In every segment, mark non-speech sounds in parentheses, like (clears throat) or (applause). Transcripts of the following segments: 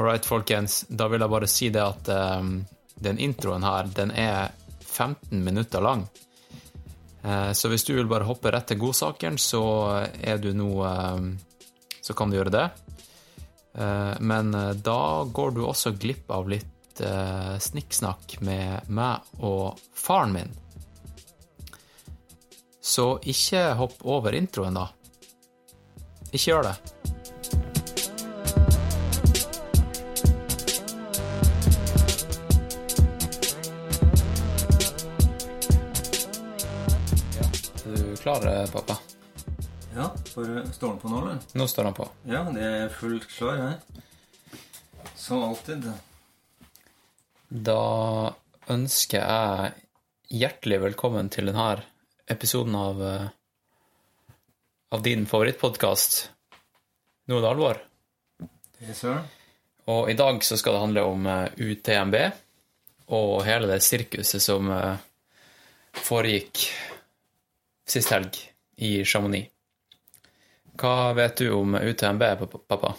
All right, folkens. Da vil jeg bare si det at um, den introen her, den er 15 minutter lang. Uh, så hvis du vil bare hoppe rett til godsakeren, så er du nå uh, Så kan du gjøre det. Uh, men uh, da går du også glipp av litt snikksnakk med meg og faren min. Så ikke hopp over introen, da. Ikke gjør det. Klar, pappa? Ja. For, står den på nå, eller? Nå står den på. Ja, det er fullt klar, her. Som alltid. Da ønsker jeg hjertelig velkommen til denne episoden av, eh, av din favorittpodkast. Nå er det alvor. Yes, sir. Og i dag så skal det handle om eh, UTMB og hele det sirkuset som eh, foregikk sist helg i Chamonix. Hva vet du om UTMB, pappa?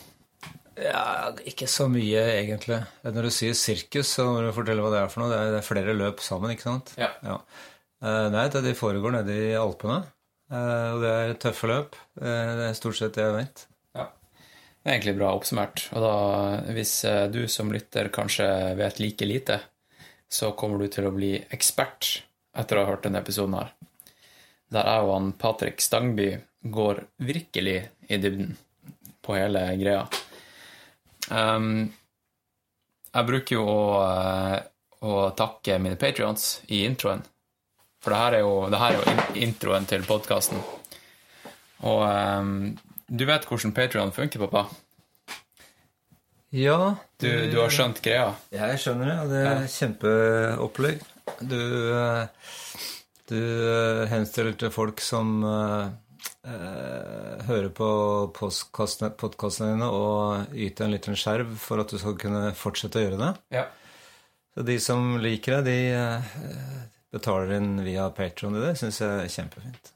Ja, Ikke så mye, egentlig. Når du sier sirkus, så må du fortelle hva det er for noe. Det er, flere løp sammen, ikke sant? Ja. ja. Eh, nei, de foregår nede i Alpene. Eh, og det er tøffe løp. Eh, det er stort sett det jeg vet. Ja. Det er egentlig bra oppsummert. Og da, hvis du som lytter kanskje vet like lite, så kommer du til å bli ekspert etter å ha hørt denne episoden her der jeg og han Patrick Stangby går virkelig i dybden på hele greia. Um, jeg bruker jo å, eh, å takke mine patrions i introen. For det her er jo, her er jo introen til podkasten. Og um, du vet hvordan Patrion funker, pappa? Ja. Du, du, har skjønt greia? Jeg skjønner det, og det er ja. kjempeopplegg. Du uh, du uh, henstiller til folk som uh, uh, hører på podkastene dine, og yter en liten skjerv for at du skal kunne fortsette å gjøre det. Ja. Så de som liker det, de betaler inn via Patron. Det syns jeg er kjempefint.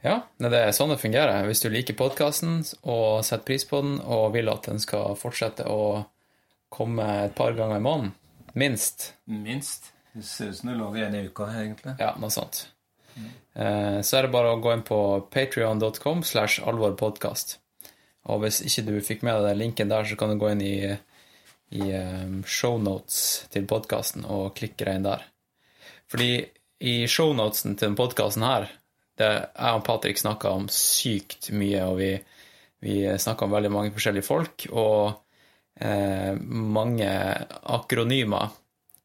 Ja, det er sånn det fungerer. Hvis du liker podkasten og setter pris på den og vil at den skal fortsette å komme et par ganger i måneden, minst Minst. Det ser ut som du lager igjen i uka, egentlig. Ja, noe sånt. Mm. Så er det bare å gå inn på patrion.com slash alvorpodkast. Og hvis ikke du fikk med deg den linken der, så kan du gå inn i, i um, shownotes til podkasten og klikke deg inn der. Fordi i shownotesen til denne podkasten her, det jeg og Patrick snakka om sykt mye, og vi, vi snakka om veldig mange forskjellige folk, og eh, mange akronymer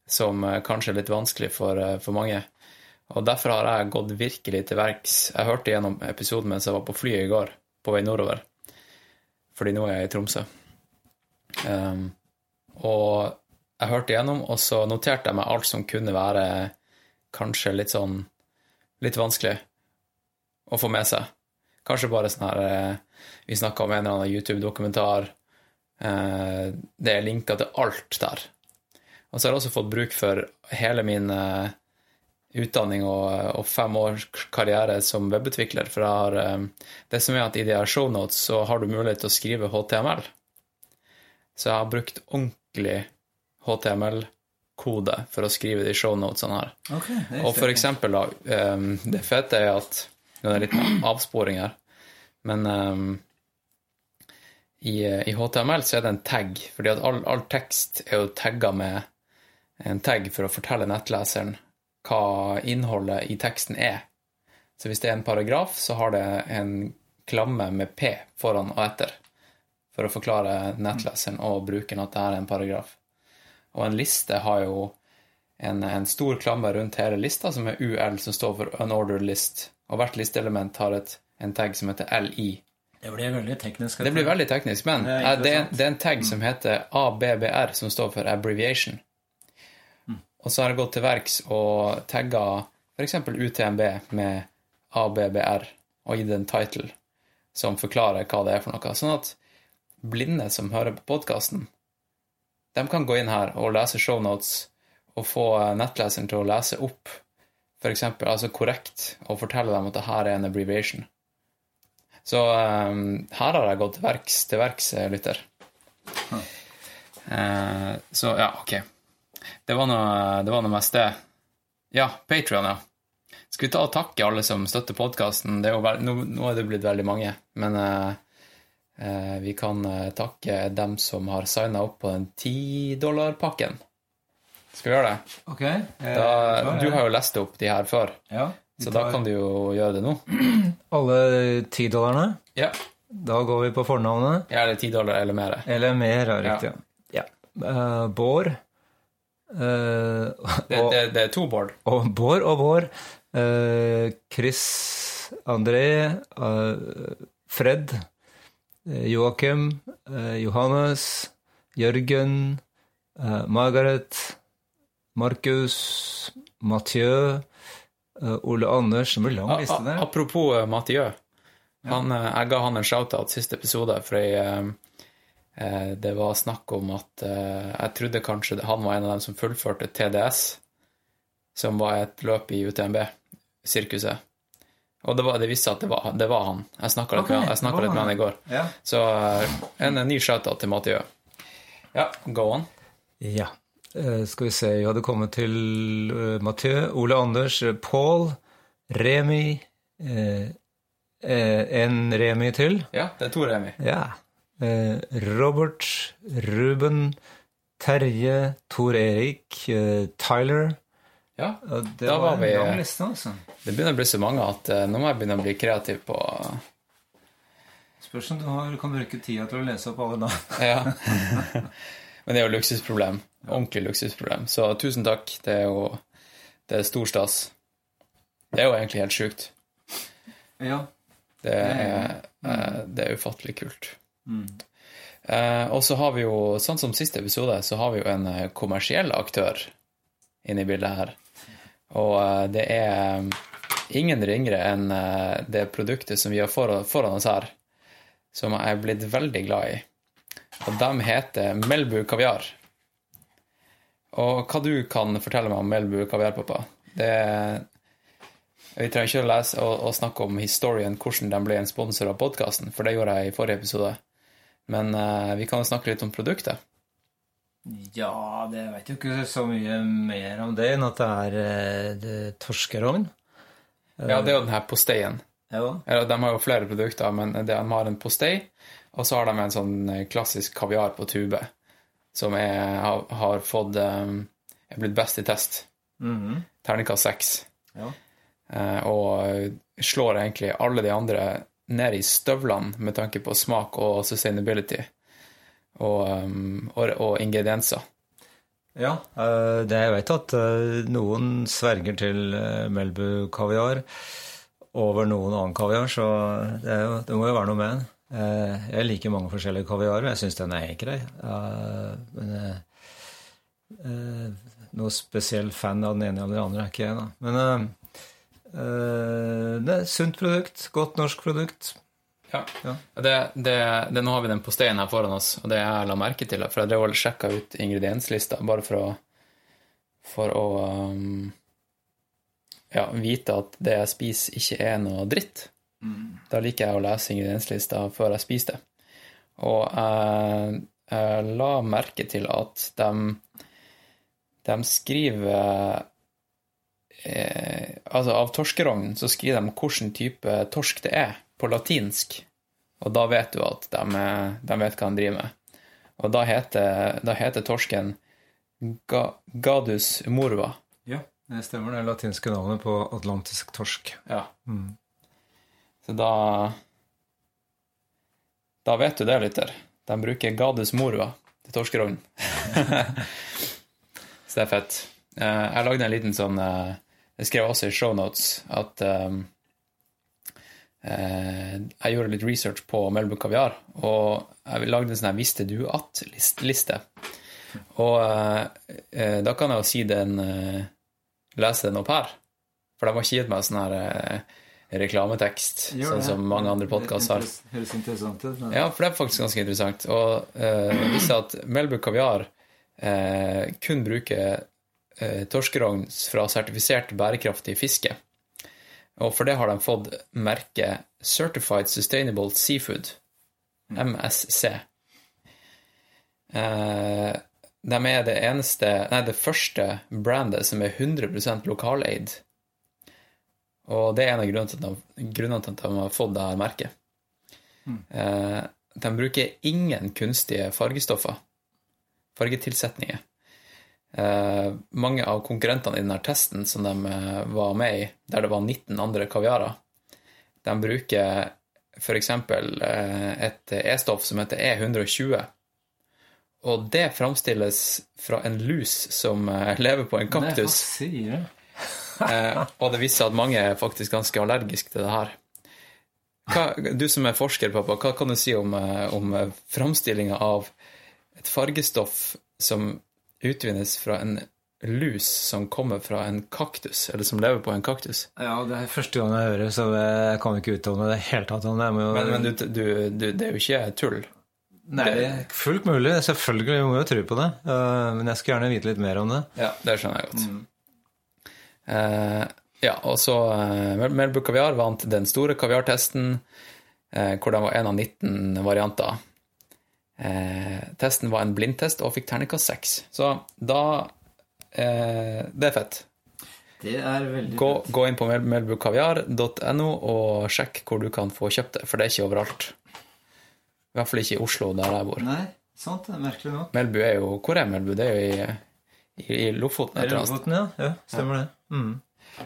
som eh, kanskje er litt vanskelig for, eh, for, mange. Og Derfor har jeg gått virkelig til verks. Jeg hørte gjennom episoden mens jeg var på flyet i går, på vei nordover. Fordi nå er jeg i Tromsø. Um, og jeg hørte gjennom, og så noterte jeg meg alt som kunne være kanskje litt sånn litt vanskelig å få med seg. Kanskje bare sånn her eh, Vi snakka om en eller annen YouTube-dokumentar. Det er linker til alt der. Og så har jeg også fått bruk for hele min uh, utdanning og, og, fem års karriere som webutvikler. For jeg har um, Det som er at i de her shownotes så har du mulighet til å skrive HTML. Så jeg har brukt ordentlig HTML-kode for å skrive de shownotesene her. Okay, og for eksempel, da Det fete er at Nå er litt avsporing her, men um, i, i, HTML så er det en tag, fordi at all, all tekst er jo tagga med en tag for å fortelle nettleseren hva innholdet i teksten er. Så hvis det er en paragraf, så har det en klamme med P foran og etter for å forklare nettleseren og brukeren at det er en paragraf. Og en liste har jo en, en stor klamme rundt hele lista, som er UL, som står for unordered list. Og hvert listeelement har et, en tag som heter LI. Det blir veldig teknisk. Det blir veldig teknisk, men det er, det det er en tag som heter ABBR, som står for abbreviation. Og så har jeg gått til verks og tagga f.eks. UTMB med ABBR og gitt en title som forklarer hva det er for noe. Sånn at blinde som hører på podkasten, de kan gå inn her og lese shownotes og få nettleseren til å lese opp f.eks. altså korrekt og fortelle dem at det her er en abbreviation. Så um, her har jeg gått til verks, til verks, lytter. Uh, så ja, ok. Det var noe, det var noe mest det. Ja, Patrion, ja. Skal vi ta og takke alle som støtter podkasten? Nå, nå er det blitt veldig mange, men eh, eh, vi kan eh, takke dem som har signa opp på den tidollarpakken. Skal vi gjøre det? Ok. Da, du har jo lest opp de her før, Ja. så da kan du jo gjøre det nå. (clears throat) Alle tidollarene. Ja. Da går vi på fornavnet. ja eller ti dollar eller mer. Eller mer, riktig. Ja. Eh, Bård. Eh, Det, og, det, det er to Bård. og Bård og Vår. Uh, Chris, André, uh, Fred, Joakim, Johannes, Jørgen, Margaret, Markus, Mathieu, Ole Anders Det blir lang liste der. Apropos uh, Mathieu. Han, jeg ga han en shout-out siste episode, for jeg det var snakk om at eh, Jeg trodde kanskje han var en av dem som fullførte TDS, som var et løp i UTMB-sirkuset. Og det, var, det viste seg at det var, det var han. Jeg snakka litt, okay. litt med han i går. Ja. Så eh, en, en ny shout-out til Mathieu. Ja, go on. Ja. Eh, skal vi se, vi hadde kommet til uh, Mathieu, Ole Anders, eh, Paul, Remi eh, eh, En Remi til. Ja, det er to Remi. Ja. Eh, Robert, Ruben, Terje, Tor Erik, eh, Tyler. Ja, det Da var var vi- altså. Det begynner å bli så mange at eh, nå må jeg begynne å bli kreativ på Spørs om du har, kan bruke tida til å lese opp alle navn. (laughs) Ja. Men det er jo luksusproblem. Ordentlig luksusproblem. Så tusen takk. Det er jo det er stor stas. Det er jo egentlig helt sjukt. Ja. Det er, det er ufattelig kult. Eh, og så har vi jo, sånn som siste episode, så har vi jo en eh, kommersiell aktør inne i bildet her. Og eh, det er ingen ringere enn det produktet som vi har foran oss her, som jeg er blitt veldig glad i. Og de heter Melbu kaviar. Og hva du kan fortelle meg om Melbu kaviar, pappa? Det Vi trenger ikke å lese og, og snakke om historien, hvordan de ble en sponsor av podkasten, for det gjorde jeg i forrige episode. Men uh, vi kan jo snakke litt om produktet. Ja, det vet jo ikke så mye mer om det enn at det er, eh, det er torskerogn. Ja, det er jo den her posteien. Ja. De har jo flere produkter, men de har en postei, og så har de en sånn eh, klassisk kaviar på tube, som er, har, fått er blitt best i test. Mhm. Terningkast seks. ja. Og slår egentlig alle de andre ned i støvlene med tanke på smak og sustainability og, um, og, og ingredienser. Ja, eh, det jeg vet at eh, noen sverger til eh, Melbu-kaviar over noen annen kaviar, så det, jo, det må jo være noe med den. Jeg liker mange forskjellige kaviarer, jeg syns den er grei. Men noe spesiell fan av den ene eller den andre er ikke jeg, da. Men det er et sunt produkt, godt norsk produkt. Ja. Ja. Det, det, det, nå har vi den posteien her foran oss, og det jeg la merke til, for jeg drev og sjekka ut ingredienslista bare for å, for å um, ja, vite at det jeg spiser, ikke er noe dritt. Da liker jeg å lese ingredienslista før jeg spiser det. Og jeg, jeg la merke til at de, de skriver eh, Altså, av torskerogn så skriver de hvilken type torsk det er, på latinsk. Og da vet du at de, er- de vet hva de driver med. Og da heter, da heter torsken ga, Gadus morva. Ja, det stemmer. Det latinske navnet på atlantisk torsk. Ja. Så da Da vet du det, lytter. De bruker Gadus morva til torskerogn. (laughs) Så det er fett. Eh, Jeg lagde en liten sånn eh, Jeg skrev også i shownotes at um, eh, jeg gjorde litt research på Melbu kaviar, og jeg lagde en sånn her 'Visste du at?'-liste. Og eh, eh, da kan jeg jo si den eh, Lese den opp her. For de har ikke gitt meg sånn her eh, reklametekst, sånn som mange andre podkaster har. Høres interessant ut. men- Ja, for det er faktisk ganske interessant. Og eh, det viser at Melbu kaviar eh, kun bruker eh, torskerogn fra sertifisert bærekraftig fiske. Og for det har de fått merket Certified Sustainable Seafood, MSC. Eh, de er det eneste Nei, det første brandet som er 100% lokaleid. Og det er en av grunnene til at de, har fått dette merket. Eh, de bruker ingen kunstige fargestoffer. Fargetilsetninger. Eh, mange av konkurrentene i denne testen som de eh, var med i, der det var 19 andre kaviarer, de bruker f.eks. Eh, et E-stoff som heter E120. Og det framstilles fra en lus som lever på en Nei, kaktus. (laughs) Eh, og det viser seg at mange er faktisk ganske allergiske til det her. Hva, du som er forsker, pappa, hva kan du si om, om framstillinga av et fargestoff som utvinnes fra en lus som kommer fra en kaktus, eller som lever på en kaktus? Ja, det er første gang jeg hører, så jeg kan ikke uttale meg i det hele tatt om det. Men, men du, du, du, det er jo ikke tull. Nei, det er fullt mulig. Selvfølgelig, vi må jo tro på det. Eh, Men jeg skulle gjerne vite litt mer om det. Ja, det skjønner jeg godt. Eh, ja, og så uh, Melbu Kaviar vant den store kaviartesten, eh, hvor de var en av 19 varianter. Eh, testen var en blindtest og fikk terningkast 6. Så da eh, Det er fett. Det er veldig Gå, gå inn på melbukaviar.no og sjekk hvor du kan få kjøpt det, for det er ikke overalt. I hvert fall ikke i Oslo, der jeg bor. Nei, sant. Det er merkelig nok. Melbu er jo Hvor er Melbu? Det er jo i, i, i Lofoten. Er det. Lofoten, ja? Ja, stemmer det. Mm.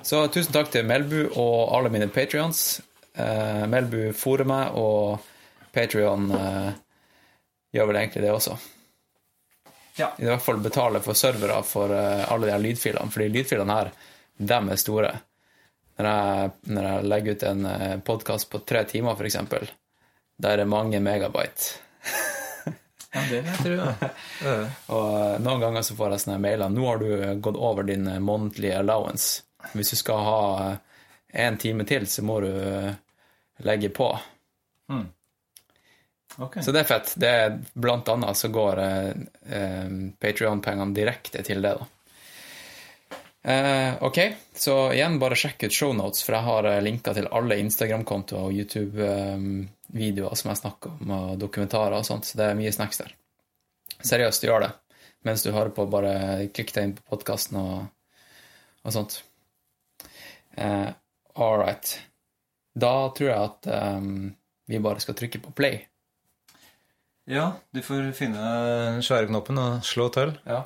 Så tusen takk til Melbu og alle mine patrions. Eh, Melbu fôrer meg, og Patrion eh, gjør vel egentlig det også. Ja. I hvert fall betaler for servere for eh, alle de her lydfilene, fordi lydfilene her, dem er store. Når jeg, når jeg legger ut en podkast på tre timer, eksempel, der er det mange megabyte. (laughs) ja, det tror jeg. Ja. Og eh, noen ganger så får jeg sånne mailer. Nå har du eh, gått over din eh, månedlige allowance. Hvis du skal ha én time til, så må du eh, legge på. Ok. Så det er fett. Det er blant annet så går eh, eh, Patrion-pengene direkte til det, da. Eh, ok, så igjen, bare sjekk ut shownotes, for jeg har eh, linker til alle Instagram-kontoer og YouTube-videoer som jeg snakker om, og dokumentarer og sånt, så det er mye snacks der. Seriøst, gjør det. Mens du hører på, bare klikk deg inn på podkasten og, og sånt. Eh, all right. Da tror jeg at um, vi bare skal trykke på play. Ja, du får finne den svære knoppen og slå til. Ja.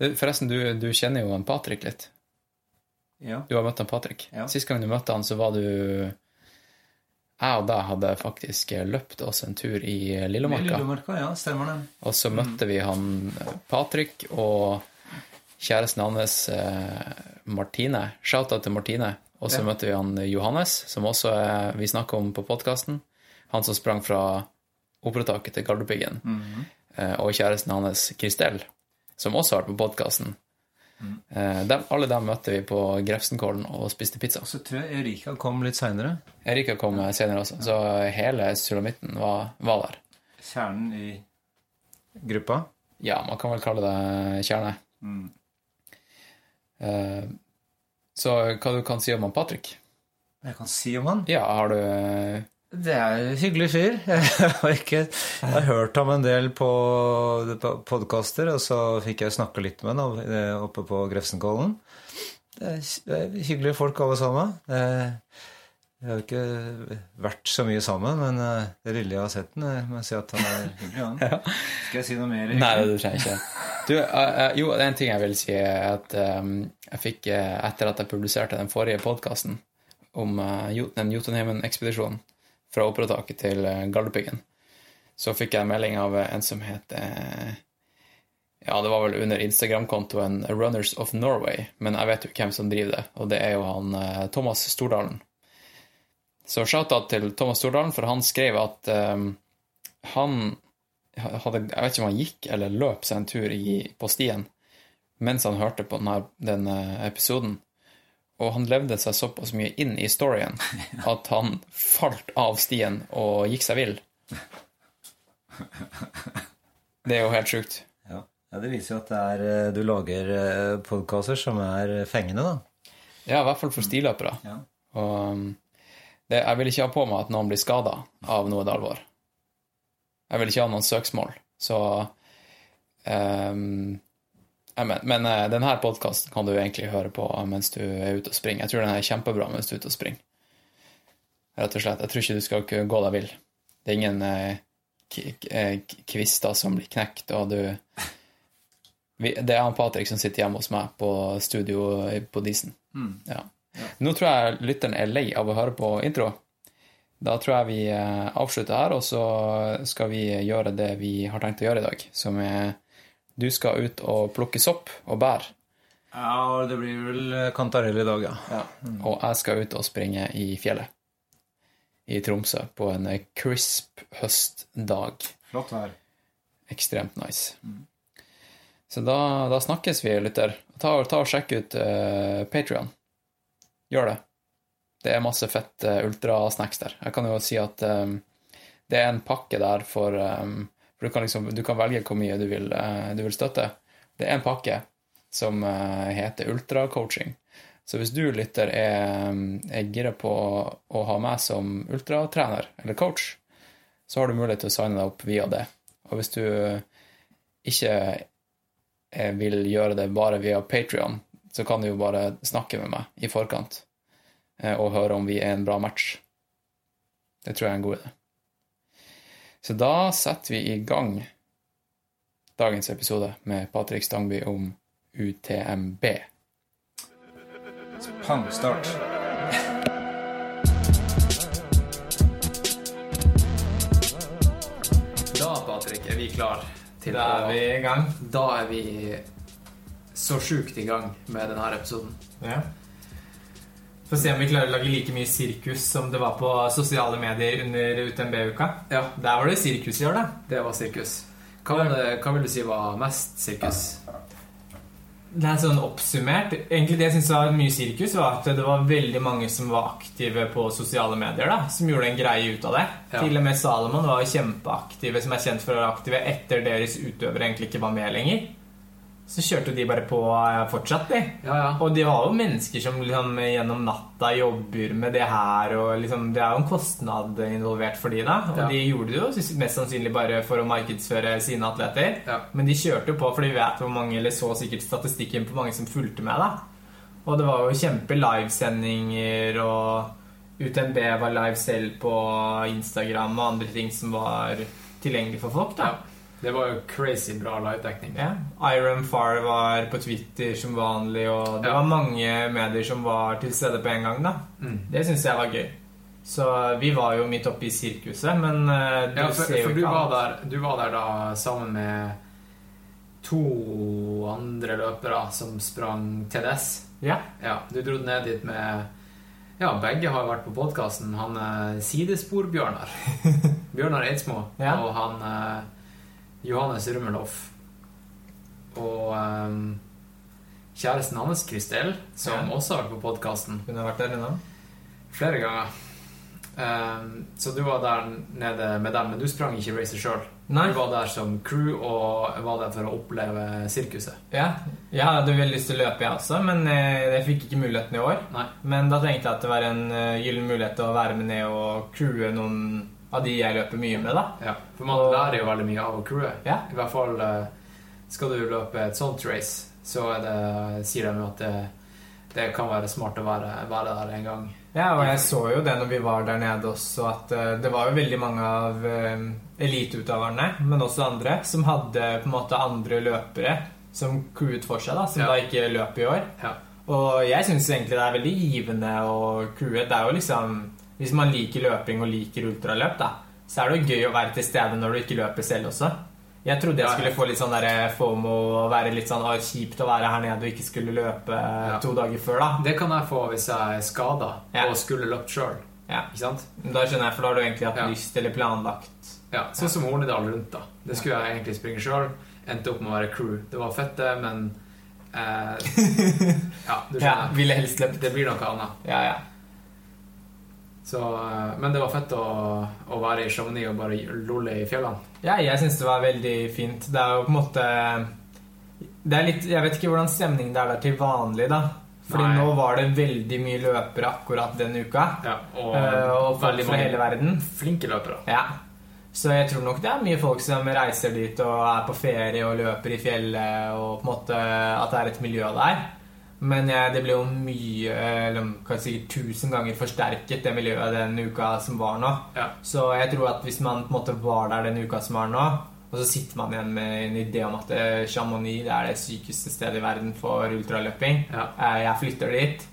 Eh, Forresten, du, du kjenner jo en Patrick litt. Ja. Du har møtt han Patrick. Ja. Sist gang du møtte han, så var du Jeg og deg hadde faktisk løpt oss en tur i Lillomarka. Lillemarka, ja, stemmer det. Og så møtte vi han Patrick og kjæresten hans eh, Martine. Shout-out til Martine. Og så Ja. møtte vi han Johannes, som også er, vi snakker om på podkasten. Han som sprang fra operataket til Galdhøpiggen. Mm -hmm. og kjæresten hans Kristel, som også har vært på podkasten. Mm. alle dem møtte vi på Grefsenkollen og spiste pizza. Så tror jeg Erika kom litt seinere. Erika kom senere også, så hele sulamitten var, var der. Kjernen i gruppa. Ja, man kan vel kalle det kjerne. Mm. Eh, så hva du kan si om han Patrick? Jeg kan si om han. Ja, har du eh, Det er en hyggelig fyr. (laughs) Jeg har, ikke, jeg har hørt ham en del på podkaster, og så fikk jeg snakke litt med ham eh, oppe på Grefsenkollen. Det er, er hyggelige folk, alle sammen. Eh, Vi har jo ikke vært så mye sammen, men det det lille jeg har sett den, jeg si at han er (laughs) hyggelig. Han. Skal jeg si noe mer? Nei, du trenger ikke. Du, eh, eh, jo, det er en ting jeg vil si, er at eh, jeg fikk, eh, etter at jeg publiserte den forrige podkasten om eh, den Jotunheimen-ekspedisjonen fra operataket til uh, Galdhøpiggen, så fikk jeg en melding av eh, en som het eh, Ja, det var vel under Instagram-kontoen Runners of Norway, men jeg vet jo hvem som driver det, og det er jo han eh, Thomas Stordalen. Så shout-out til Thomas Stordalen, for han skrev at um, han hadde, Jeg vet ikke om han gikk eller løp seg en tur i, på stien mens han hørte på denne, denne episoden. Og han levde seg såpass mye inn i storyen (laughs) at han falt av stien og gikk seg vill. (laughs) Det er jo helt sjukt. Ja. ja, Det viser jo at det er, eh, du lager podkaster som er fengende, da. Ja, i hvert fall for stiløpere. Ja. Og um, det, jeg vil ikke ha på meg at noen blir skada av noe alvor. Jeg vil ikke ha noen søksmål. Så Um, men, men uh, denne podkasten kan du egentlig høre på mens du er ute og springer. Jeg tror den er kjempebra mens du er ute og springer. Rett og slett. Jeg tror ikke du skal gå deg vill. Det er ingen uh, kvister som blir knekt, og du vi, Det er han Patrick som sitter hjemme hos meg på studio på Disen. Mm. Ja. Ja. Nå tror jeg lytteren er lei av å høre på intro. Da tror jeg vi avslutter her, og så skal vi gjøre det vi har tenkt å gjøre i dag, som er du skal ut og plukke sopp og bær. Ja, det blir vel kantarell i dag, ja. ja. Og jeg skal ut og springe i fjellet. I Tromsø på en crisp høstdag. Flott vær. Ekstremt nice. Mm. Så da, da, snakkes vi, lytter. Ta, ta og Sjekk ut uh, Patrion. Gjør det. Det er masse fett uh, ultrasnacks der. Jeg kan jo si at um, det er en pakke der for um, for du kan, liksom, du kan velge hvor mye du vil, uh, du vil, støtte. Det er en pakke som uh, heter ultracoaching. Så hvis du lytter er, er gira på å ha meg som ultratrener eller coach, så har du mulighet til å signe deg opp via det. Og hvis du ikke eh, vil gjøre det bare via Patrion, så kan du jo bare snakke med meg i forkant og høre om vi er en bra match. Det tror jeg er en god idé. Så da setter vi i gang dagens episode med Patrick Stangby om UTMB. Pangstart. Da, Patrick, er vi klar til Da er vi i gang. Da er vi så sjukt i gang med denne episoden. Ja. Få se om vi klarer å lage like mye sirkus som det var på sosiale medier under UTMB-uka. Ja. Der var det sirkus i år, da. Det var sirkus. Hva, det, hva vil du si var mest sirkus? Det er sånn oppsummert Egentlig Det jeg synes var mye sirkus, var at det var veldig mange som var aktive på sosiale medier. da Som gjorde en greie ut av det. Ja. Til og med Salomon var kjempeaktive, som er kjent for å være aktive etter deres utøvere egentlig ikke var med lenger så kjørte de bare på eh, fortsatt, de. Ja, ja. Og de var jo mennesker som liksom, gjennom natta jobber med det her, og liksom, det er jo en kostnad involvert for de da. Og ja. de gjorde det jo mest sannsynlig bare for å markedsføre sine atleter. Men de kjørte jo på, for de vet hvor mange, eller så sikkert statistikken på mange som fulgte med, da. Og det var jo kjempe livesendinger, og UTNB var live selv på Instagram og andre ting som var tilgjengelig for folk, da. Det var jo crazy bra livedekning. Ja. Iron Far var på Twitter som vanlig, og det ja. var mange medier som var til stede på en gang. da. Mm. Det syns jeg var gøy. Så vi var jo midt oppe i sirkuset, men uh, du ja, for, ser jo for ikke var, der, du var der da sammen med to andre løpere som sprang TDS. Ja. ja du dro ned dit med Ja, begge har vært på podkasten. Han er Sidespor-Bjørnar. (laughs) Bjørnar Eidsmo. ja. Og han uh, Johannes Rummelhoff og um, kjæresten hans, Kristel, som ja. også har vært på podkasten. Hun har vært der inne? Flere ganger. Um, så du var der nede med dem, men du sprang ikke racet sjøl. Du var der som crew og var der for å oppleve sirkuset. Ja, jeg hadde veldig lyst til å løpe, jeg også, men eh, jeg fikk ikke muligheten i år. Nei. Men da tenkte jeg at det var en uh, gyllen mulighet til å være med ned og crewe noen av de jeg løper mye med. da Ja, For man og, lærer jo veldig mye av å crewe. Ja. I hvert fall eh, skal du løpe et sånt race, så det, sier de jo at det, det, kan være smart å være, være, der en gang. Ja, og jeg så jo det når vi var der nede også, at uh, det var jo veldig mange av uh, eliteutøverne, men også andre, som hadde på en måte andre løpere som crewet for seg, da, som ja. da ikke løp i år. Ja. Og jeg syns egentlig det er veldig givende å crewe. Det er jo liksom hvis man liker løping og liker ultraløp, da, så er det jo gøy å være til stede når du ikke løper selv også. Jeg trodde jeg skulle få litt sånn der FOMO og være litt sånn ah, kjipt å være her nede og ikke skulle løpe ja. to dager før. da Det kan jeg få hvis jeg er skada ja. og skulle løpt sjøl. Ja. Da skjønner jeg, for da har du egentlig hatt lyst eller planlagt. Ja, Sånn som Hornedal rundt. da Det skulle jeg egentlig springe sjøl. Endte opp med å være crew. Det var fett, det, men eh, (laughs) Ja, du skjønner. ville helst løpt. Det blir noe annet. Ja, ja så, eh, men det var fett å, å, være i Chamonix og bare lolle i fjellene. Ja, jeg syns det var veldig fint. Det er jo på en måte Det er litt Jeg vet ikke hvordan stemning det er der til vanlig, da. Fordi Nei. nå var det veldig mye løpere akkurat den uka. Ja, og, uh, og folk fra hele verden. Flinke løpere. Ja. Så jeg tror nok det er mye folk som reiser dit og er på ferie og løper i fjellet, og på en måte at det er et miljø der. Men det ble jo mye, eller kanskje sikkert tusen ganger forsterket, det miljøet den uka som var nå. Ja. Så jeg tror at hvis man på en måte var der den uka som var nå, og så sitter man igjen med en idé om at eh, Chamonix det er det sykeste stedet i verden for ultraløping. Ja. Eh, jeg flytter dit.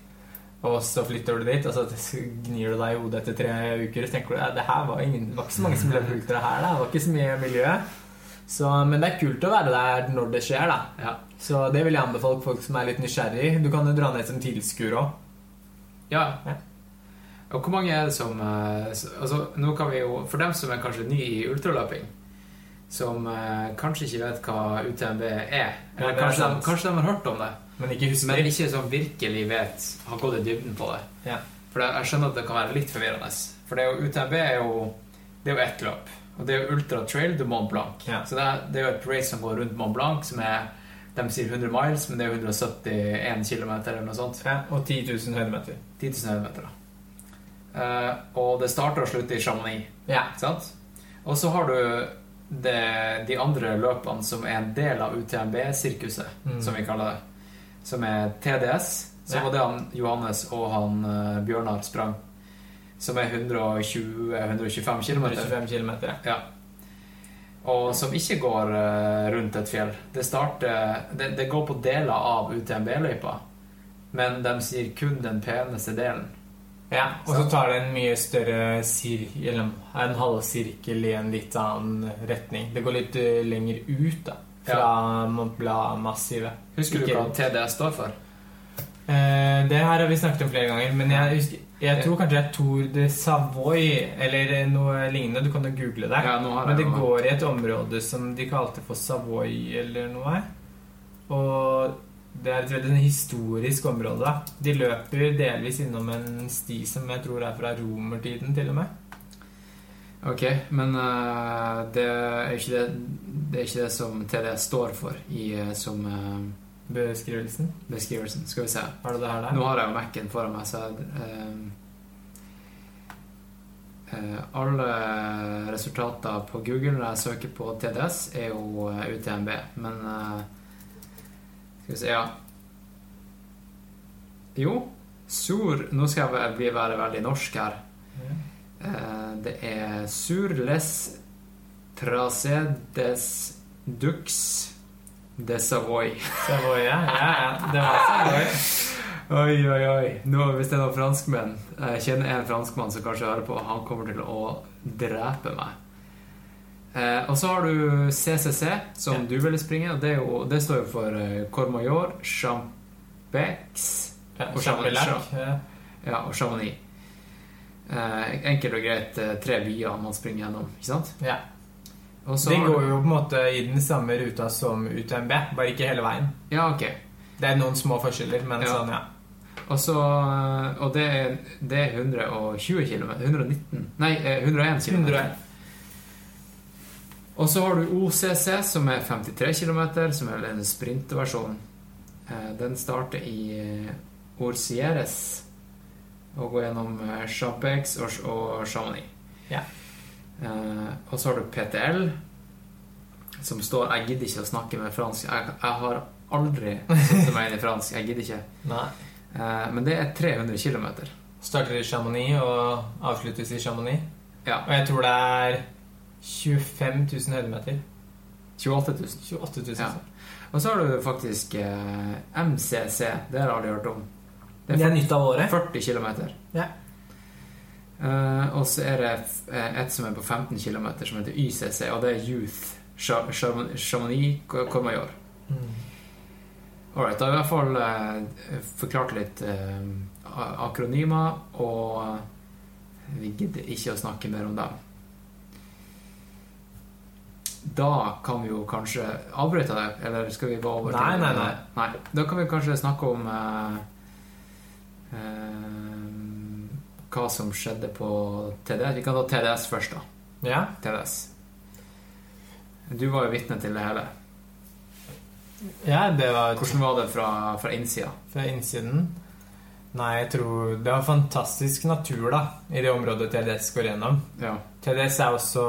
Og så flytter du dit, og så (laughs) gnir du deg i hodet etter tre uker. Og så tenker du at det her var, ingen, det var ikke så mange som ble ultra her. Da. Det var ikke så mye miljø. Så, men det er kult å være der når det skjer. da ja. Så det vil jeg anbefale folk som er litt nysgjerrig. Du kan jo dra ned som tilskuer òg. Ja. ja. Og hvor mange er det som eh, altså, nå kan vi jo, For dem som er kanskje ny i ultraløping, som eh, kanskje ikke vet hva UTMB er Eller kanskje, de, kanskje de har hørt om det men ikke Men ikke som virkelig vet Har gått i dybden på det. Ja. For jeg skjønner at det kan være litt forvirrende. For det er jo, UTMB er jo Det er jo ett løp. Og det er jo Ultra Trail du Mont Blanc. Ja. Så det er, det er, jo et race som går rundt Mont Blanc, som er De sier 100 miles, men det er jo 171 km eller noe sånt. Ja, og 10 000 høydemeter. 10 000 høydemeter, da. Uh, og det starter og slutter i Chamonix. Ja. Sant? Og så har du det, de andre løpene som er en del av UTMB-sirkuset, mm. som vi kaller det som er TDS. Så ja. var det han Johannes og han uh, Bjørnar sprang. Som er 120-125 km. 125 km. Ja. Og som ikke går uh, rundt et fjell. Det, starter, det, det går på deler av UTMB-løypa, men de sier kun den peneste delen. Ja, og så tar det en mye større sirkel, en halvsirkel i en litt annen retning. Det går litt uh, lenger ut, da fra ja. Mont Blanc-massivet. Husker du hva TDS står for? Eh, det her har vi snakket om flere ganger, men jeg, husker, jeg tror kanskje det er Tour de Savoy eller noe lignende. Du kan jo google det. Ja, men det går i et område som de kalte for Savoy eller noe. Og det er et veldig historisk område. De løper delvis innom en sti som jeg tror er fra romertiden, til og med. Ok, men uh, det, er det, det, er ikke det som TDS står for i, uh, som uh, Beskrivelsen? Beskrivelsen, Skal vi se. Har du det her der? Nå har jeg jo Mac-en foran meg, så alle resultater på Google når jeg søker på TDS, er jo UTMB. Men Skal vi se Ja. Jo, sur Nå skal jeg bli være veldig norsk her. Eh, det er Sur les trasedes dux de Savoy. Savoy, ja. ja, Det var Savoy. (laughs) Oi, oi, oi. Nå, hvis det er noen franskmenn Jeg kjenner en franskmann som kanskje hører på. Han kommer til å drepe meg. Eh, og så har du CCC, som ja. du ville springe. Og det, jo, det, står jo for eh, Cormayor, Champex og Champelac. Ja, og Chamonix. Eh, enkelt og greit eh, tre byer man springer gjennom. Ikke sant? Ja. De går jo på en måte i den samme ruta som UTMB, bare ikke hele veien. Ja, ok Det er noen små forskjeller, men ja. sånn, ja. Og, så, og det, er, det er 120 km. 119 Nei, 101 km. 101. Og så har du OCC, som er 53 km, som er en sprinteversjon. Eh, den starter i Orcieres og går gjennom Chapex og Chamonix. Ja. Eh, og så har du PTL, som står Jeg gidder ikke å snakke med fransk. Jeg, jeg har aldri satt meg inn i fransk. Jeg gidder ikke. (laughs) Eh, men det er 300 km. Starter i Chamonix og avsluttes i Chamonix. Ja. Og jeg tror det er 25 000 høydemeter. 28 000. 28 000. Ja. Og så har du faktisk eh, MCC. Det har jeg aldri hørt om. Det er, det er nytt av året? 40 km. Ja. Uh, og så er det eh, et som er på 15 km, som heter YCC, og det er Youth Chamonix Cormayor. Mm. Ålreit. Da har vi i hvert fall uh, forklart litt uh, akronymer, og vi gidder ikke å snakke mer om dem. Da kan vi jo kanskje avbryte det, eller skal vi gå over nei, til Nei, nei, nei. Da kan vi kanskje snakke om uh, Eh, hva som skjedde på TDS. Vi kan ta TDS først, da. Ja. TDS. Du var jo vitne til det hele. Ja, det var Hvordan var det fra, fra innsida? Fra innsiden? Nei, jeg tror det var fantastisk natur da i det området TDS går gjennom. Ja. TDS er også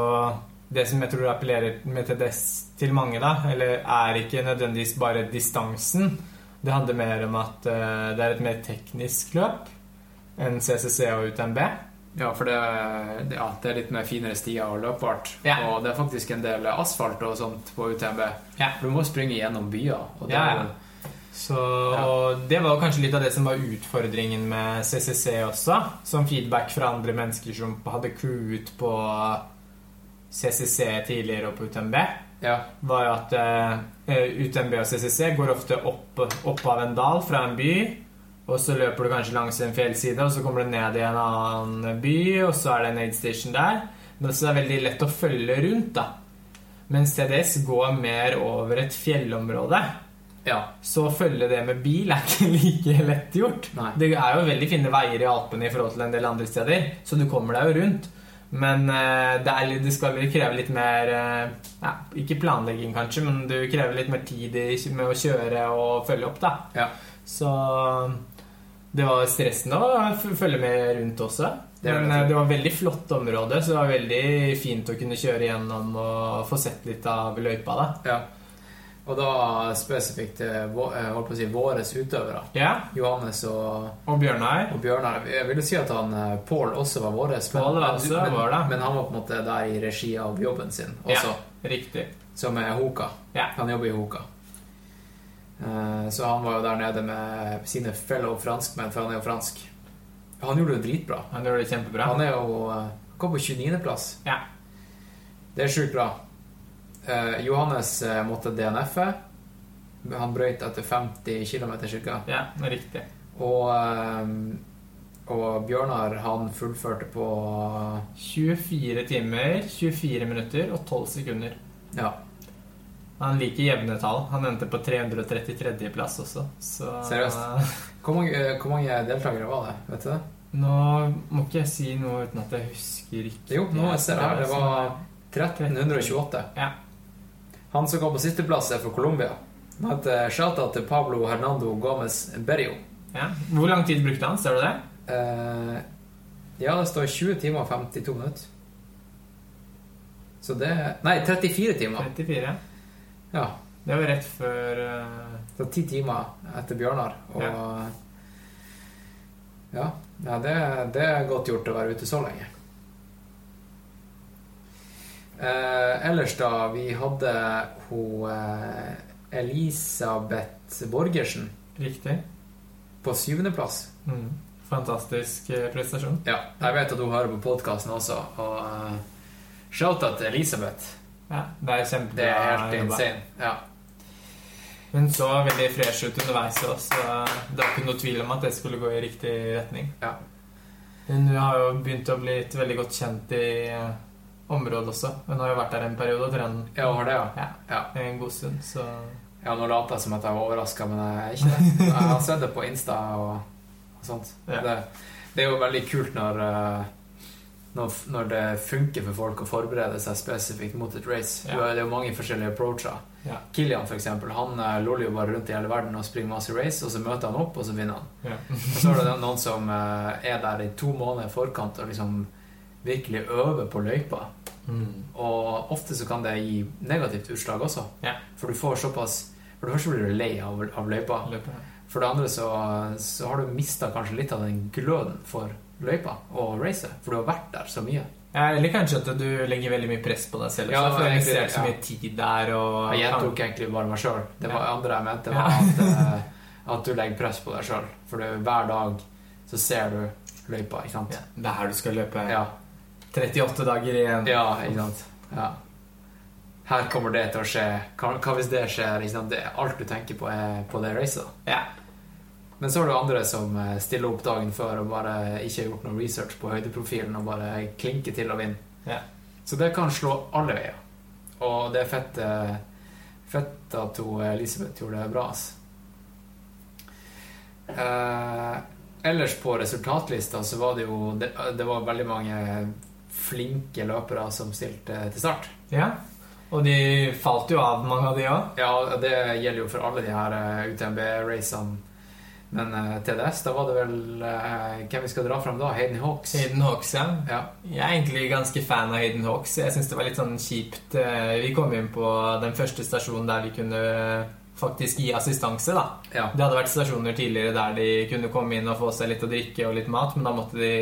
det som jeg tror appellerer med TDS til mange, da, eller er ikke nødvendigvis bare distansen. Det handler mer om at uh, det er et mer teknisk løp enn CCC og UTMB. Ja, for det, ja, det er litt mer finere stier og løpbart. Ja. Og det er faktisk en del asfalt og sånt på UTMB. Ja. For du må springe gjennom byer. Og det, Ja, ja. Så, og det var kanskje litt av det som var utfordringen med CCC også. Som feedback fra andre mennesker som hadde crewet på CCC tidligere og på UTMB. ja. Var at uh, UTMB og CCC går ofte opp, opp av en dal fra en by. Og så løper du kanskje langs en fjellside, og så kommer du ned i en annen by, og så er det en aid station der. Men så er det veldig lett å følge rundt, da. Mens TDS går mer over et fjellområde. ja. Så å følge det med bil er ikke (laughs) like lett gjort. Nei. Det er jo veldig fine veier i Alpene i forhold til en del andre steder, så du kommer deg jo rundt. Men eh, det, er, det skal kreve litt mer eh, ja, Ikke planlegging, kanskje, men du krever litt mer tid i- med å kjøre og følge opp, da. ja. Så det var stressende å følge med rundt også. Det Men det. var var veldig flott område, så det var veldig fint å kunne kjøre gjennom og få sett litt av løypa, da. ja. Og da spesifikt eh, holdt på å si, våre utøvere. Ja, Johannes og, og Bjørnar. og Bjørnar. Jeg vil jo si at han eh, Pål også var vår. Men, men, men han var på en måte der i regi av jobben sin også, Ja, riktig. som er Hoka. Ja. Han jobber i Hoka. Eh, Så han var jo der nede med sine fellow franskmenn, for han er jo fransk. Han gjorde det dritbra. Han gjorde det kjempebra. Han er jo eh, kom på 29.-plass. Ja. Det er sjukt bra. Eh, Johannes måtte DNF-e. Han brøyt etter 50 km ca. Ja, det riktig. Og, og Bjørnar, han fullførte på 24 timer, 24 minutter og 12 sekunder. Ja, Han liker jevne tall. Han endte på 333. plass også. Så Seriøst? hvor mange, eh, hvor mange deltakere var det? Vet du det? Nå må ikke jeg si noe uten at jeg husker ikke. Jo, nå ser jeg her. Det var 1328. Ja. Han som kom på sisteplass, er fra Colombia. Han heter Chata til Pablo Hernando Gomez Berrio. ja. Hvor lang tid brukte han? Ser du det? Eh, ja, det står 20 timer og 52 minutter. Så det Nei, 34 timer. 34. Ja. Det var rett før Det Så ti timer etter Bjørnar. Og ja, ja det, det er godt gjort å være ute så lenge. Eh, ellers, da Vi hadde hun eh, Elisabeth Borgersen Riktig. på syvendeplass. Mm. Fantastisk eh, prestasjon. Ja, jeg vet at hun hører på podkasten også, og eh, shout-out til Elisabeth. Ja, det er kjempebra. Det er helt insane. Ja. Hun så veldig fresh ut underveis, så det var ikke noe tvil om at det skulle gå i riktig retning. Ja. Hun har jo begynt å bli veldig godt kjent i eh, området også. Hun har jo vært der en periode og trent ja, det, ja. ja, en god stund, så Ja, nå later jeg som at jeg var overraska, men jeg er ikke det. Jeg har sett det på Insta og, og sånt. Det, det er jo veldig kult når, eh, når, når det funker for folk å forberede seg spesifikt mot et race. Ja. Det er jo mange forskjellige approacher. Ja. Kilian, for eksempel, han uh, loller jo bare rundt i hele verden og springer masse race, og så møter han opp, og så vinner han. ja. (laughs) Så er det noen som eh, er der i to måneder i forkant og liksom virkelig øver på løypa. Mm. Og ofte så kan det gi negativt utslag også. Ja. For du får såpass For det første blir du lei av, av løypa. løypa. For det andre så, så har du mista kanskje litt av den gløden for løypa og racet. For du har vært der så mye. Ja, eller kanskje at du legger veldig mye press på deg selv. Ja, for jeg investerer så mye tid der. Jeg gjentok egentlig bare meg sjøl. Det var Ja. andre jeg mente, Ja. at, (laughs) eh, at du legger press på deg sjøl. For hver dag så ser du løypa, ikke sant? Ja, det er her du skal løpe Ja. 38 dager igjen. Ja, ikke sant. Ja. Her kommer det til å skje. Hva, hvis det skjer? Alt du tenker på, er på det racet. Ja. Men så har du andre som eh, stiller opp dagen før og bare ikke har gjort noe research på høydeprofilen og bare klinker til og vinner. Ja. Så det kan slå alle veier. Og det er fett, eh, fett at hun, eh, Elisabeth gjorde det bra. Eh, ellers på resultatlista så var det jo det, det var veldig mange flinke løpere som stilte til start. ja. Og de falt jo av, mange av de òg. Ja, det gjelder jo for alle de her UTMB-racene. Men uh, TDS, da var det vel uh, Hvem vi skal dra fram da? Hayden Hawks? Hayden Hawks, ja. ja. Jeg er egentlig ganske fan av Hayden Hawks. Jeg syns det var litt sånn kjipt. Uh, vi kom inn på den første stasjonen der vi kunne faktisk gi assistanse, da. Ja. Det hadde vært stasjoner tidligere der de kunne komme inn og få seg litt å drikke og litt mat, men da måtte de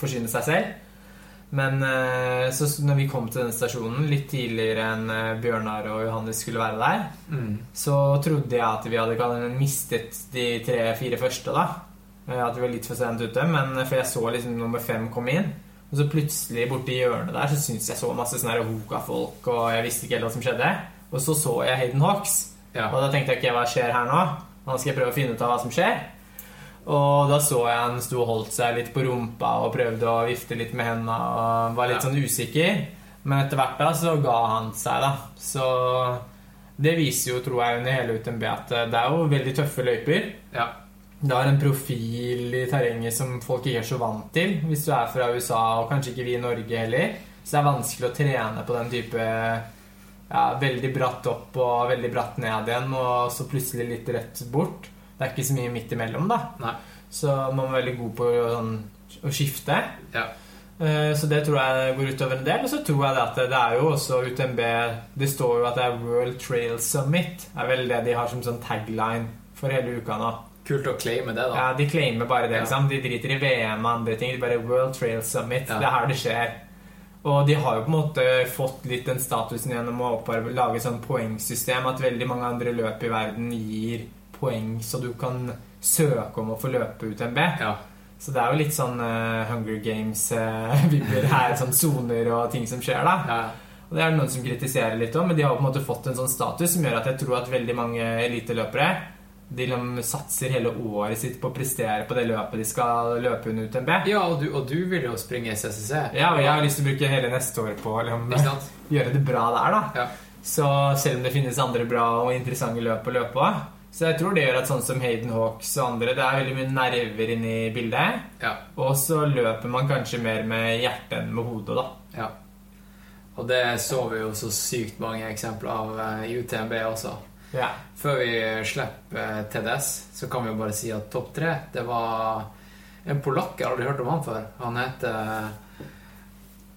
forsyne seg selv. Men eh, så når vi kom til denne stasjonen litt tidligere enn eh, Bjørnar og Johannes skulle være der, mm. så trodde jeg at vi hadde mistet de tre-fire første, da. Eh, at vi var litt for sent ute. Men for jeg så liksom nummer fem komme inn. Og så plutselig borti hjørnet der så syntes jeg så masse sånne hoka-folk, og jeg visste ikke helt hva som skjedde. Og så så jeg Hayden Hawks, ja. og da tenkte jeg ikke hva skjer her nå? Nå skal jeg prøve å finne ut av hva som skjer. Og da så jeg han sto og holdt seg litt på rumpa og prøvde å vifte litt med hendene og var litt ja. sånn usikker. Men etter hvert da så ga han seg, da. Så det viser jo, tror jeg, under hele UTMB at det er jo veldig tøffe løyper. Ja. Det har en profil i terrenget som folk ikke er så vant til hvis du er fra USA, og kanskje ikke vi i Norge heller. Så det er vanskelig å trene på den type ja, veldig bratt opp og veldig bratt ned igjen, og så plutselig litt rett bort. Det er ikke så mye midt imellom, da. Nei. Så man er veldig god på sånn, å skifte. Ja. Eh, så det tror jeg går utover en del. Og så tror jeg at det er jo også UTMB Det står jo at det er World Trail Summit. Det er vel det de har som sånn tagline for hele uka nå. Kult å claime det, da. Ja, De claimer bare det. Ja. De driter i VM og andre ting. De bare World Trail Summit. Ja. Det er her det skjer. Og de har jo på en måte fått litt den statusen gjennom å lage sånn poengsystem at veldig mange andre løp i verden gir poeng så du kan søke om å få løpe UTMB. Ja. Så det er jo litt sånn uh, Hunger Games-vibber (laughs) uh, her, sånn soner og ting som skjer, da. Ja. Og det er det noen som kritiserer litt òg, men de har på en måte fått en sånn status som gjør at jeg tror at veldig mange eliteløpere de liksom satser hele året sitt på å prestere på det løpet de skal løpe under UTMB. Ja, og du, og du vil jo springe CCC. Ja, og jeg har lyst til å bruke hele neste år på å liksom, (laughs) gjøre det bra der, da. Ja. Så selv om det finnes andre bra og interessante løp å løpe på, så jeg tror det gjør at sånn som Hayden Hawks og andre Det er veldig mye nerver inne i bildet. Ja. Og så løper man kanskje mer med hjertet enn med hodet, da. Ja. Og det så vi jo så sykt mange eksempler av eh, i UTMB også. Ja. Før vi slipper eh, TDS, så kan vi jo bare si at topp tre, det var en polakk. Jeg aldri hørt om han før. Han heter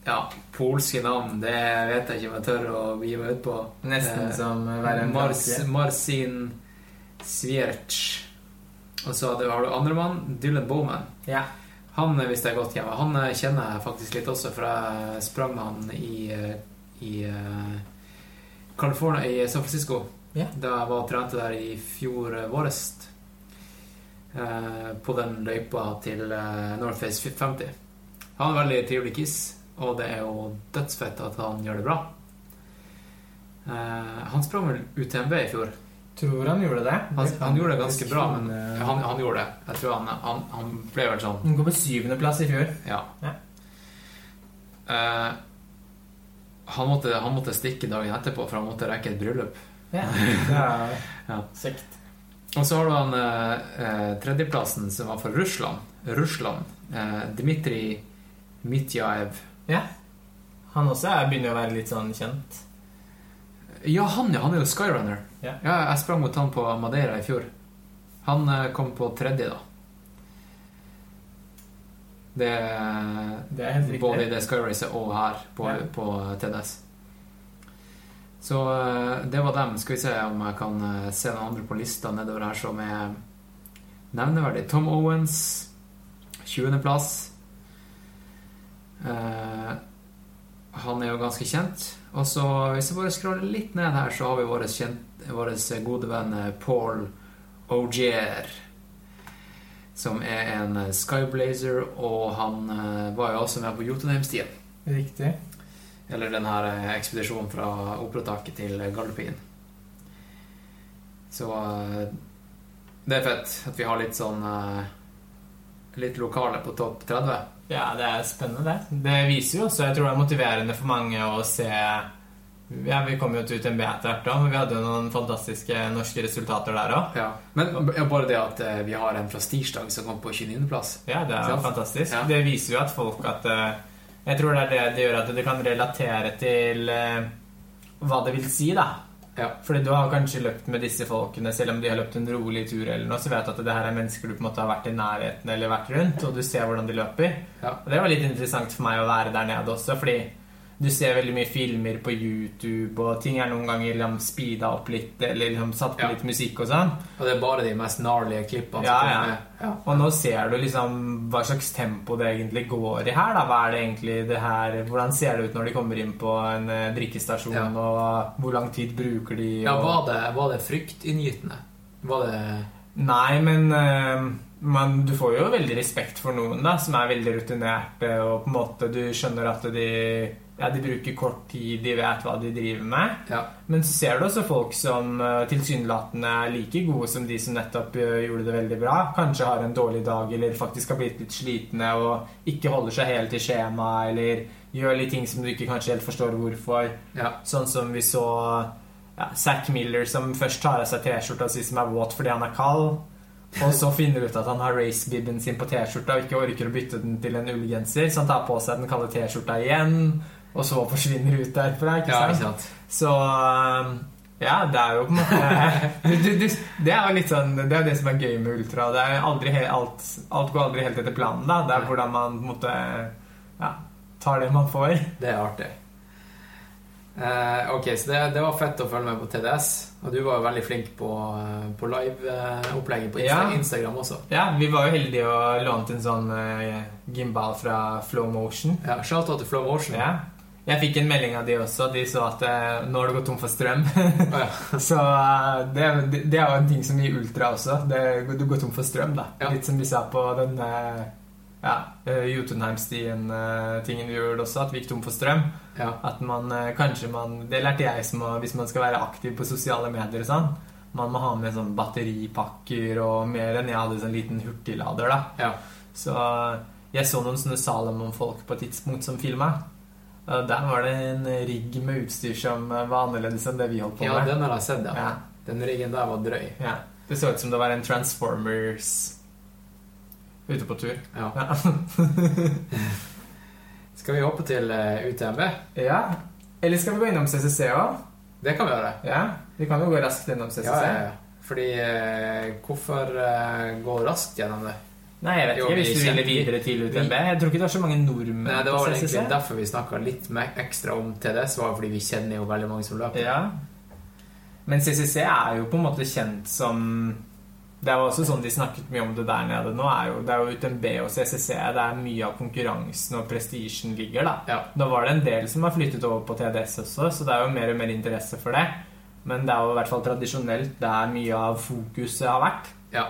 ja, polske navn, det vet jeg ikke om jeg tør å gi meg ut på. Nesten eh, som Mars, Marcin Svierch. Og så har du andremann, Dylan Bowman. Ja. Han visste jeg godt hjemme. Han eh, kjenner jeg faktisk litt også, for jeg sprang med han i, eh, i California, i San Francisco. Ja. Da jeg var og trente der i fjor våres. På den løypa til Northface 50. Han er en veldig trivelig kiss, og det er jo dødsfett at han gjør det bra. Han sprang vel UTMB i fjor. Tror han gjorde det. Han, han gjorde det ganske bra, men han, han, gjorde det. Jeg tror han, han, han ble vel sånn Han kom på syvendeplass i fjor. Ja. ja. Uh, han, måtte, han, måtte, stikke dagen etterpå, for han måtte rekke et bryllup. Ja, det (laughs) er ja. (laughs) Sikt. Og så har du han uh, tredjeplassen, som var for Russland. Russland. Uh, Dmitrij Mitjaev. Ja. Han også er, begynner å være litt sånn kjent. Ja, han ja. Han er jo skyrunner. Ja. ja jeg sprang mot han på Madeira i fjor. Han eh, kom på tredje, da. Det, det er helt riktig. Både i det skyracet og her på, ja. på TDS. Så eh, det var dem. Skal vi se om jeg kan eh, se noen andre på lista nedover her som er nevneverdig. Tom Owens, 20.-plass. Uh, han er jo ganske kjent. Og så Hvis jeg bare scroller litt ned her, så har vi vår, kjent, vår gode venn eh, Paul Ogier. Som er en eh, skyblazer, og han uh, var jo også med på Jotunheimstien. Riktig. Eller den her ekspedisjonen fra Operataket til Galdhøpiggen. Så det er fett at vi har litt sånn Litt lokale på topp 30. Ja, det er spennende, det. Det viser jo også Jeg tror det er motiverende for mange å se ja, Vi kom jo til UTMB etter hvert, men vi hadde jo noen fantastiske norske resultater der òg. Ja. Men bare det at uh, vi har en fra Stirsdag som kom på 29.-plass. Ja, det er fantastisk. Ja. Det viser jo at folk at uh, Jeg tror det er det det gjør at det kan relatere til uh, hva det vil si, da. Ja. Fordi du har kanskje løpt med disse folkene, selv om de har løpt en rolig tur, eller noe, så vet du at det her er mennesker du på en måte har vært i nærheten eller vært rundt, og du ser hvordan de løper. Ja. Og det var litt interessant for meg å være der nede også, fordi du ser veldig mye filmer på YouTube, og ting er noen ganger liksom speeda opp litt, eller liksom satt på ja. litt musikk og sånn. Og det er bare de mest gnarlige klippene ja, ja. ja. Og nå ser du liksom hva slags tempo det egentlig går i her, da. Hva er det egentlig det her Hvordan ser det ut når de kommer inn på en uh, drikkestasjon, og hvor lang tid bruker de? Og... Ja, var det, var det fryktinngytende? Var det Nei, men uh, men du får jo veldig respekt for noen da, som er veldig rutinerte, og på en måte du skjønner at de ja, de bruker kort tid, de vet hva de driver med. Ja. Men så ser du også folk som uh, tilsynelatende er like gode som de som nettopp uh, gjorde det veldig bra. Kanskje har en dårlig dag eller faktisk har blitt litt slitne og ikke holder seg helt i skjema eller gjør litt ting som du ikke kanskje helt forstår hvorfor. Ja. Sånn som vi så ja, Zack Miller som først tar av seg T-skjorta si som er våt fordi han er kald. Og så finner du ut at han har racebibben sin på T-skjorta og ikke orker å bytte den til en ullgenser, så han tar på seg den kalde T-skjorta igjen og så forsvinner ut derfra. Ikke sant? Ja, ikke sant? Så um, ja, det er jo på en måte (laughs) Det er jo litt sånn Det er det som er gøy med ultra. Det er aldri alt, alt går aldri helt etter planen. da Det er hvordan man på en måte ja, tar det man får. Det er artig. Eh, ok, så det, det, var fett å følge med på TDS. Og du var jo veldig flink på, eh, på live-opplegget på Insta ja. Instagram også. Ja, vi var jo heldige og lånte en sånn uh, gimbal fra Flow Motion. Ja, Shout-out til Flow Motion. Ja. Jeg fikk en melding av de også. De så at eh, nå har det gått tom for strøm. Ja. (laughs) så eh, det, det, er jo en ting som gir ultra også. Det, du går tom for strøm, da. Ja. Litt som vi sa på den eh, ja, Jotunheimstien-tingen vi gjorde også, at vi gikk tom for strøm. Ja. At man kanskje man Det lærte jeg som hvis man skal være aktiv på sosiale medier og sånn. Man må ha med sånn batteripakker og mer enn jeg hadde sånn liten hurtiglader, da. Ja. Så jeg så noen sånne Salomon-folk på et tidspunkt som filma. Der var det en rigg med utstyr som var annerledes enn det vi holdt på med. Ja, den har jeg sett, ja. ja. Den riggen der var drøy. Ja. Det så ut som det var en Transformers ute på tur. Ja. (laughs) skal vi hoppe til eh, UTMB? Ja. Eller skal vi gå innom CCC òg? Det kan vi gjøre. Ja, Vi kan jo gå raskt innom CCC. Ja, ja, ja. Fordi eh, Hvorfor eh, gå raskt gjennom det? Nei, jeg vet ikke hvis du ville videre til UTMB. Jeg tror ikke det var så mange nordmenn Nei, Det var egentlig derfor vi snakka litt ekstra om TDS, var fordi vi kjenner jo veldig mange som løper. Ja. Men CCC er jo på en måte kjent som Det er jo også sånn de snakket mye om det der nede nå. Er jo, det er jo UTMB og CCC det er mye av konkurransen og prestisjen ligger, da. Ja. Da var det en del som har flyttet over på TDS også, så det er jo mer og mer interesse for det. Men det er jo i hvert fall tradisjonelt der mye av fokuset har vært. Ja.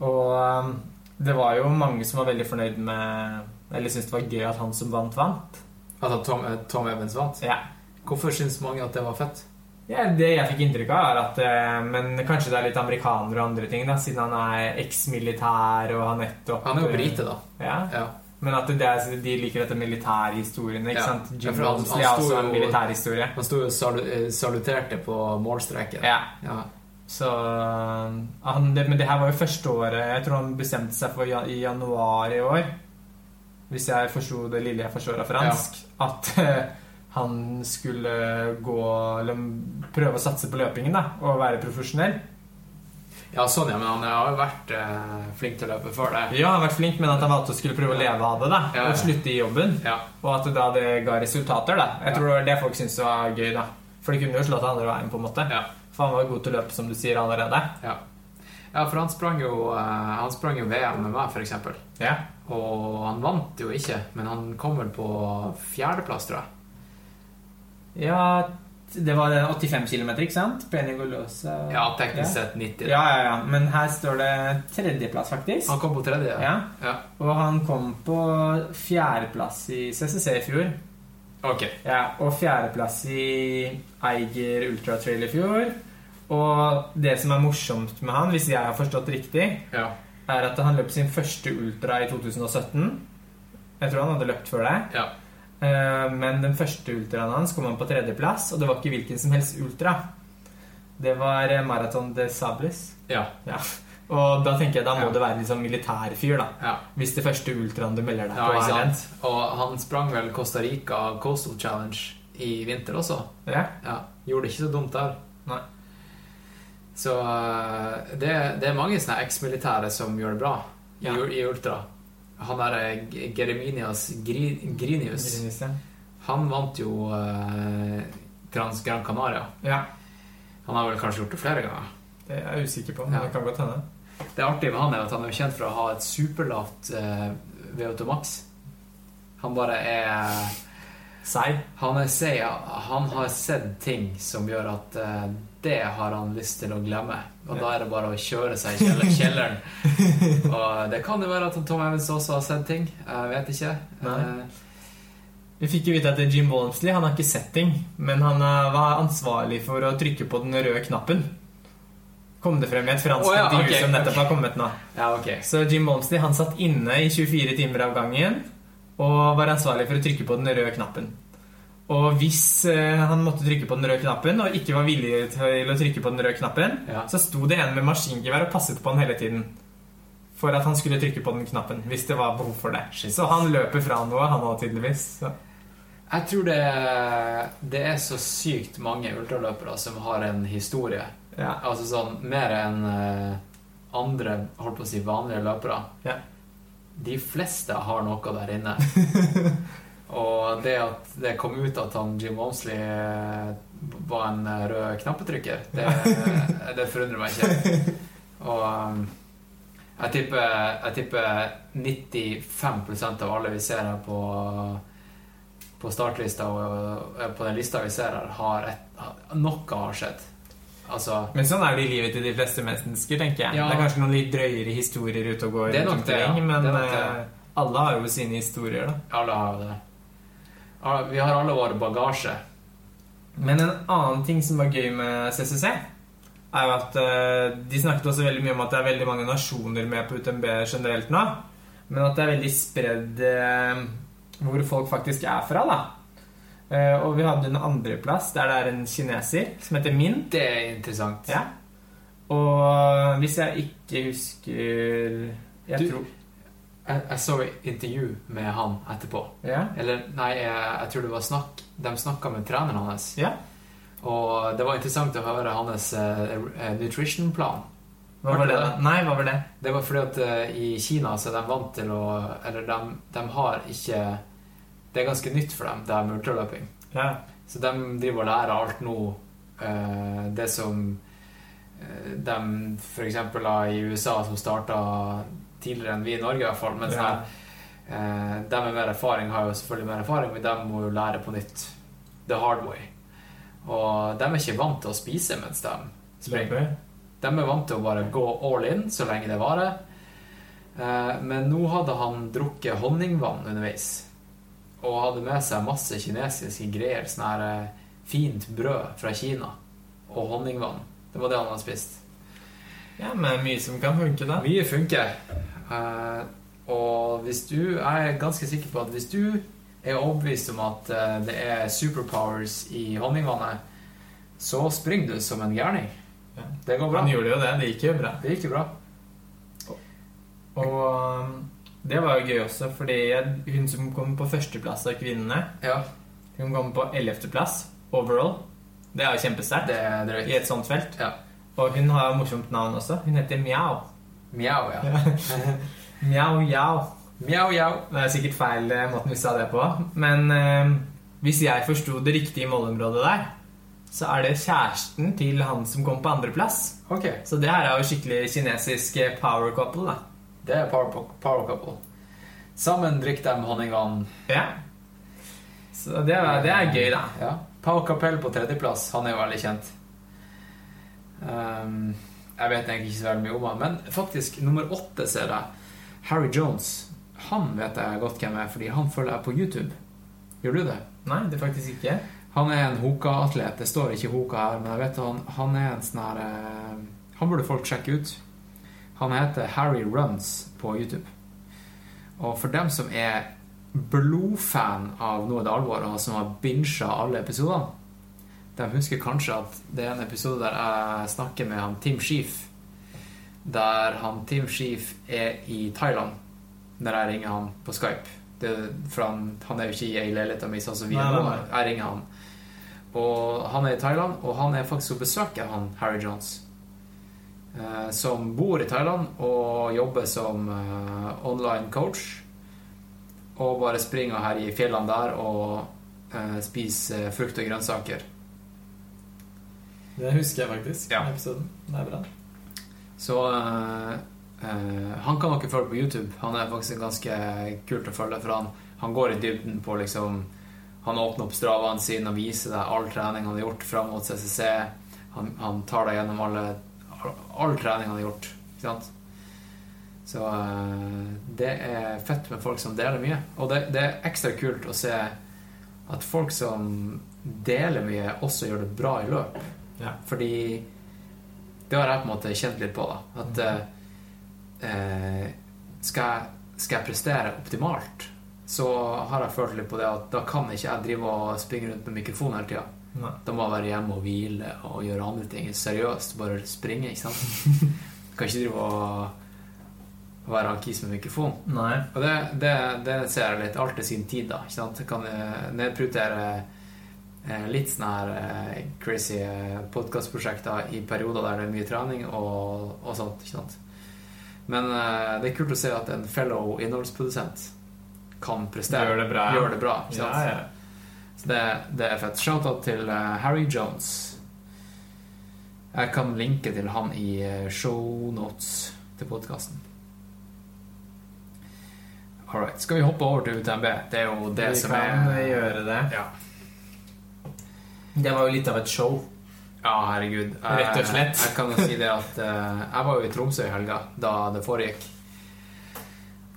Og um, det var jo mange som var veldig fornøyd med Eller syntes det var gøy at han som vant, vant. Altså Tom, eh, Tom Evans vant? Ja. Hvorfor syns mange at det var fett? Ja, Det jeg fikk inntrykk av, er at eh, Men kanskje det er litt amerikaner og andre ting, da, siden han er eksmilitær og har nettopp Han er jo brite, da. Ja. ja. Men at det de liker dette militærhistoriene. ikke ja. sant? Jim ja, han, han, han, en militærhistorie. Sto jo og saluterte på målstreken. Ja. ja. Så han, det, Men det her var jo første året Jeg tror han bestemte seg for i januar i år, hvis jeg forsto det lille jeg forstår av fransk, ja. at uh, han skulle gå Eller prøve å satse på løpingen da, og være profesjonell. Ja, sånn, ja, men han har jo vært eh, flink til å løpe før det. Ja, han har vært flink, men at han valgte å skulle prøve å leve av det. da ja, ja. Og slutte i jobben. Ja. Og at da det ga resultater. da Jeg tror det var det folk syntes var gøy. da For de kunne jo slått andre veien, på en måte. Ja. For han var god til å løpe, som du sier allerede. Ja, ja for han sprang jo, uh, han sprang jo VM med meg, f.eks. Ja. Og han vant jo ikke, men han kom vel på fjerdeplass, tror jeg. Ja, det var 85 km, ikke sant? Penigolosa Ja, teknisk sett 90. Ja, ja, ja. Men her står det tredjeplass, faktisk. Han kom på tredje, ja. ja. Og han kom på fjerdeplass i CCC i fjor. Ok. Ja, og fjerdeplass i Eiger Ultra Trail i fjor. Og det som er morsomt med han, hvis jeg har forstått riktig, ja. er at han løp sin første ultra i 2017. Jeg tror han hadde løpt før det. Ja. Eh, men den første ultraen hans kom han på tredjeplass, og det var ikke hvilken som helst ultra. Det var Marathon de Sables. Ja. ja. Og da tenker jeg da må ja. det være liksom militærfyr, da. Ja. Hvis det første ultraen du melder deg ja, på, er den. Og han sprang vel Costa Rica Coastal Challenge i vinter også. Ja. Ja, Gjorde det ikke så dumt der. Nei. Så eh, det, det er mange sånne eksmilitære som gjør det bra i, Ja. i ultra. Han derre G- Gereminias Gri, Grinius, Grinius han vant jo eh, Trans Gran Canaria. ja. Han har vel kanskje gjort det flere ganger. Det er jeg usikker på, men Ja. det kan godt hende. Det artige med han er at han er kjent for å ha et superlavt uh, VO2 max. Han bare er Seig. Han er seig. Han har sett ting som gjør at uh, det har han lyst til å glemme. Og da er det bare å kjøre seg i kjeller- (laughs) kjelleren. og det kan jo være at Tom Evans også har sett ting. Jeg vet ikke. Eh, Vi fikk jo vite at Jim Walmsley han har ikke sett ting, men han eh, var ansvarlig for å trykke på den røde knappen. Kom det frem i et fransk oh, ja, intervju okay, som nettopp har kommet nå. ja, okay. Så Jim Walmsley han satt inne i 24 timer av gangen og var ansvarlig for å trykke på den røde knappen. Og hvis eh, han måtte trykke på den røde knappen og ikke var villig til å trykke på den røde knappen, Ja. så sto det en med maskingevær og passet på han hele tiden. For at han skulle trykke på den knappen hvis det var behov for det. Så han løper fra noe, han òg, tydeligvis. Så. Jeg tror det, det er så sykt mange ultraløpere som har en historie. Ja. Altså sånn mer enn eh, andre holdt på å si vanlige løpere. Ja. De fleste har noe der inne. (laughs) Og det at det kom ut at han Jim Walmsley eh, var en eh, rød knappetrykker, det, (laughs) det forundrer meg ikke. Og jeg tipper, jeg tipper 95% av alle vi ser her på, på startlista og på den lista vi ser her, har et, noe har skjedd. Altså Men sånn er det i livet til de fleste mennesker, tenker jeg. Ja. Det er kanskje noen litt drøyere historier ute og går, Det er nok det, ja. men Det er nok det. eh, alle har jo sine historier, da. Alle har jo det. Vi har alle vår bagasje. Men en annen ting som var gøy med CCC, er jo at eh, de snakket også veldig mye om at det er veldig mange nasjoner med på UTMB generelt nå. Men at det er veldig spredd eh, hvor folk faktisk er fra, da. Eh, og vi hadde en andreplass der det er en kineser som heter Min. Det er interessant. Ja. Og hvis jeg ikke husker Jeg Du- tror Jeg, jeg så et intervju med han etterpå. Ja. Eller nei, jeg, jeg tror det var snakk De snakka med treneren hans. ja. Og det var interessant å høre hans eh, nutrition-plan. Hva var det, da? Nei, hva var det? Det var fordi at uh, i Kina så er de vant til å Eller de, de har ikke Det er ganske nytt for dem, det her med ultraløping. Ja. Så de driver og lærer alt nå. eh, det som eh, de f.eks. i USA, som starta tidligere enn vi i Norge, i hvert fall. Men sånn Ja. her, eh, de med mer erfaring har jo selvfølgelig mer erfaring, men de må jo lære på nytt. The hard way. Og de er ikke vant til å spise mens de springer. De er vant til å bare gå all in så lenge det varer. Eh, Men nå hadde han drukket honningvann underveis. Og hadde med seg masse kinesiske greier. Sånn her eh, fint brød fra Kina. Og honningvann. Det var det han hadde spist. Ja, men mye som kan funke, da. Mye funker. Eh, og hvis du Jeg er ganske sikker på at hvis du er overbevist om at eh, det er superpowers i honningvannet, så springer du som en gærning. Ja. Det går bra. Han gjorde jo det. Det gikk jo bra. Det gikk jo bra. Og um, det var jo gøy også, fordi hun som kom på førsteplass av kvinnene, Ja, hun kom på ellevteplass overall. Det er jo kjempesterkt er i et sånt felt. Ja. Og hun har morsomt navn også. Hun heter Mjau. Mjau, ja. Mjau, jau. Mjau, jau. Det er sikkert feil eh, måten vi sa det på. Men eh, hvis jeg forsto det riktige målområdet der, så er det kjæresten til han som kom på andreplass. Okay. Så det her er jo skikkelig kinesisk eh, power couple, da. Det er power, power couple. Sammen drikker de honningvann. Ja. Så det er, det er gøy, da. Ja. Pau Capell på tredjeplass. Han er jo veldig kjent. Um, jeg vet egentlig ikke så veldig mye om han, men faktisk nummer åtte ser jeg. Harry Jones. Han vet jeg godt hvem er, fordi han følger jeg på YouTube. Gjør du det? Nei, det er faktisk ikke. Han er en Hoka-atlet. Det står ikke Hoka her, men jeg vet han, han er en sånn her eh, Han burde folk sjekke ut. Han heter Harry Runs på YouTube. Og for dem som er blodfan av Nå er det alvor, og som har binsja alle episodene, de husker kanskje at det er en episode der jeg snakker med han Tim Sheef. Der han Tim Sheef er i Thailand, når jeg ringer han på Skype. Det, for han, han, er jo ikke i leiligheta mi sånn som vi er nå. Jeg ringer han. Og han er i Thailand, og han er faktisk og besøker han Harry Jones. Eh, som bor i Thailand og jobber som eh, online coach. Og bare springer her i fjellene der og eh, spiser frukt og grønnsaker. Det husker jeg faktisk. Ja. episoden. Det er bra. Så uh, uh, han kan dere følge på YouTube. Han er faktisk ganske kult å følge, for han, han går i dybden på liksom Han åpner opp stravaen sin og viser deg all trening han har gjort fram mot CCC. Han, han tar deg gjennom alle, all trening han har gjort. Ikke sant? Så uh, det er fett med folk som deler mye. Og det, det er ekstra kult å se at folk som deler mye, også gjør det bra i løp. Ja. Fordi det har jeg på en måte kjent litt på. da At mm. eh, skal, jeg, skal, jeg, prestere optimalt, så har jeg følt litt på det at da kan ikke jeg drive og springe rundt med mikrofon hele tida. Da må jeg være hjemme og hvile og gjøre andre ting. Seriøst, bare springe. ikke sant? (laughs) kan ikke drive og være han kis med mikrofon. Nei. Og det, det, det, ser jeg litt. Alt til sin tid, da. ikke sant? Kan nedprioritere Eh, litt sånne her eh, crazy eh, podkastprosjekter i perioder der det er mye trening og, og sånt. ikke sant? Men det er kult å se at en fellow innholdsprodusent kan prestere. Gjør det bra. Gjør det bra ikke sant? Ja, ja. Så det, det, er fett. Shout-out til Harry Jones. Jeg kan linke til han i shownotes til podkasten. Alright. Skal vi hoppe over til UTMB? Det er jo det vi som er Vi kan gjøre det. Ja. Det var jo litt av et show. Ja, herregud. Rett og slett. Jeg, kan jo si det at uh, jeg var jo i Tromsø i helga da det foregikk.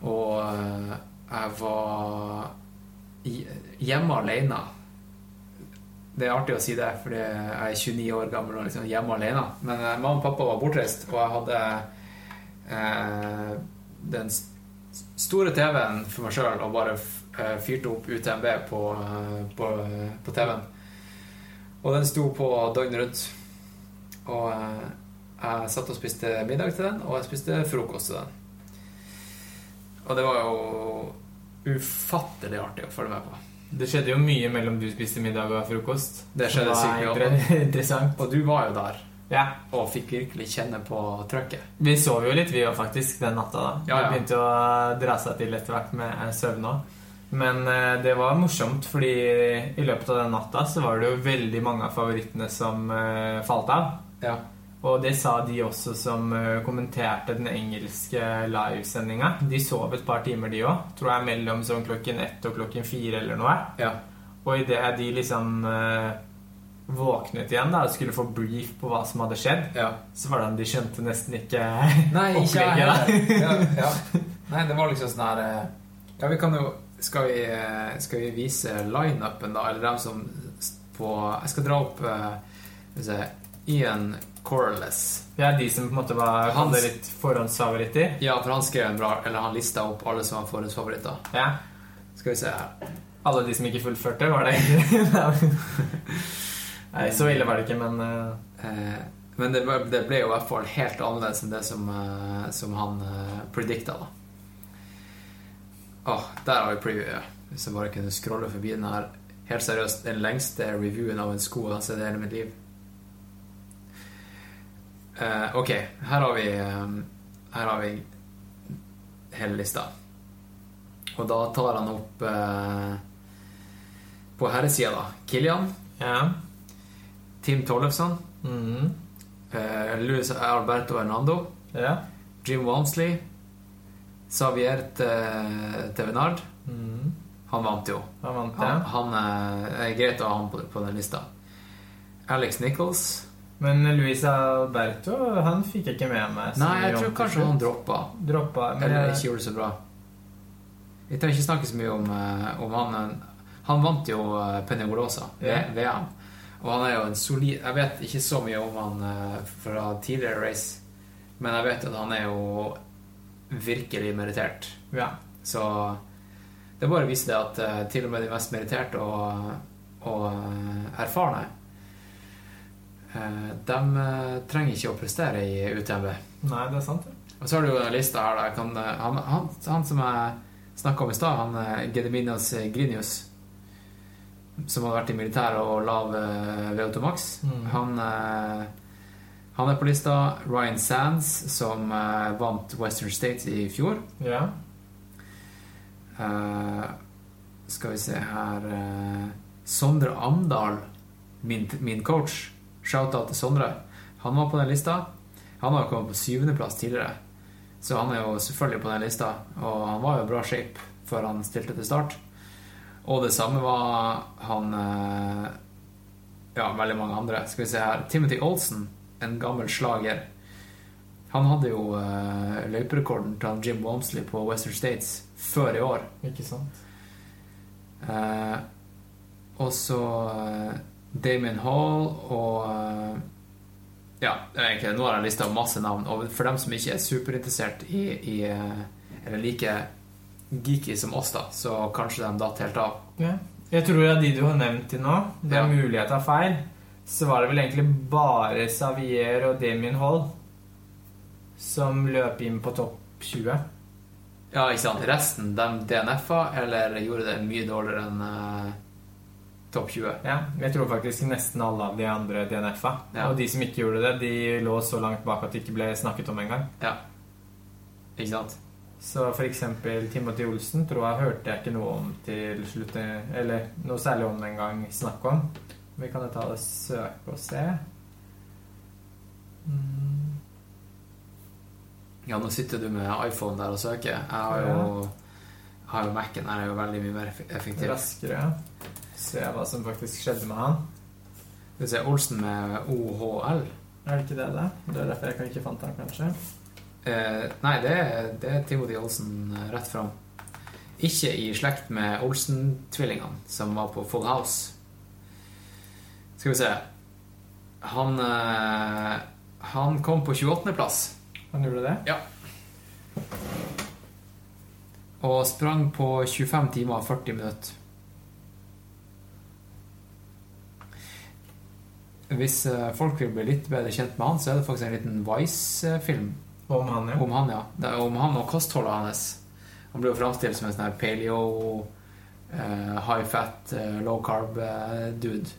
Og jeg var hjemme alene. Det er artig å si det, fordi jeg er 29 år gammel og liksom hjemme alene. Men uh, mamma og pappa var bortreist, og jeg hadde den store TV-en for meg sjøl og bare fyrte opp UTMB på, på, på TV-en. Og den sto på døgnet rundt. Og eh, jeg satt og spiste middag til den, og jeg spiste frokost til den. Og det var jo ufattelig artig å følge med på. Det skjedde jo mye mellom du spiste middag og frokost. Det skjedde sykt interessant. Og du var jo der. Ja. Og fikk virkelig kjenne på trøkket. Vi sov jo litt, vi òg, faktisk, den natta. da ja, ja. Begynte å dra seg til etter hvert med søvn òg. Men eh, det var morsomt, fordi i løpet av den natta så var det jo veldig mange av favorittene som eh, falt av. Ja. Og det sa de også som eh, kommenterte den engelske livesendinga. De sov et par timer, de òg. Tror jeg mellom sånn klokken ett og klokken fire eller noe. Ja. Og idet de liksom våknet igjen da og skulle få brief på hva som hadde skjedd, ja. så var det de skjønte nesten ikke (laughs) Nei, ikke jeg ja, ja. (laughs) Nei, det var liksom sånn her Ja, vi kan jo skal vi, eh, skal vi vise lineupen, da? Eller dem som på Jeg skal dra opp uh, Ian Corless. Ja, de som på en måte var han, litt forhåndsfavoritter? Ja, for han skrev en bra Eller han lista opp alle som var forhåndsfavoritter. Ja. Skal vi se her. Alle de som ikke fullførte, var det egentlig? (laughs) Nei, så ille var det ikke, men uh, Men det, det, ble jo i hvert fall helt annerledes enn det som, uh, som han uh, predikta, da. Oh, der har vi previewet. Hvis jeg bare kunne scrolle forbi den her. Helt seriøst, den lengste reviewen av en sko jeg har sett i hele mitt liv. Uh, ok, her har vi um, Her har vi hele lista. Og da tar han opp uh, På herresida, da. Kilian. Ja. Tim Tollefson. Mm. Uh, Luis Alberto Hernando. Ja. Jim Walmsley. Xavier Tevenard. Mm. Han vant jo. Han vant, ja. han, han er greit å ha han på, på, den lista. Alex Nichols. Men Luisa Alberto han fikk jeg ikke med meg. Nei, jeg tror kanskje han droppa. droppa men Eller ikke gjorde det så bra. Vi trenger ikke snakke så mye om, eh, om han Han vant jo eh, Penegolosa, yeah. VM. Og han er jo en solid Jeg vet ikke så mye om han fra tidligere race, men jeg vet at han er jo virkelig merittert. Ja. Så det er bare å vise det at uh, til og med de mest meritterte og, og erfarne De trenger ikke å prestere i UTMB. Nei, det er sant. Og så har du jo lista her. Kan, han, han, han, som jeg snakka om i stad, han eh, Gediminas Grinius, som hadde vært i militæret og lav eh, VO2 Max, mm. han, eh, han er på lista. Ryan Sands, som vant Western States i fjor. Ja. Uh, skal vi se her Sondre Amdal, min, min coach. Shout-out til Sondre. Han var på den lista. Han har kommet på syvendeplass tidligere. Så han er jo selvfølgelig på den lista, og han var jo bra shape før han stilte til start. Og det samme var han eh, Ja, veldig mange andre. Skal vi se her Timothy Olsen, en gammel slager. Han hadde jo uh, løyperekorden til Jim Wamsley på Western States før i år. Ikke sant. Uh, og så uh, Damien Hall og uh, ja, egentlig, nå har jeg lista masse navn. Og for dem som ikke er superinteressert i, i eh, Eller like geeky som oss, da, så kanskje de datt helt av. Ja. Jeg tror av de du har nevnt til nå, det er ja. mulig jeg tar feil, så var det vel egentlig bare Savier og Damien Hall som løp inn på topp 20. Ja, ikke sant. Resten, de DNF-a, eller gjorde det mye dårligere enn uh topp 20. Ja, jeg tror faktisk nesten alle av de andre DNF-a. Ja. Og de som ikke gjorde det, de lå så langt bak at det ikke ble snakket om engang. Ja. Ikke sant? Så for eksempel Timothy Olsen tror jeg hørte jeg ikke noe om til slutt Eller noe særlig om en gang snakk om. Vi kan jo ta og søke og se. Mm. Ja, nå sitter du med iPhone der og søker. Jeg har jo, ja. har jo Mac-en. Er jo veldig mye mer effektiv. Raskere, ja se hva som faktisk skjedde med han. Skal vi se Olsen med OHL. Er det ikke det, da? Det er derfor jeg kan ikke fant han, kanskje? Eh, nei, det er, det er Timothy Olsen eh, rett fram. Ikke i slekt med Olsen-tvillingene, som var på Full House. Skal vi se Han eh, Han kom på 28.-plass. Han gjorde det? Ja. Og sprang på 25 timer og 40 minutter. Hvis eh, folk vil bli litt bedre kjent med han, så er det faktisk en liten Vice-film. Om han, ja. Om han, ja. Det er om han og kostholdet hans. Han blir jo framstilt som en sånn her paleo, uh, high fat, uh, low carb-dude.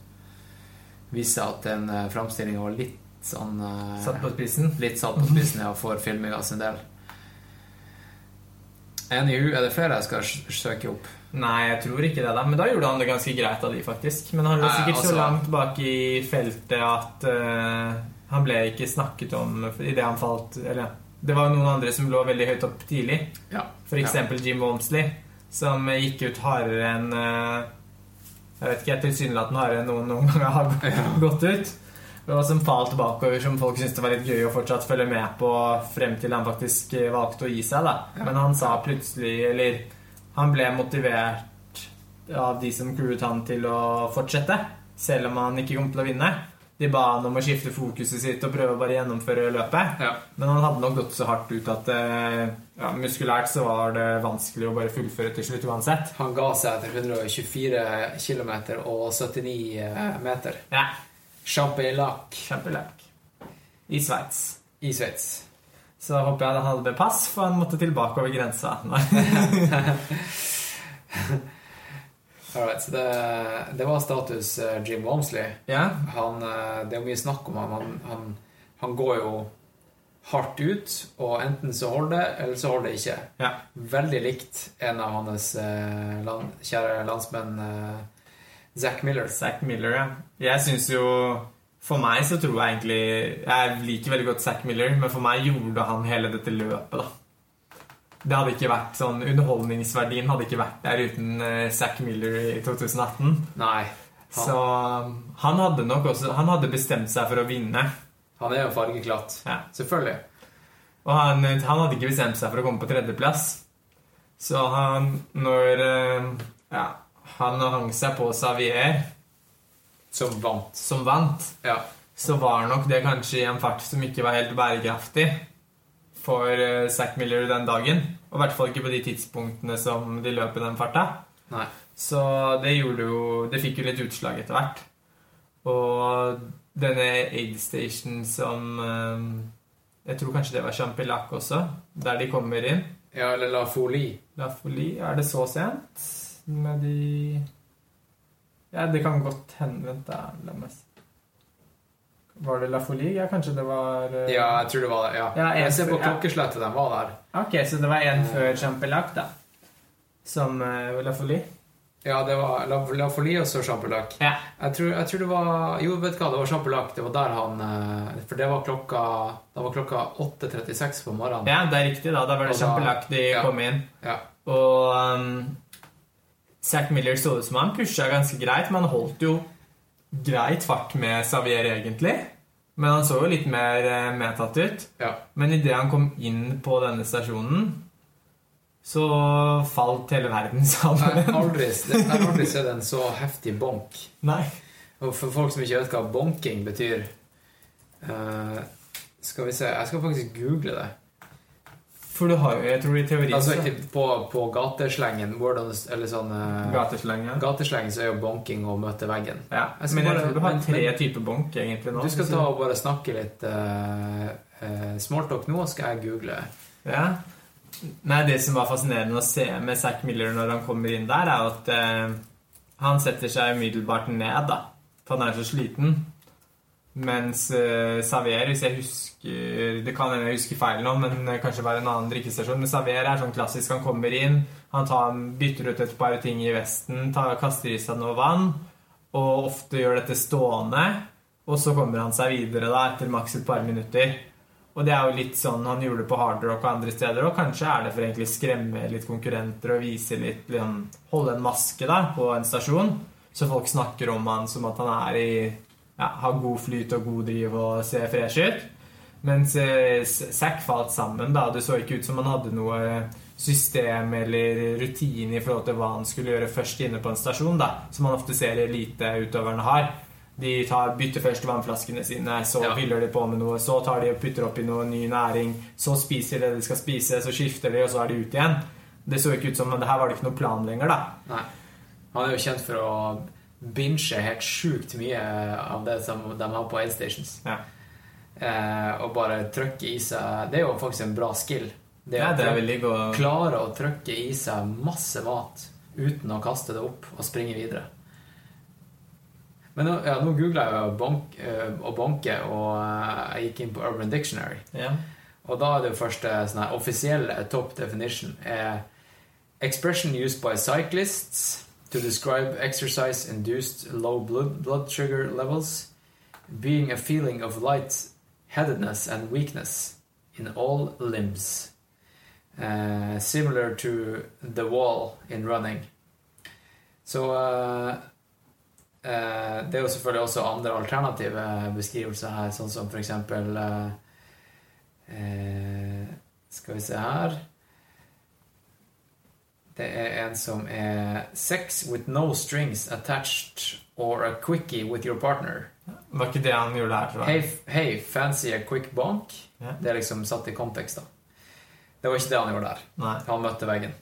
Viser at den uh, framstillinga var litt sånn uh, Satt på spissen? Litt satt på spissen, ja, for filminga sin del. Anywho, er det flere jeg skal søke opp? Nei, jeg tror ikke det. da Men da gjorde han det ganske greit av de, faktisk. Men han lå sikkert altså, så langt bak i feltet at uh, han ble ikke snakket om idet han falt Eller det var noen andre som lå veldig høyt opp tidlig. Ja. Eksempel ja. Jim Wamsley, som gikk ut hardere enn uh, Jeg vet ikke, tilsynelatende hardere enn noen noen ganger har (laughs) gått ut. Og som falt bakover, som folk syntes det var litt gøy å fortsatt følge med på frem til han faktisk valgte å gi seg. da ja. Men han sa plutselig, eller han ble motivert av de som crewet han til å fortsette, selv om han ikke kom til å vinne. De ba han om å skifte fokuset sitt og prøve å bare gjennomføre løpet. Ja. Men han hadde nok gått så hardt ut at eh, ja, muskulært så var det vanskelig å bare fullføre til slutt uansett. Han ga seg etter 124 km og 79 eh, meter. Ja. Champelac. Champelac. I Sveits. I Sveits. Så håper jeg han hadde blitt pass, for han måtte tilbake over grensa. (laughs) Alright, så det, det, var status uh, Jim Wamsley. Yeah. Han, uh, det er jo mye snakk om ham. Han, han, han, går jo hardt ut, og enten så holder det, eller så holder det ikke. Yeah. Veldig likt en av hans uh, land, kjære landsmenn, Zack Miller. Zack Miller, ja. Jeg syns jo for meg så tror jeg egentlig Jeg liker veldig godt Zack Miller, men for meg gjorde han hele dette løpet, da. Det hadde ikke vært sånn Underholdningsverdien hadde ikke vært der uten uh, Zack Miller i 2018. Nei. Han. Så han hadde nok også Han hadde bestemt seg for å vinne. Han er jo fargeklatt. Ja. Selvfølgelig. Og han, han, hadde ikke bestemt seg for å komme på tredjeplass. Så han Når uh, Ja, han hang seg på Xavier som vant. Som vant. Ja. Så var nok det kanskje i en fart som ikke var helt bærekraftig for uh, Zack Miller den dagen. Og i hvert fall ikke på de tidspunktene som de løp i den farta. Nei. Så det gjorde jo Det fikk jo litt utslag etter hvert. Og denne aid station som uh, Jeg tror kanskje det var Champillac også, der de kommer inn. Ja, eller La Folie. La Folie, er det så sent? Med de Ja, det kan godt hende Vent, da. La meg se. Var det La Folie? Ja, kanskje det var uh... Ja, jeg tror det var det. ja. ja jeg ser på klokkeslettet de var der. Ok, så det var en før Champelac, da? Som uh, La Folie? Ja, det var La, La Folie og så Champelac. Ja. Jeg, tror, jeg tror det var Jo, vet du hva, det var Champelac. Det var der han For det var klokka Det var klokka 8.36 på morgenen. Ja, det er riktig, da. Da var det Champelac de ja. kom inn. Ja. Og um, Zack Miller så ut som han pusha ganske greit, men han holdt jo greit fart med Xavier, egentlig. Men han så jo litt mer eh, medtatt ut. Ja. Men idet han kom inn på denne stasjonen, så falt hele verden (laughs) sammen. Jeg har aldri, aldri sett en så heftig bonk. Nei. Og for folk som ikke vet hva bonking betyr uh, Skal vi se Jeg skal faktisk google det. For du har jo, jeg tror i teorien Altså på, på gateslengen eller sånn uh, Gateslengen Gateslengen så er jo bonking å møte veggen. Ja, jeg Men jeg bare, tror du har tre typer bonk egentlig nå. Du skal ta og bare snakke litt uh, uh, smalltalk nå, skal jeg google. Ja. Nei, det som var fascinerende å se med Zack Miller når han kommer inn der, er at uh, han setter seg umiddelbart ned, da. For han er så sliten. Mens uh, Saver, hvis jeg husker Det kan hende jeg husker feil nå, men kanskje være en annen drikkestasjon. Men Saver er sånn klassisk. Han kommer inn, han tar, bytter ut et par ting i vesten, tar, kaster i seg noe vann, og ofte gjør dette stående. Og så kommer han seg videre da, etter maks et par minutter. Og det er jo litt sånn han gjorde det på Hard Rock og andre steder. Og kanskje er det for å skremme litt konkurrenter og vise litt liksom, Holde en maske da, på en stasjon. Så folk snakker om han som at han er i ja, har god flyt og god driv og ser fresh ut. Mens eh, Zack falt sammen. da, Det så ikke ut som han hadde noe system eller rutine i forhold til hva han skulle gjøre først inne på en stasjon, da, som man ofte ser eliteutøverne har. De tar, bytter først vannflaskene sine, så ja. fyller de på med noe, så tar de og putter oppi noe ny næring, så spiser de det de skal spise, så skifter de, og så er de ute igjen. Det så ikke ut som men det her var det ikke noe plan lenger, da. Nei. Han er jo kjent for å binge helt sjukt mye av det som de har på aidstations. Ja. Eh, og bare trykke i seg Det er jo faktisk en bra skill. Det, ja, det er veldig god. klare å trykke i seg masse mat uten å kaste det opp og springe videre. Men ja, nå googla jeg jo bonk, øh, og bonke, og øh, jeg gikk inn på Urban Dictionary. Ja. Og da er det første sånn offisielle top definition er Expression used by cyclists to describe exercise induced low blood, blood sugar levels, being a feeling of light-headedness and weakness in all limbs, uh, similar to the wall in running. Så uh, uh, Det er jo selvfølgelig også andre alternative beskrivelser her, sånn som for eksempel uh, Skal vi se her det er en som er Sex with no strings attached or a quickie with your partner. Det Var ikke det han gjorde her, tror jeg. Hey, hey fancy a quick bonk. Ja. Det er liksom satt i kontekst, da. Det var ikke det han gjorde der. Nei. Han møtte veggen.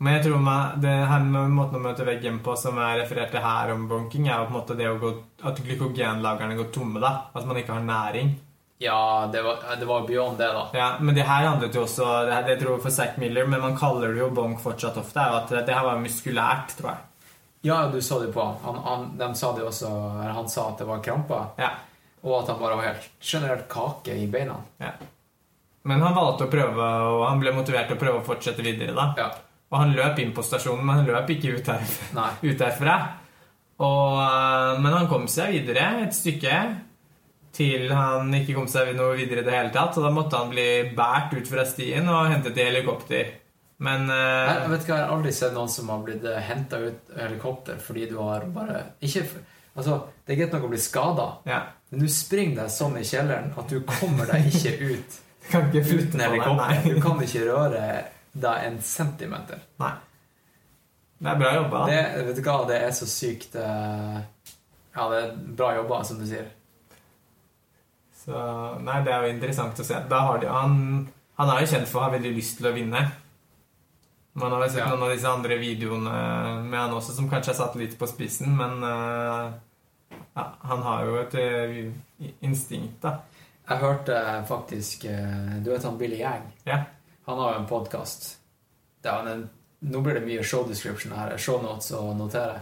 Men jeg tror det her med måten å møte veggen på som jeg refererte her om bonking, er jo på en måte det å gå, at glykogenlagrene går tomme. da At man ikke har næring. Ja, det var, det var beyond det, da. Ja, Men det her handlet jo også Det, her, det tror jeg for Zack Miller, men man kaller det jo bonk fortsatt ofte. er at Det her var muskulært, tror jeg. Ja, du sa det på. Han, han, de sa det også, han sa at det var kramper. Ja. Og at han bare var helt generelt kake i beina. Ja. Men han valgte å prøve, og han ble motivert til å prøve å fortsette videre. da. Ja. Og han løp inn på stasjonen, men han løp ikke ut, her, (laughs) ut herfra. Og, eh, men han kom seg videre et stykke til han ikke kom seg noe videre i det hele tatt. Så da måtte han bli båret ut fra stien og hentet i helikopter. Men uh, jeg, vet ikke, jeg har aldri sett noen som har blitt eh, henta ut av helikopter fordi du har bare ikke, altså, Det er greit nok å bli skada, ja. men du springer deg sånn i kjelleren at du kommer deg ikke (laughs) ut kan ikke uten helikopter. Du kan ikke røre deg en centimeter. Nei. Det er bra jobba. Det, vet du hva, det er så sykt uh, Ja, det er bra jobba, som du sier. Så Nei, det er jo interessant å se. Da har de, han, han er jo kjent for å ha veldig lyst til å vinne. Man har jo sett ja. noen av disse andre videoene med han også, som kanskje er satt litt på spissen, men uh, ja, han har jo et uh, instinkt, da. Jeg hørte faktisk uh, Du vet han Billy Yang? Ja. Han har jo en podkast. Nå blir det mye show description her. Show notes å notere.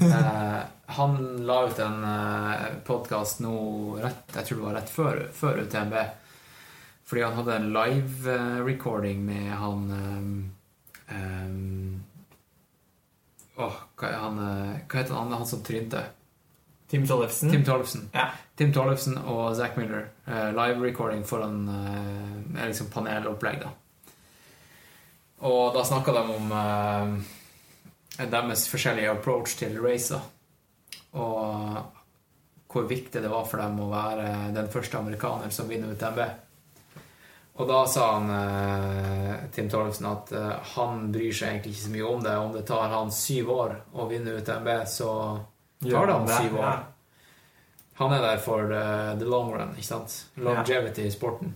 Eh, han la ut en eh, podkast nå rett, jeg tror det var rett før, før UTMB. Fordi han hadde en live-recording med han eh, um, oh, hva, han, eh, hva heter han, han som trynte? Tim Tollefsen. Tim Tollefsen. Ja. Tim Tollefsen og Zack Miller. Uh, live-recording foran eh, liksom panelopplegg, da. Og da snakka de om eh, deres forskjellige approach til racer. Og hvor viktig det var for dem å være den første amerikaner som vinner UTMB. Og da sa han, Tim Tollefsen at han bryr seg egentlig ikke så mye om det. Om det tar han syv år å vinne UTMB, så tar det han syv år. Han er der for the, uh, the long run, ikke sant? Longevity i sporten.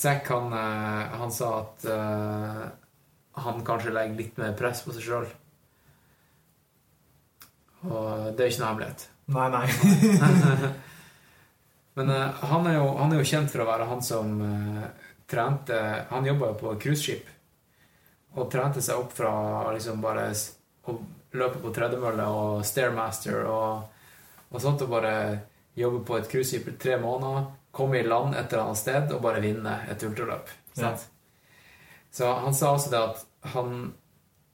Zack, han, uh, han, sa at uh, han kanskje legger litt mer press på seg sjøl. Og det er ikke noe hemmelighet. Nei, nei. (laughs) Men uh, han, er jo, han, er jo, kjent for å være han som uh, trente Han jobba jo på cruiseskip og trente seg opp fra liksom bare å løpe på tredemølle og stairmaster og, og sånt, og bare jobbe på et cruiseskip i tre måneder, komme i land et eller annet sted og bare vinne et ultraløp. Ja. Så han sa også det at han,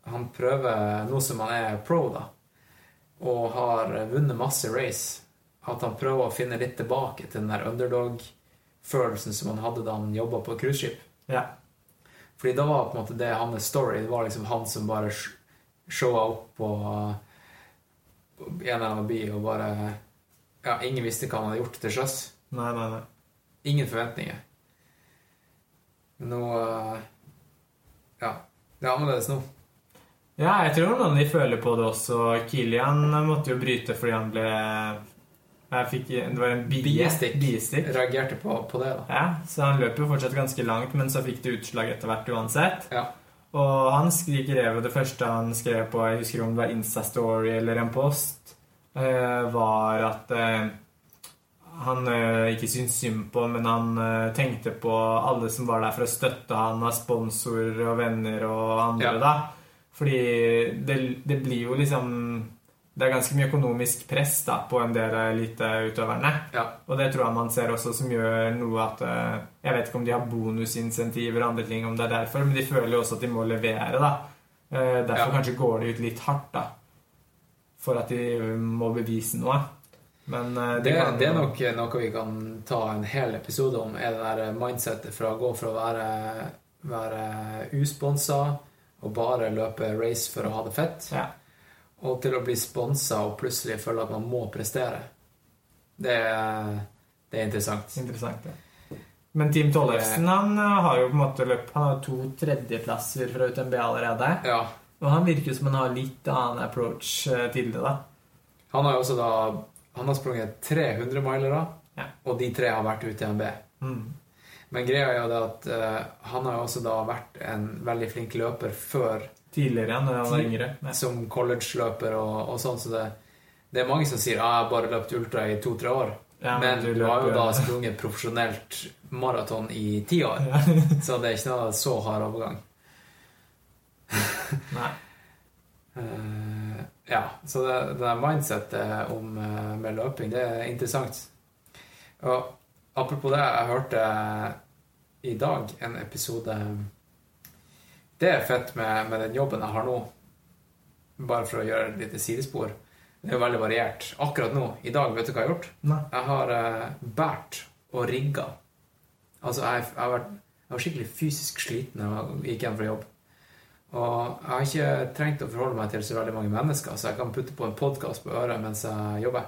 han prøver, nå som han er pro, da, og har vunnet masse race, at han prøver å finne litt tilbake til den der underdog-følelsen som han hadde da han jobba på cruiseskip. Ja. Fordi da var på en måte det hans story. Det var liksom han som bare showa opp på, en eller annen by og bare Ja, ingen visste hva han hadde gjort til sjøs. Nei, nei, nei. Ingen forventninger. Nå eh, Ja. Det er annerledes nå. Ja, jeg tror noen de føler på det også. Kilian måtte jo bryte fordi han ble fikk, Det var en biestikk. biestikk. Reagerte på, på, det, da. Ja, Så han løp jo fortsatt ganske langt, men så fikk det utslag etter hvert uansett. Ja. Og han skrev det første han skrev på Jeg husker om det var Insta-story eller en post, eh, var at eh, han eh, ikke syntes synd på, men han tenkte på alle som var der for å støtte han av sponsorer og venner og andre, ja. da. Fordi det, det blir jo liksom det er ganske mye økonomisk press da, på en del eliteutøverne. Ja. Og det tror jeg man ser også som gjør noe at eh, Jeg vet ikke om de har bonusinsentiver og andre ting, om det er derfor, men de føler jo også at de må levere. da. Eh, derfor ja. kanskje går de ut litt hardt, da. For at de må bevise noe. Men det, det, kan, det, er nok noe vi kan ta en hel episode om, er det der mindsettet fra å gå fra å være, være usponsa og bare løpe race for å ha det fett. Ja og til å bli sponsa og plutselig føle at man må prestere. Det det er interessant. Interessant, ja. Men Team Tollefsen han eh, har jo på en måte løpt Han har to tredjeplasser fra UTMB allerede. Ja. Og han virker som han har litt annen approach eh, til det. da. Han har jo også da Han har sprunget 300 milere, ja. og de tre har vært ute i NB. Mm. Men greia er jo det at uh, han har jo også da vært en veldig flink løper før Tidligere, når han var yngre. Ja. Som college-løper og, og sånn. Så det, det, er mange som sier ah, 'jeg har bare løpt ultra i to-tre år'. Ja, men du, du har jo da sprunget profesjonelt maraton i ti år. Ja. (laughs) så det er ikke noe så hard overgang. Nei. Uh, (laughs) ja, så det, det mindsettet om, uh, med løping, det er interessant. Og apropos det, jeg hørte i dag en episode det er fett med, med, den jobben jeg har nå. Bare for å gjøre et lite sidespor. Det er jo veldig variert. Akkurat nå, i dag, vet du hva jeg har gjort? Nei. Jeg har uh, båret og rigga. Altså, jeg, jeg, har vært, jeg, var skikkelig fysisk sliten da jeg gikk hjem fra jobb. Og jeg har ikke trengt å forholde meg til så veldig mange mennesker, så jeg kan putte på en podkast på øret mens jeg jobber.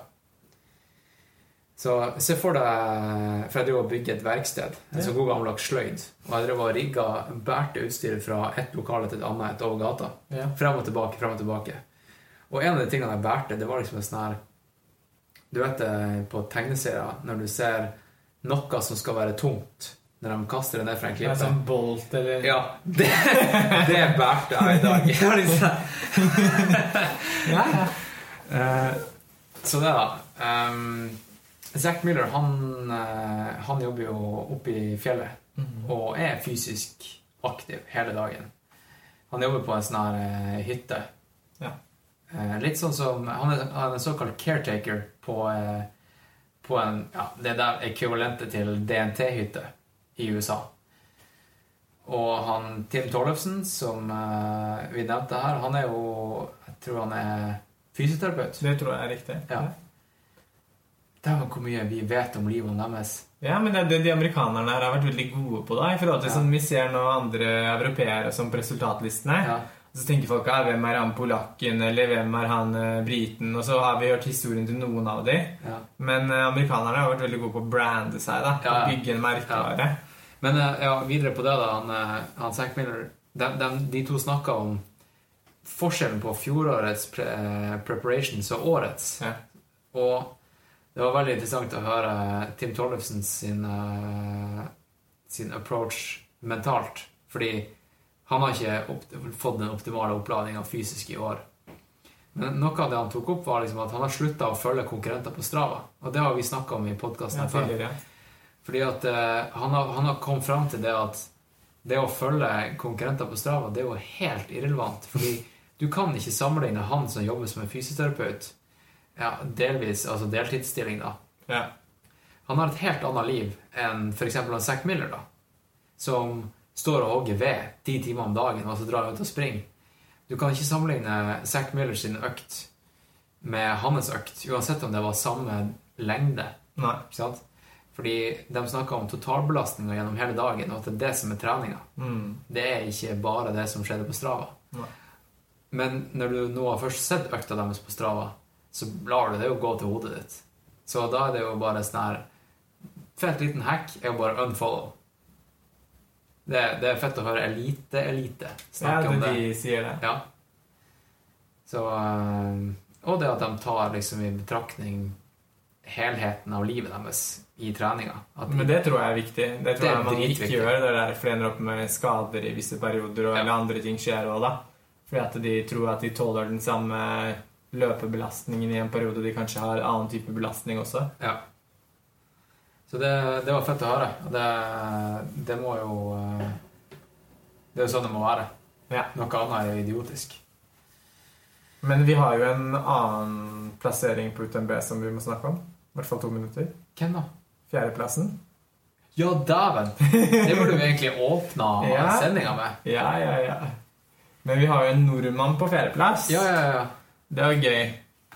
Så se for deg For jeg driver og bygger et verksted. En så god gammeldags sløyd. Og jeg drev og rigga bærte utstyret fra ett lokale til et annet et over gata. Ja. Frem og tilbake, frem og tilbake. Og en av de tingene jeg bærte, det var liksom en sånn her Du vet det på tegneserier, når du ser noe som skal være tungt når de kaster det ned fra en klippe. Sånn bolt eller Ja. Det, det bærte jeg i dag. (laughs) (laughs) ja, ja. Uh, så det, da. Um, Zack Miller han, eh, han, jobber jo oppe i fjellet mm. og er fysisk aktiv hele dagen. Han jobber på en sånn her eh, hytte. Ja. Uh, litt sånn som Han er, han er en såkalt caretaker på, uh, på en ja, Det der ekvivalentet til DNT-hytte i USA. Og han Tim Tollefsen, som uh, vi nevnte her, han er jo Jeg tror han er fysioterapeut. Det tror jeg er riktig. Ja. Dæven, hvor mye vi vet om livet deres. Ja, men det, de amerikanerne her har vært veldig gode på det. i forhold til ja. sånn vi ser nå andre europeere som på resultatlistene. Ja. Og så tenker folk ja, hvem er han polakken, eller hvem er han uh, briten? Og så har vi hørt historien til noen av dem. Ja. Men uh, amerikanerne har vært veldig gode på å brande seg, da. Bygge en merkevare. Men uh, ja, videre på det, da. Han, han Zack Miller de, de, de to snakka om forskjellen på fjorårets pre preparations og årets. Og det var veldig interessant å høre Tim Tollefsen sin, sin approach mentalt. Fordi han har ikke fått den optimale oppladninga fysisk i år. Men noe av det han tok opp, var liksom at han har slutta å følge konkurrenter på Strava. Og det har vi snakka om i podkasten ja, før. Fordi at uh, han, har, han har kommet fram til det at det å følge konkurrenter på Strava, det er jo helt irrelevant. Fordi du kan ikke sammenligne han som jobber som en fysioterapeut, ja, delvis. Altså deltidsstilling, da. Ja. Han har et helt annet liv enn f.eks. Zack Miller, da. Som står og hogger ved ti timer om dagen og så drar ut og springer. Du kan ikke sammenligne Zack Miller sin økt med hans økt, uansett om det var samme lengde. Nei. Ikke sant? Fordi de snakker om totalbelastninga gjennom hele dagen, og at det er det som er treninga. Mm. Det er ikke bare det som skjedde på Strava. Nei. Men når du nå har først sett økta deres på Strava, så lar du det jo gå til hodet ditt. Så da er det jo bare sånn her Fett liten hack er jo bare unfollow. Det, det er fett å høre elite-elite snakke ja, om det. Ja, de sier det. Ja. Så, eh, og det at de tar liksom i betraktning helheten av livet deres i treninga. Men det tror jeg er viktig. Det tror det jeg man ikke gjør. Det der flere ender opp med skader i visse perioder, og, ja. eller andre ting skjer òg, da. Fordi at de tror at de tåler den samme løpebelastningen i en periode de kanskje har annen type belastning også. Ja. Så det, det var fett å høre. Det, det må jo eh, Det er jo sånn det må være. Ja. Noe annet er idiotisk. Men vi har jo en annen plassering på UTMB som vi må snakke om. I hvert fall to minutter. Hvem da? Fjerdeplassen. Ja, dæven! Det burde vi egentlig åpna (laughs) ja. sendinga med. Ja, ja, ja. Men vi har jo en nordmann på fjerdeplass. Ja, ja, ja. Det var gøy.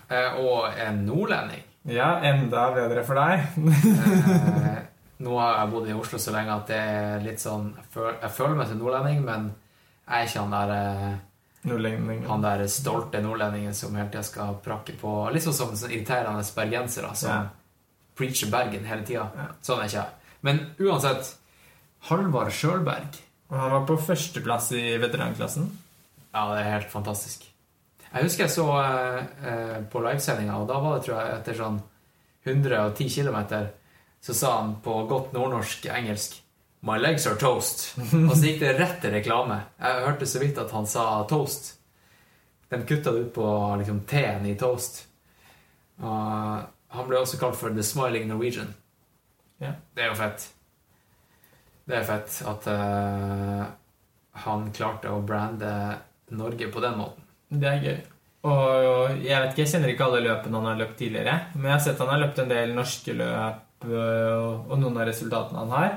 Eh, og en nordlending. Ja, enda bedre for deg. eh, (laughs) nå har jeg bodd i Oslo så lenge at det er litt sånn Jeg føler, meg som nordlending, men jeg er ikke han der eh, Han der stolte nordlendingen som hele tida skal prakke på Litt sånn som sånn irriterende bergensere som ja. Preacher Bergen hele tida. Ja. Sånn er ikke jeg. Men uansett Halvard Sjølberg. Han var på førsteplass i veteranklassen. Ja, det er helt fantastisk. Jeg husker jeg så eh, på livesendinga, og da var det tror jeg etter sånn 110 km, så sa han på godt nordnorsk engelsk My legs are toast. (laughs) Og så gikk det rett til reklame. Jeg hørte så vidt at han sa toast. De kutta det ut på liksom, T-en i toast. Og han ble også kalt for The Smiling Norwegian. Ja. Det er jo fett. Det er fett at uh, han klarte å brande Norge på den måten. Det er gøy. Og jeg vet ikke, jeg kjenner ikke alle løpene han har løpt tidligere, men jeg har sett han har løpt en del norske løp og noen av resultatene han har.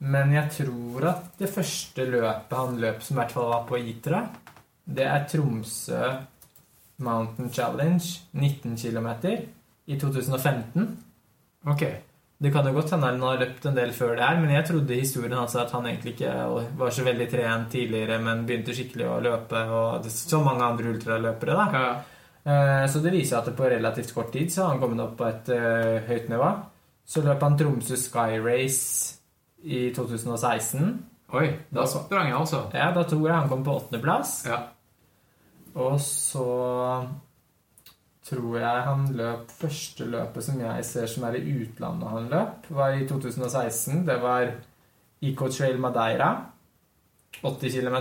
Men jeg tror at det første løpet han løp, som i hvert fall var på Itra, det er Tromsø Mountain Challenge, 19 km, i 2015. Ok. Det kan jo godt hende han har løpt en del før det her, men jeg trodde historien hans at han egentlig ikke var så veldig trent tidligere, men begynte skikkelig å løpe, og det, så mange andre ultraløpere, da. Ja. Uh, så det viser at på relativt kort tid så har han kommet opp på et uh, høyt nivå. Så løp han Tromsø Sky Race i 2016. Oi, da sprang jeg også. Ja, da tror jeg han kom på åttendeplass. Ja. Og så tror jeg han løp første løpet som jeg ser som er i utlandet han løp, var i 2016. Det var Ico Trail Madeira. 80 km.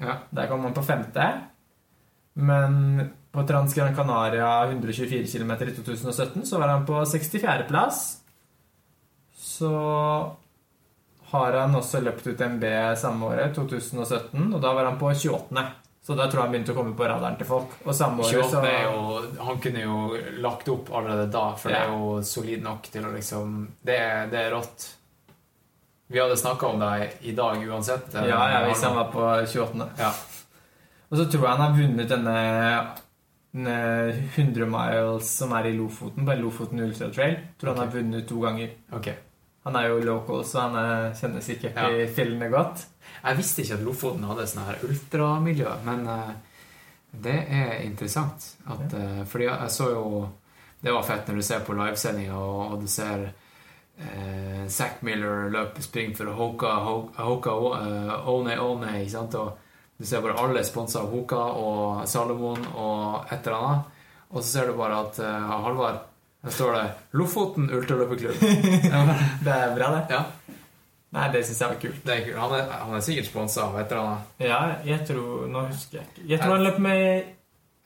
Ja. Der kom han på femte. Men på Trans Gran Canaria 124 km i 2017 så var han på 64.-plass. Så har han også løpt ut MB samme året, 2017, og da var han på 28. Så da tror jeg han begynte å komme på radaren til folk. Og samme året så jo, Han kunne jo lagt opp allerede da, for ja. det er jo solid nok til å liksom Det, det er rått. Vi hadde snakka om deg i dag uansett. Ja, ja hvis han var på 28. Ja. Og så tror jeg han har vunnet denne, denne 100 miles som er i Lofoten, på Lofoten Ultra Trail. Tror okay. han har vunnet to ganger. Okay. Han er jo local, så han er, kjenner sikkert ja. fillene fjellene godt. Jeg visste ikke at Lofoten hadde sånn her ultramiljø, men uh, det er interessant. At, uh, fordi jeg, så jo Det var fett når du ser på livesendinga, og, og, du ser uh, Zack Miller løpe spring for Hoka, Hoka, Hoka uh, One One. Ikke sant? Og du ser bare alle sponsa av Hoka og Salomon og et eller annet. Og så ser du bare at uh, Halvard Der står det 'Lofoten ultraløperklubb'. (laughs) det er bra, det. Ja. Nei, det syns jeg var kult. Det er kult. Han, er, han er sikkert sponsa av et eller annet. Ja, jeg tror Nå husker jeg ikke. Jeg tror han løp med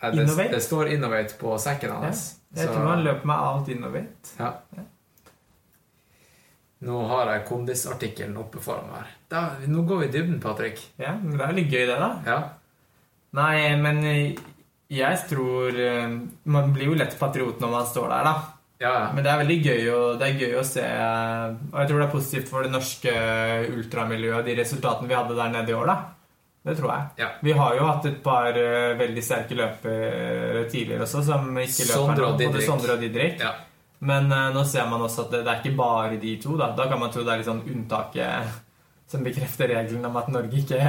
Innovate. Det, det står Innovate på sekken hans. Ja, jeg så. tror han løp med alt Innovate. Ja. ja. Nå har jeg kondisartikkelen oppe foran meg. her. Da, nå går vi i dybden, Patrick. Ja, men det er litt gøy, det, da. Ja. Nei, men jeg tror eh, Man blir jo lett patriot når man står der, da. Ja, Men det er veldig gøy, og det er gøy å se Og jeg tror det er positivt for det norske ultramiljøet, de resultatene vi hadde der nede i år, da. Det tror jeg. Ja. Vi har jo hatt et par uh, veldig sterke løpere tidligere også, som ikke løper nå. Både Sondre og Didrik. Ja. Men uh, nå ser man også at det, det, er ikke bare de to. Da Da kan man tro det er litt sånn unntaket som bekrefter regelen om at Norge ikke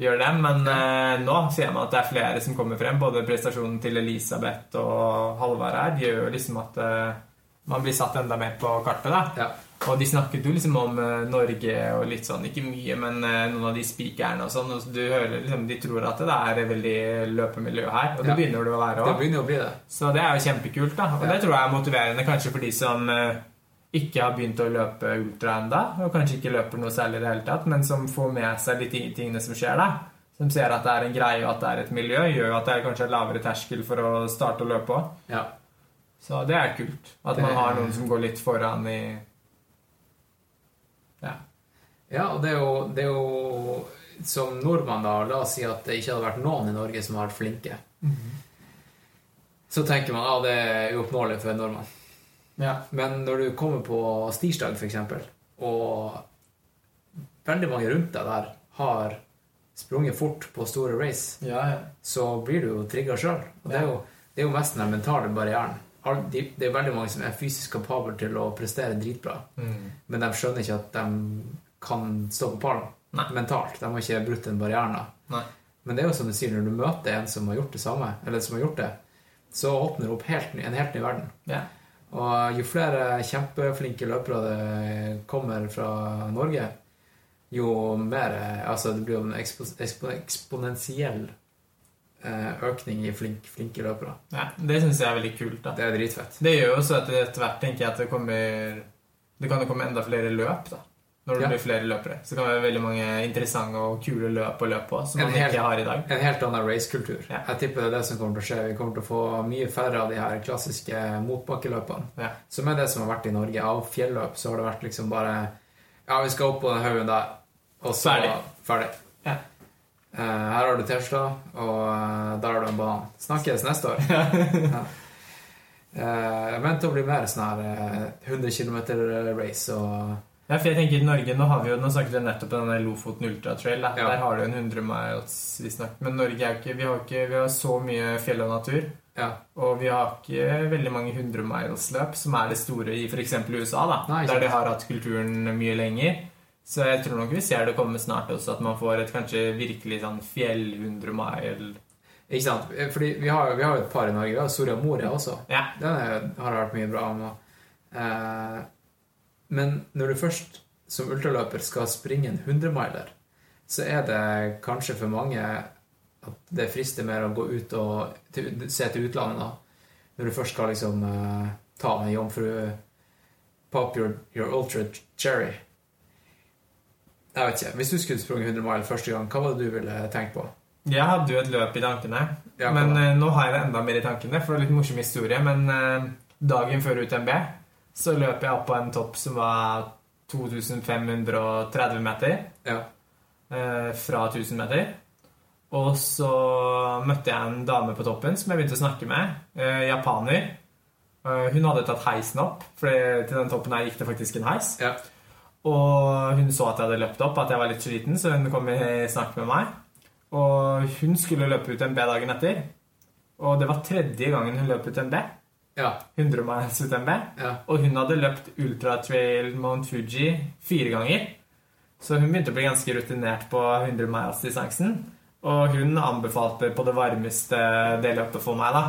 gjør det. Men eh, nå ser man at det er flere som kommer frem. Både prestasjonen til Elisabeth og Halvard her de gjør liksom at eh, man blir satt enda mer på kartet. Ja. Og de snakket jo liksom om uh, Norge og litt sånn, ikke mye, men uh, noen av de spikerne og sånn. Og du hører liksom, De tror at det er veldig løpemiljø her, og det ja. begynner det å være òg. Så det er jo kjempekult, da. Og ja. det tror jeg er motiverende kanskje for de som uh, ikke har begynt å løpe ultra enda, og kanskje ikke løper noe særlig i det hele tatt, men som får med seg de tingene som skjer da, som ser at det er en greie og at det er et miljø, gjør jo at det er kanskje er lavere terskel for å starte å løpe òg. Ja. Så det er kult. At man har noen som går litt foran i Ja. Ja, og det er, jo, det er jo Som nordmann, da, la oss si at det ikke hadde vært noen i Norge som har vært flinke. Mm -hmm. Så tenker man at ah, det er uoppnåelig for en nordmann. Ja. Men når du kommer på stirsdag, f.eks., og veldig mange rundt deg der har sprunget fort på store race, ja, ja. så blir du jo trigga sjøl. Og det er, jo, det er jo mest den mentale barrieren. Det er veldig mange som er fysisk kapable til å prestere dritbra, mm. men de skjønner ikke at de kan stå på pallen mentalt. De har ikke brutt den barrieren. Men det er jo som du sier, når du møter en som har gjort det samme, eller som har gjort det, så åpner det opp helt, en helt ny verden. Ja. Og jo flere kjempeflinke løpere det kommer fra Norge, jo mer Altså, det blir jo en ekspo, ekspo, eksponentiell eh, økning i flink, flinke løpere. Ja, Det syns jeg er veldig kult. da. Det er dritfett. Det gjør jo også at etter hvert tenker jeg at det kommer Det kan jo komme enda flere løp, da når det ja. blir flere løpere. Så kan det være veldig mange interessante og kule løp å løpe på som man helt, ikke har i dag. En helt annen racekultur. Ja. Jeg tipper det er det som kommer til å skje. Vi kommer til å få mye færre av de her klassiske motbakkeløpene. Ja. Som er det som har vært i Norge. Av fjelløp så har det vært liksom bare Ja, vi skal opp på den haugen der, og så ferdig. ferdig. Ja. Uh, her har du Tesla, og uh, der har du en banan. Snakkes neste år. (laughs) ja. Uh, jeg venter å bli mer sånn her 100 km race og ja, for jeg tenker i Norge, Nå har vi jo, nå snakket vi nettopp om denne Lofoten Ultratrail. Ja. Der har du en 100 miles, Vi snakker. Men Norge er ikke vi, har ikke vi har så mye fjell og natur. Ja. Og vi har ikke veldig mange 100 miles-løp, som er det store i f.eks. USA. da, Nei, Der de har hatt kulturen mye lenger. Så jeg tror nok vi ser det komme snart også, at man får et kanskje virkelig sånn fjell 100 mile Ikke sant? Fordi vi har jo et par i Norge. Vi har Soria Moria også. Ja. Den har vært mye bra om. Eh, men når du først som ultraløper skal springe en 100-miler, så er det kanskje for mange at det frister mer å gå ut og til, se til utlandet da. Når du først skal liksom uh, ta en jomfru Pop your, your ultra cherry. Jeg vet ikke. Hvis du skulle sprunget 100 mile første gang, hva var det du ville tenkt på? Jeg hadde jo et løp i tankene. Ja, men uh, nå har jeg det enda mer i tankene, for det er litt morsom historie. Men uh, dagen før UTMB så løp jeg opp på en topp som var 2530 meter. Ja. Eh, fra 1000 meter. Og så møtte jeg en dame på toppen som jeg begynte å snakke med. Eh, japaner. Eh, hun hadde tatt heisen opp, for til den toppen her gikk det faktisk en heis. Ja. Og hun så at jeg hadde løpt opp, at jeg var litt sliten, så hun kom i snakk med meg. Og hun skulle løpe ut en B dagen etter. Og det var tredje gangen hun løp ut en B. Ja. 100 miles ut en Ja. Og hun hadde løpt Ultra Trail Mount Fuji fire ganger. Så hun begynte å bli ganske rutinert på 100 miles-distansen. Og hun anbefalte på det varmeste det løpet for meg, da.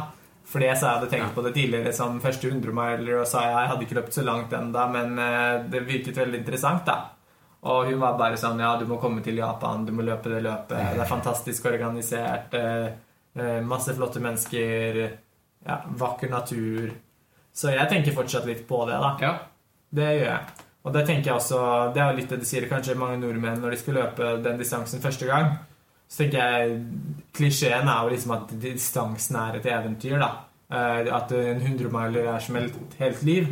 Fordi jeg hadde tenkt på det tidligere som første 100 miler og sa jeg hadde ikke løpt så langt ennå, men eh, det virket veldig interessant, da. Og hun var bare sånn Ja, du må komme til Japan, du må løpe det løpet. Det er (laughs) fantastisk organisert. Eh, eh, masse flotte mennesker. Ja, vakker natur. Så jeg tenker fortsatt litt på det, da. Ja. Det gjør jeg. Og det tenker jeg også Det er jo litt det de sier kanskje mange nordmenn når de skal løpe den distansen første gang. Så tenker jeg Klisjeen er jo liksom at distansen er et eventyr, da. Eh, at en 100-miler er som et helt liv.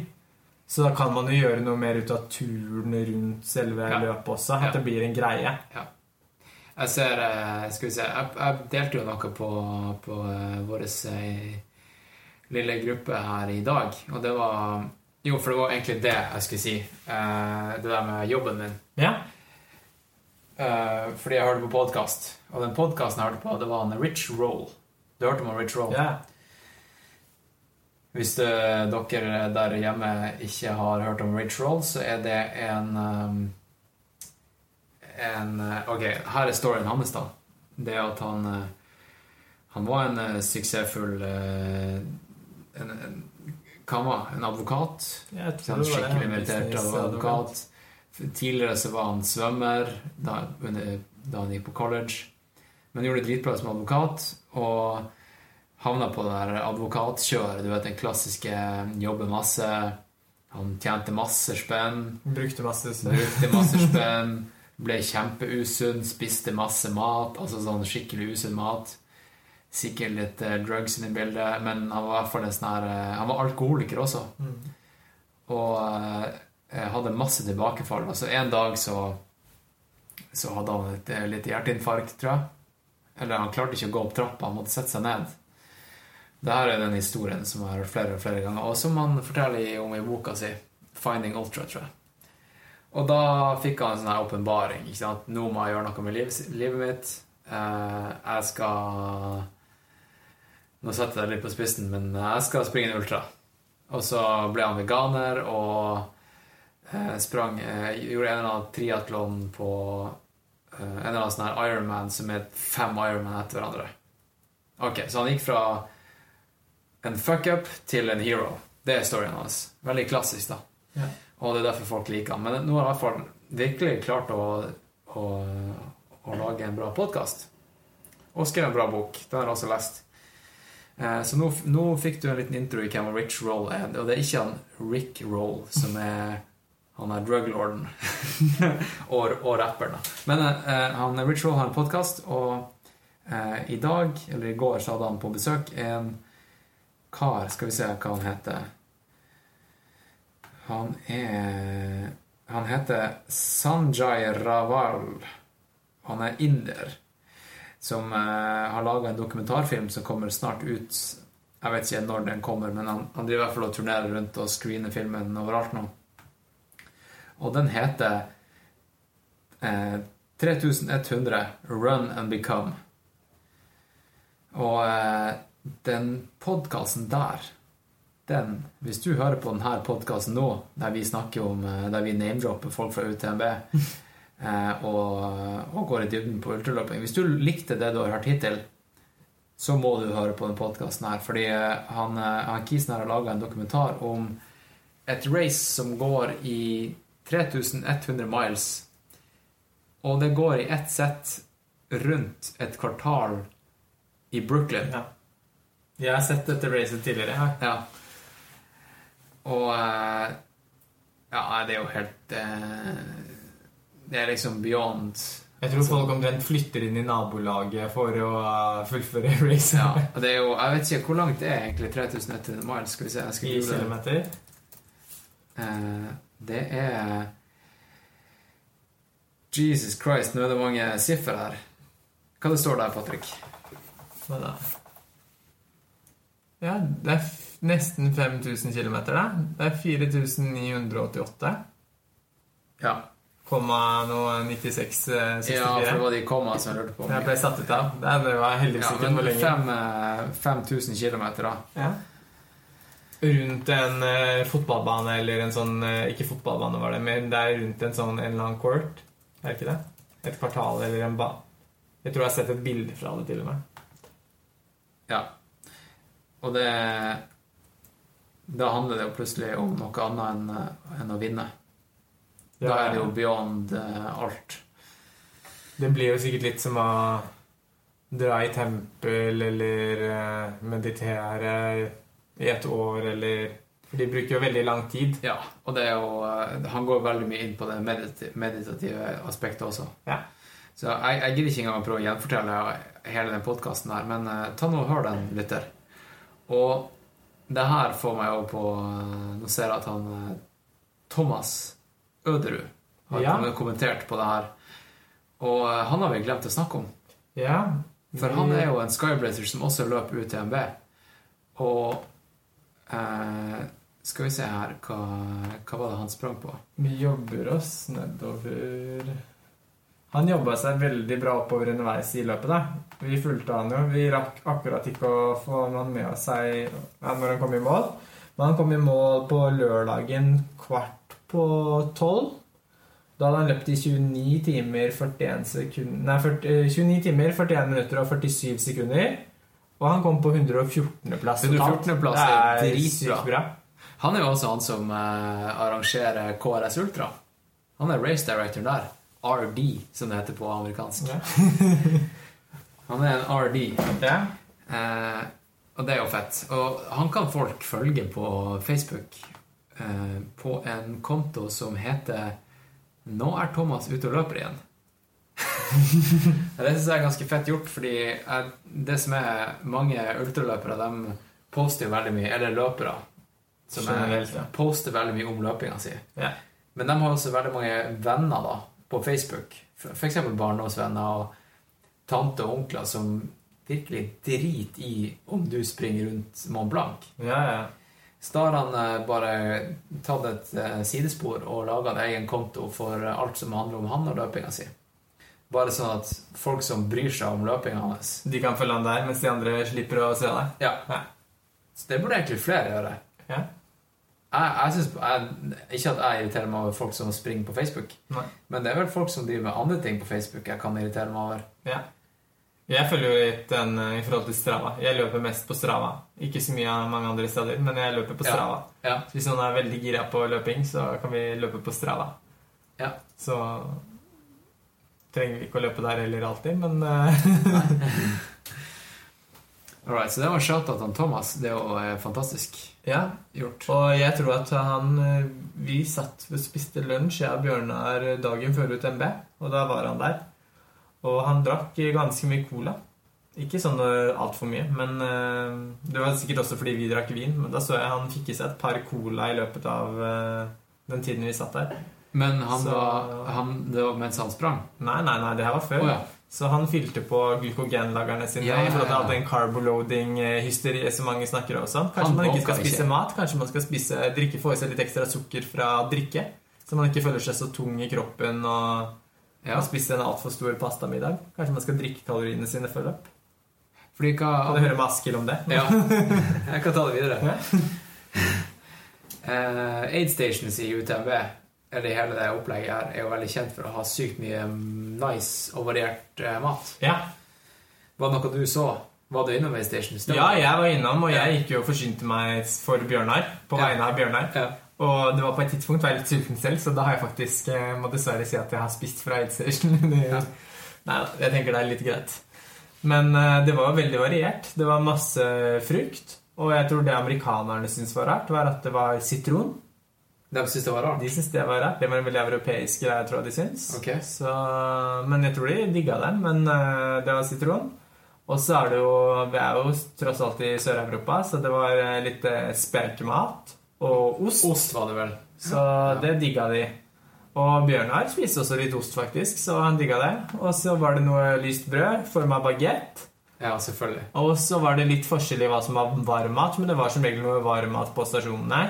Så da kan man jo gjøre noe mer ut av turen rundt selve ja. løpet også. At ja. det blir en greie. Ja. Jeg ser eh, Skal vi se Jeg, jeg delte jo noe på, på uh, vår lille gruppe her i dag, og det var Jo, for det var egentlig det jeg skulle si. Uh, det der med jobben min. Ja. Uh, fordi jeg hørte på podkast. Og den podkasten jeg hørte på, det var en Rich Roll. Du hørte om Rich Roll? Ja. Hvis dere der hjemme ikke har hørt om Rich Roll, så er det en um, en Ok, her er storyen hans, da. Det at han Han var en suksessfull en, en, Hva En advokat? En skikkelig merittert advokat. Tidligere så var han svømmer da, da han gikk på college. Men gjorde det dritbra som advokat. Og havna på det der advokatkjøret. Du vet den klassiske jobber masse. Han tjente masse spenn. Brukte masse, Brukte masse (laughs) spenn. Ble kjempeusunn, spiste masse mat. Altså sånn skikkelig usunn mat. Sikkert litt uh, drugs i bildet, men han var sånn her uh, Han var alkoholiker også. Mm. Og uh, hadde masse tilbakefall. Altså En dag så, så hadde han et eh, lite hjerteinfarkt, tror jeg. Eller han klarte ikke å gå opp trappa, han måtte sette seg ned. Dette er den historien som jeg har hørt flere og flere ganger, og som han forteller om i boka si, 'Finding Ultra', tror jeg. Og da fikk han en sånn åpenbaring. Nå må jeg gjøre noe med livet, livet mitt. Eh, jeg skal Nå setter jeg det litt på spissen, men jeg skal springe en ultra. Og så ble han veganer og Eh, sprang eh, Gjorde en eller annen triatlon på eh, en eller annen sånn her Ironman som het fem Ironman etter hverandre. Ok, Så han gikk fra en fuck-up til en hero. Det er storyen hans. Veldig klassisk, da. Ja. Og det er derfor folk liker han. Men nå har han i hvert fall virkelig klart å, å, å lage en bra podkast. Og skrevet en bra bok. Den har jeg også lest. Så nå, nå, fikk du en liten intro i hvem Rich Roll er. Og det er ikke han Rick Roll som er han er druglorden (laughs) og, og rapperen. Men eh, han Rich Roll har en podkast, og eh, i dag, eller i går, så hadde han på besøk en kar Skal vi se hva han heter. Han er Han heter Sanjay Raval. Han er inder. Som eh, har laga en dokumentarfilm som kommer snart ut. Jeg vet ikke når den kommer, men han, han driver i hvert fall og turnerer rundt og screener filmen overalt nå. Og den heter eh, 3100 Run and Become. Og eh, den podkasten der den, Hvis du hører på denne podkasten nå, der vi snakker om eh, Der vi name-dropper folk fra UTMB (laughs) og, og, går i dybden på ultraløping Hvis du likte det du har hørt hittil, så må du høre på denne podkasten her. Fordi eh, han, eh, han Kisen har laga en dokumentar om et race som går i 3100 miles. Og det går i ett sett rundt et kvartal i Brooklyn. Ja. Jeg har sett dette racet tidligere. Ja. Og eh, Ja, det er jo helt eh, Det er liksom beyond jeg tror folk omtrent flytter inn i nabolaget for å uh, fullføre (laughs) racet. Ja, det er jo, jeg vet ikke hvor langt det er egentlig 3100 miles. Skal vi se. I kilometer? Eh, det er Jesus Christ, nå er det mange siffer her. Hva det står der, Patrick? Hva da? Ja, det er nesten 5000 km, da. Det er 4988. Ja. Komma noe 96 64. Ja, for det var de komma som jeg lurte på. Jeg ble satt ut av. Det var heldigvis ikke lenger. 5000 km, da. Ja. Rundt en uh, fotballbane eller en sånn uh, Ikke fotballbane, var det, men det er rundt en sånn en lang court. Er det ikke det? Et kvartal eller en ba... Jeg tror jeg har sett et bilde fra det, til og med. Ja. Og det Da handler det jo plutselig om noe annet enn, enn å vinne. Ja, da er det jo beyond uh, alt. Det blir jo sikkert litt som å dra i tempel eller uh, meditere i et år eller For de bruker jo veldig lang tid. Ja, og det er jo uh, Han går veldig mye inn på det meditative aspektet også. Ja. Så jeg, jeg gidder ikke engang å prøve å gjenfortelle hele den podkasten her, men ta nå og hør den, lytter. Og det her får meg jo på Nå ser jeg at han Thomas Øderud har ja. kommentert på det her. Og eh, han har vi glemt å snakke om. Ja. For han er jo en Skyblazer som også løper UTMB. Og eh, Skal vi se her hva, hva, var det han sprang på? Vi jobber oss nedover Han jobba seg veldig bra oppover underveis i løpet. da. Vi fulgte han jo. Vi rakk akkurat ikke å få han med seg når han kom i mål. Men han kom i mål på lørdagen kvart på 12. Da hadde han løpt i 29 timer 41 sekunder Nei, 40, 29 eh, timer 41 minutter og 47 sekunder. Og han kom på 114.-plass. 114. plass er, dritbra. Han er jo også han som uh, arrangerer KRS Ultra. Han er race director der. RD, som det heter på amerikansk. Ja. (laughs) han er en RD. Ja. Eh, og det er jo fett. Og han kan folk følge på Facebook. Eh, på en konto som heter 'Nå er Thomas ute og løper igjen'. (laughs) det syns jeg er ganske fett gjort, fordi jeg, det som er mange ultraløpere, de poster jo veldig mye, eller løpere, som er, poster veldig mye om løpinga si. Ja. Men de har også veldig mange venner da, på Facebook, f.eks. barndomsvenner og tante og onkler som virkelig driter i om du springer rundt Mont Blanc. Ja, ja. Så da har han eh, bare tatt et eh, sidespor og laga en egen konto for alt som handler om han og løpinga si. Bare sånn at folk som bryr seg om løpinga hans De kan følge han der, mens de andre slipper å se deg? Ja. ja. Så det burde egentlig flere gjøre. Ja. Jeg, jeg synes, jeg, Ikke at jeg irriterer meg over folk som springer på Facebook, Nei. men det er vel folk som driver med andre ting på Facebook jeg kan irritere meg over. Ja. Jeg følger jo litt den eh, i forhold til Strava. Jeg løper mest på Strava. Ikke så mye av mange andre steder, men jeg løper på Strava. Ja. Ja. Hvis noen er veldig gira på løping, så kan vi løpe på Strava. Ja. Så trenger vi ikke å løpe der heller alltid, men (laughs) uh... Alright, så det var shout-out til Thomas. Det er jo eh, fantastisk (laughs) ja. gjort. Og jeg tror at han Vi satt og spiste lunsj, jeg og Bjørnar, dagen før UTMB, og da var han der. Og han drakk ganske mye cola. Ikke sånn altfor mye, men uh, det var sikkert også fordi vi drakk vin. Men da så jeg han fikk i seg et par cola i løpet av uh, den tiden vi satt der. Men han så, var, han, det var mens han sprang? Nei, nei, nei, det her var før. Oh, ja. Så han fylte på glykogenlagrene sine ja, ja, i forhold til all den carboloading-hysteriet som mange snakker om. Kanskje han man ikke skal spise ikke. mat, kanskje man skal spise, drikke, få i seg litt ekstra sukker fra drikke. Så man ikke føler seg så tung i kroppen og ja. Og spist en altfor stor pastamiddag. Kanskje man skal drikke kaloriene sine før løp. Fordi hva Kan du høre med Askild om det? Ja. (laughs) Jeg kan ta det videre. Uh, Aid Stations i UTMB, eller hele det opplegget her, er jo veldig kjent for å ha sykt mye nice og variert uh, mat. Ja. Var det noe du så? Var du innom Aid Stations? Ja, jeg var innom, og jeg gikk jo og forsynte meg for Bjørnar. På vegne av Bjørnar. Ja. Og det var på et tidspunkt var jeg litt sulten selv, så da har jeg faktisk eh, må dessverre si at jeg har spist fra Aidstation. (laughs) ja. Nei, jeg tenker det er litt greit. Men uh, det var veldig variert. Det var masse frukt. Og jeg tror det amerikanerne syntes var rart, var at det var sitron. De syntes det var rart? De syntes Det var rart. Det var en veldig europeisk greie, tror jeg de syns. Okay. Så, men jeg tror de digga den. Men uh, det var sitron. Og så er det jo Vi er jo tross alt i Sør-Europa, så det var litt spelt spekemat og ost. Ost var det vel. Så ja. det digga de. Og Bjørnar spiste også litt ost, faktisk, så han digga det. Og så var det noe lyst brød, forma bagett. Ja, selvfølgelig. Og så var det litt forskjell i hva som var varmmat, men det var som regel noe varmmat på stasjonene.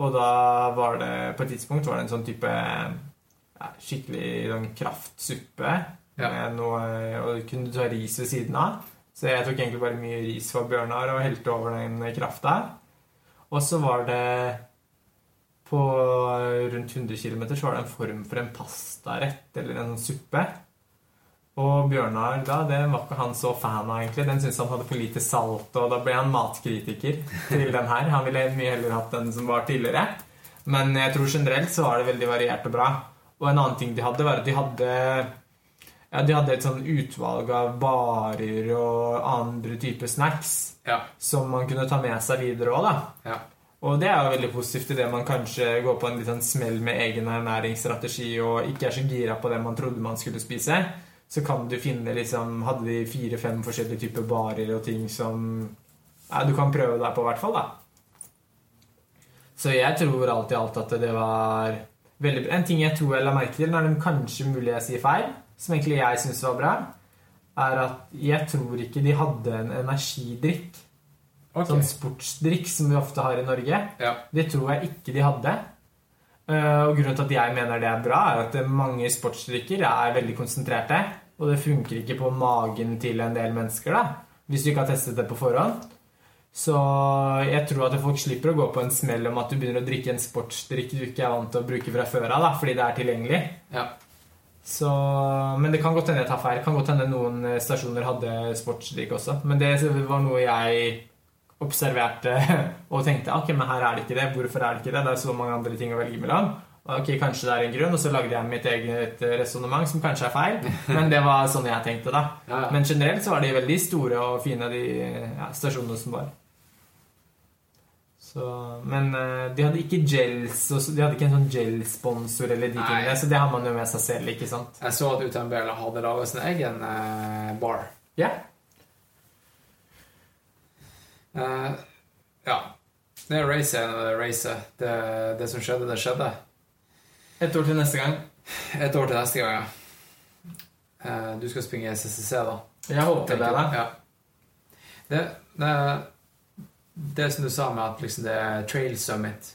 Og da var det på et tidspunkt var det en sånn type ja, skikkelig sånn kraftsuppe. Ja. Med noe, og du kunne ta ris ved siden av. Så jeg tok egentlig bare mye ris for Bjørnar og helte over den krafta. Og så var det På rundt 100 km så var det en form for en pastarett eller en suppe. Og Bjørnar da, det var ikke han så fan av, egentlig. Den syntes han hadde for lite salt, og da ble han matkritiker til den her. Han ville mye heller hatt den som var tidligere. Men jeg tror generelt så var det veldig variert og bra. Og en annen ting de hadde, var at de hadde ja, De hadde et sånn utvalg av barer og andre typer snacks ja. som man kunne ta med seg videre òg. Ja. Og det er jo veldig positivt idet man kanskje går på en litt sånn smell med egen ernæringsstrategi og ikke er så gira på det man trodde man skulle spise. Så kan du finne liksom Hadde de fire-fem forskjellige typer barer og ting som ja, du kan prøve deg på, i hvert fall. da. Så jeg tror alt i alt at det var veldig bra. En ting jeg tror jeg la merke til, når det kanskje mulig jeg sier feil, som egentlig jeg syns var bra, er at jeg tror ikke de hadde en energidrikk. Okay. Sånn sportsdrikk som vi ofte har i Norge. Ja. Det tror jeg ikke de hadde. Eh, og grunnen til at jeg mener det er bra, er at mange sportsdrikker er veldig konsentrerte. Og det funker ikke på magen til en del mennesker, da. Hvis du ikke har testet det på forhånd. Så jeg tror at folk slipper å gå på en smell om at du begynner å drikke en sportsdrikk du ikke er vant til å bruke fra før av, fordi det er tilgjengelig. Ja. Så, men det kan godt hende jeg tar feil. Det kan godt hende noen eh, stasjoner hadde sportsdrikk også. Men det var noe jeg observerte (laughs) og tenkte ok, men her er det ikke det. Hvorfor er det ikke det? Det er så mange andre ting å velge mellom. Ok, Kanskje det er en grunn, og så lagde jeg mitt eget resonnement, som kanskje er feil. Men det var sånn jeg tenkte, da. Ja, ja. Men generelt så var de veldig store og fine, de ja, stasjonene som var. Så, men uh, de hadde ikke gels De hadde ikke en sånn gel-sponsor eller de tingene, så det har man jo med seg selv, ikke sant? Jeg så at UTMBL hadde laga sin egen uh, bar. Ja. Uh, ja. Det racet er racet. Det, det som skjedde, det skjedde. Et år til neste gang. Et år til neste gang, ja. Du skal springe SSC, da? Jeg håper det. Ja. Det, det det som du sa med at liksom det er Trail Summit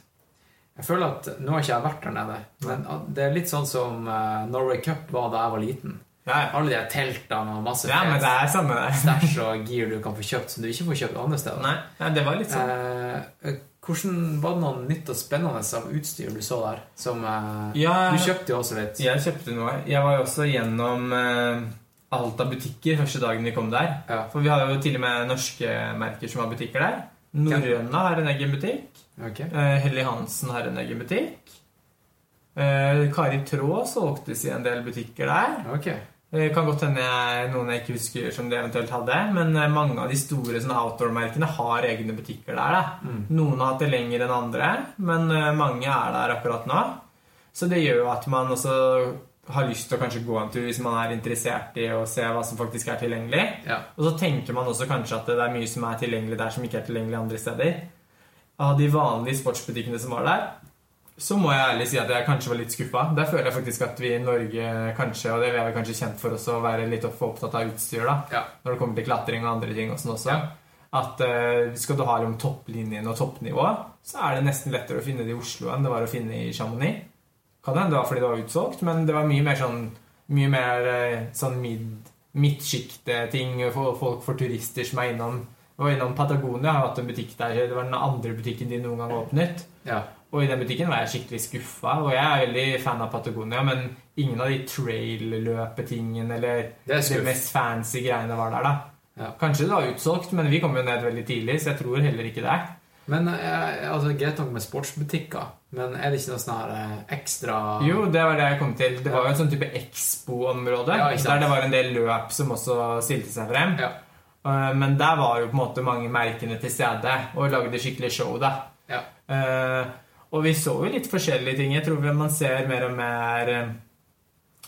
Jeg føler at Nå har ikke jeg vært der nede, men det er litt sånn som uh, Norway Cup var da jeg var liten. Ja. Alle de teltene og masse ja, men det er samme stæsj og gear du kan få kjøpt som du ikke får kjøpt andre steder. Nei, ja, det var litt sånn. Uh, hvordan Var det noe nytt og spennende av utstyr du så der? Som, uh, ja, du kjøpte jo også litt. Jeg kjøpte noe. Jeg var jo også gjennom eh, Alta butikker første dagen vi kom der. Ja. For vi har jo til og med norske merker som har butikker der. Norrøna har en egen butikk. Okay. Eh, Helly Hansen har en egen butikk. Eh, Kari Traa solgtes i en del butikker der. Okay. Det kan godt hende noen jeg ikke husker som de eventuelt hadde. Men eh, mange av de store outdoor-merkene har egne butikker der. Mm. Noen har hatt det lenger enn andre, men mange er der akkurat nå. Så det gjør jo at man også har lyst til å kanskje gå en tur hvis man er interessert i å se hva som faktisk er tilgjengelig. Ja. Og så tenker man også kanskje at det er mye som er tilgjengelig der som ikke er tilgjengelig andre steder. Av de vanlige sportsbutikkene som var der, så må jeg ærlig si at jeg kanskje var litt skuffa. Der føler jeg faktisk at vi i Norge kanskje, og det er vi kanskje kjent for også, å være litt opptatt av utstyr da, ja. når det kommer til klatring og andre ting og sånn også. Ja. At uh, skal du ha om topplinjen og toppnivå, så er det nesten lettere å finne det i Oslo enn det var å finne i Chamonix. Kan hende det var fordi det var utsolgt, men det var mye mer sånn Mye mer eh, sånn mid, midtsjikte-ting for folk, for turister som er innom var innom Patagonia, har hatt en butikk der. Det var den andre butikken de noen gang åpnet. Ja. Og i den butikken var jeg skikkelig skuffa. Og jeg er veldig fan av Patagonia, men ingen av de trail-løpetingene eller det, det, mest fancy greiene var der, da. Ja. Kanskje det var utsolgt, men vi kom jo ned veldig tidlig, så jeg tror heller ikke det. Men eh, altså, Greit nok med sportsbutikker, men er det ikke noe sånn her ekstra Jo, det var det jeg kom til. Det var jo en sånn type Expo-område. Ja, der det var en del løp som også stilte seg frem. Ja. Eh, men der var jo på en måte mange merkene til stede og lagde skikkelig show. da. Ja. Og vi så jo litt forskjellige ting. Jeg tror man ser mer og mer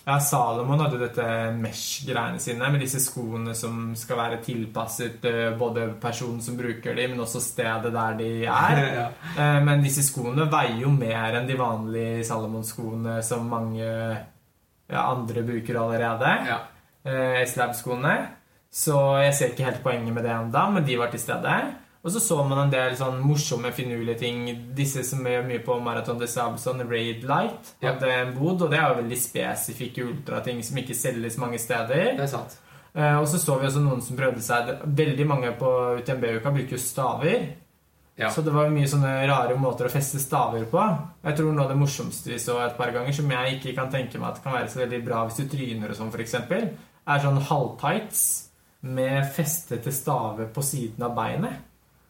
Ja, Salomon hadde dette mesh-greiene sine med disse skoene som skal være tilpasset uh, både personen som bruker dem, men også stedet der de er. (laughs) ja. uh, men disse skoene veier jo mer enn de vanlige Salomon-skoene som mange ja, andre bruker allerede. Ja. Slab-skoene. Så jeg ser ikke helt poenget med det ennå, men de var til stede. Og så så man en del sånn morsomme, finurlige ting. Disse som gjør mye på Marathon de Sable, sånn Raid Light, hadde en bod, og det er jo veldig spesifikke ultrating som ikke selges mange steder. Det er sant. Eh, og så så vi også noen som prøvde seg Veldig mange på UTMB-uka bruker jo staver. Ja. Så det var mye sånne rare måter å feste staver på. Jeg tror noe av det morsomste vi så et par ganger, som jeg ikke kan tenke meg at kan være så veldig bra hvis du tryner og sånn, f.eks., er sånn halvtights med festete staver på siden av beinet.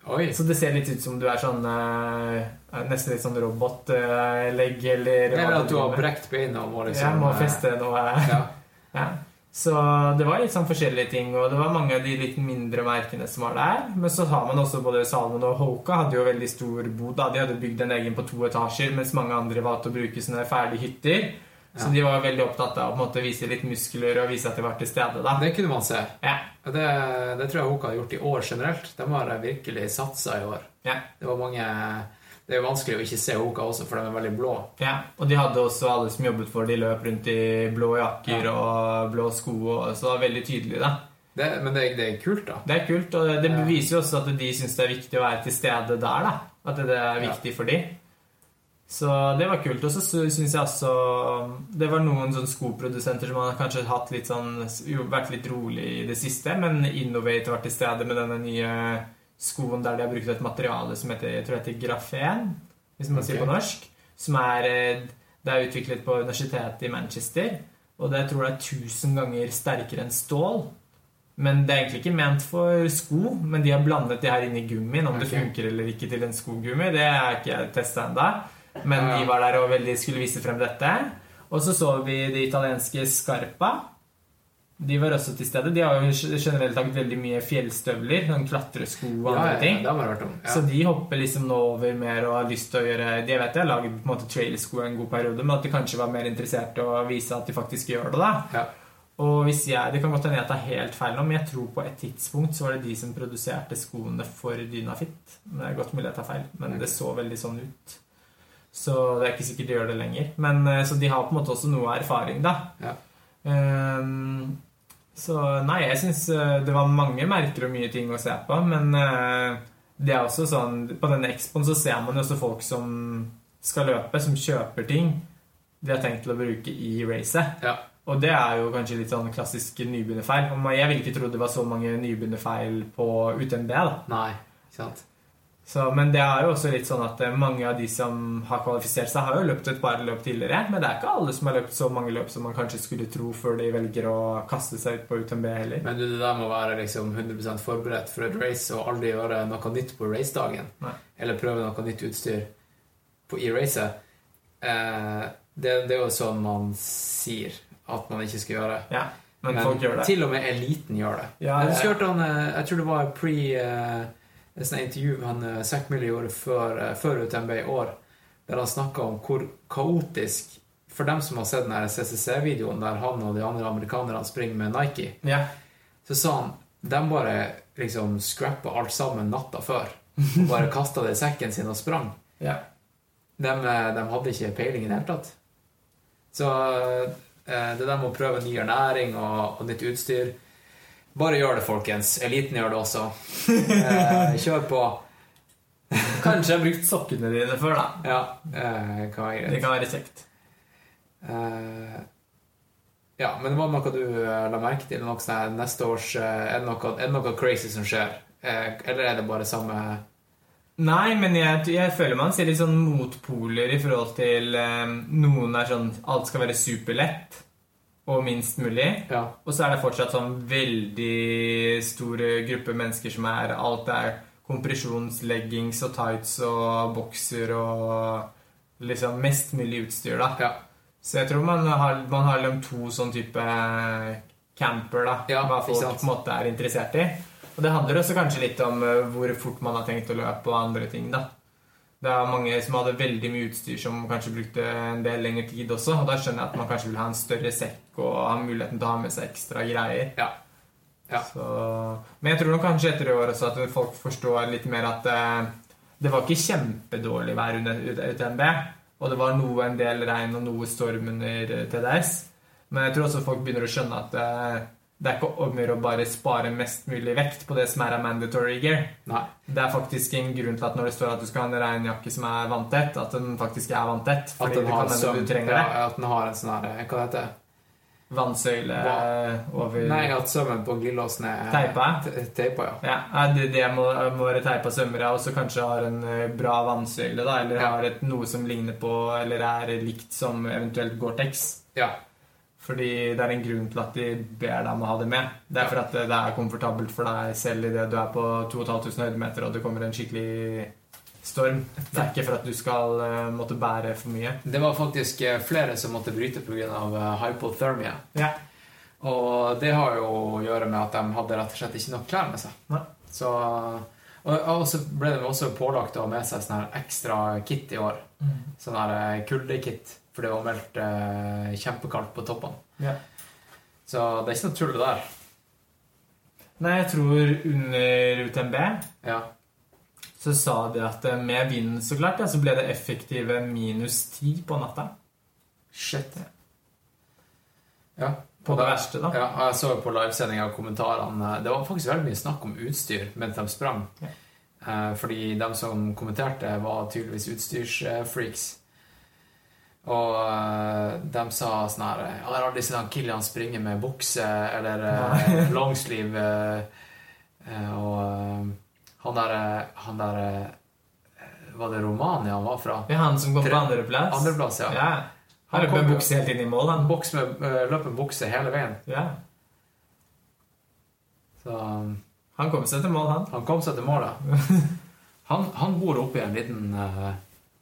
Oi. Så det ser litt ut som du er sånn uh, Nesten litt sånn robotlegg uh, eller Eller at du har brekt beina og må liksom Jeg må eh, feste noe. Ja. (laughs) ja. Så det var litt sånn forskjellige ting, og det var mange av de litt mindre merkene som var der. Men så har man også både Salmon og Hoka hadde jo veldig stor bod. Da. De hadde bygd en egen på to etasjer, mens mange andre valgte å bruke sånne ferdige hytter. Så de var veldig opptatt av å vise litt muskler og vise at de var til stede. da. Det kunne man se. Ja. Det, det, tror jeg Hoka har gjort i år generelt. De har virkelig satsa i år. Ja. Det var mange det er jo vanskelig å ikke se Hoka også, for de er veldig blå. Ja, Og de hadde også alle som jobbet for de løp rundt i blå jakker ja. og blå sko. Og, så det var veldig tydelig, da. Det, men det, det, er kult, da. Det er kult, og det beviser jo også at de syns det er viktig å være til stede der. da. At det er viktig ja. for dem. Så det var kult. Og så syns jeg også Det var noen sånn skoprodusenter som har kanskje hatt litt sånn vært litt rolig i det siste, men Innovate var til stede med denne nye skoen der de har brukt et materiale som heter, jeg tror det heter grafen, hvis man okay. sier på norsk. Som er eh, Det er utviklet på universitetet i Manchester. Og det jeg tror jeg er 1000 ganger sterkere enn stål. Men det er egentlig ikke ment for sko, men de har blandet det her inn i gummien. Om okay. det funker eller ikke til en skogummi, det har ikke jeg testa ennå. Men de var der og veldig skulle vise frem dette. Og så så vi de italienske Scarpa. De var også til stede. De har jo generelt lagd veldig mye fjellstøvler. Sånn klatresko og andre ja, ting. Ja, ja. Så de hopper liksom nå over mer og har lyst til å gjøre De vet jeg har lagd på en måte trailsko en god periode, men at de kanskje var mer interessert i å vise at de faktisk gjør det. da ja. Og hvis jeg, Det kan godt hende jeg tar helt feil nå, men jeg tror på et tidspunkt så var det de som produserte skoene for Dynafit. Men det er godt mulig jeg tar feil, men det så veldig sånn ut. Så det er ikke sikkert de gjør det lenger. Men, eh, så de har på en måte også noe erfaring, da. Ja. Um, så nei, jeg syns eh, det var mange merker og mye ting å se på. Men uh, det er også sånn På denne expoen så ser man også folk som skal løpe, som kjøper ting de har tenkt til å bruke i racet. Ja. Og det er jo kanskje litt sånn klassisk nybegynnerfeil. Jeg ville ikke trodd det var så mange nybegynnerfeil på UTMB. da. Nei, ikke sant? Så, men det er jo også litt sånn at eh, mange av de som har kvalifisert seg, har jo løpt et par løp tidligere. Men det er ikke alle som har løpt så mange løp som man kanskje skulle tro før de velger å kaste seg ut på UTMB heller. Men det der må være liksom 100% forberedt for et race og aldri gjøre noe nytt på racedagen. Eller prøve noe nytt utstyr på, i racet. Eh, det, det, er jo sånn man sier at man ikke skal gjøre. Ja, men, men folk gjør det. til og med eliten gjør det. Ja, jeg, jeg, eh, jeg tror det var pre eh, et sånt intervju han eh, Zack Miller gjorde før, eh, før UTMB i år, der han snakka om hvor kaotisk For dem som har sett den CCC-videoen der han og de andre amerikanerne springer med Nike, yeah. så sa han de bare liksom scrappa alt sammen natta før. Og bare kasta det i sekken sin og sprang. Yeah. De, eh, de, hadde ikke peiling i det hele tatt. Så det der med å prøve ny ernæring og, og nytt utstyr bare gjør det, folkens. Eliten gjør det også. (laughs) Eh, kjør på. Kanskje jeg har brukt sokkene dine før, da. Ja, eh, kan være greit. Det kan være kjekt. Eh, ja, men det var noe du eh, la merke til? Noe sånn neste års eh, er det, noe, er det noe crazy som skjer? Eh, eller er det bare samme Nei, men jeg, jeg, føler man ser litt sånn motpoler i forhold til Noen er sånn Alt skal være superlett og minst mulig. Ja. Og så er det fortsatt sånn veldig stor gruppe mennesker som er Alt er kompresjonsleggings og tights og bokser og liksom mest mulig utstyr, da. Ja. Så jeg tror man har, man har liksom to sånn type camper, da. Ja, hva folk på en måte er interessert i. Og det handler også kanskje litt om eh, hvor fort man har tenkt å løpe og andre ting, da. Det er mange som hadde veldig mye utstyr som kanskje brukte en del lengre tid også. Og da skjønner jeg at man kanskje vil ha en større sekk og ha muligheten til å ha med seg ekstra greier. Ja. Ja. Så, men jeg tror nok kanskje etter i år også at folk forstår litt mer at eh, det var ikke kjempedårlig vær under UTMB. Og det var noe, en del regn og noe storm under eh, TDS. Men jeg tror også folk begynner å skjønne at eh, det er ikke om å bare spare mest mulig vekt på det som er av mandatory gear. Nei. Det er faktisk en grunn til at når det står at du skal ha en regnjakke som er vanntett, at den faktisk er vanntett. At den har, som, ja, at den har en sånn her Hva heter det? Vannsøyle over Nei, at sømmen på glidelåsen er Teipa? Teipa, ja. Ja, det, det må, må være teipa sømmer, ja, og så kanskje har en eh, bra vannsøyle, da, eller Ja. har et, noe som ligner på, eller er likt som eventuelt Gore-Tex. ja. Fordi det er en grunn til at de ber deg om å ha det med. Det er for at det er komfortabelt for deg selv idet du er på 2500 høydemeter og det kommer en skikkelig storm. Det er ikke for at du skal eh, måtte bære for mye. Det var faktisk eh, flere som måtte bryte pga. Uh, hypothermia. Ja. Og det har jo å gjøre med at de hadde rett og slett ikke nok klær med seg. Nei. Så, og, så ble de også pålagt å ha med seg sånn her ekstra kit i år. Sånn her eh, kuldekit. For det var meldt eh, kjempekaldt på toppene. Ja. Så det er ikke noe tull der. Nei, jeg tror under UTMB Ja. så sa de at eh, med vinden, så klart, ja, så ble det effektive minus 10 på natta. Shit. Ja. På Og det da- verste, da. Ja, jeg så jo på livesendinga og kommentarene Det var faktisk veldig mye snakk om utstyr mens de sprang. Ja. Eh, fordi de som kommenterte, var tydeligvis utstyrsfreaks. Og uh, de sa sånn her Jeg har aldri sett han Kilian springe med bukse eller uh, (laughs) longsleeve. Uh, eh, og eh, han der, han der eh, Var det Romania han var fra? Er han som kom Tre- på andreplass. Andreplass, ja. Ja. Han Han løp med bukse helt inn i mål, Han boks med, eh, løp med bukse hele veien. Ja. Så Han kom seg til mål, han. Han kom seg til mål, ja. (laughs) Han, han bor oppe i en liten eh,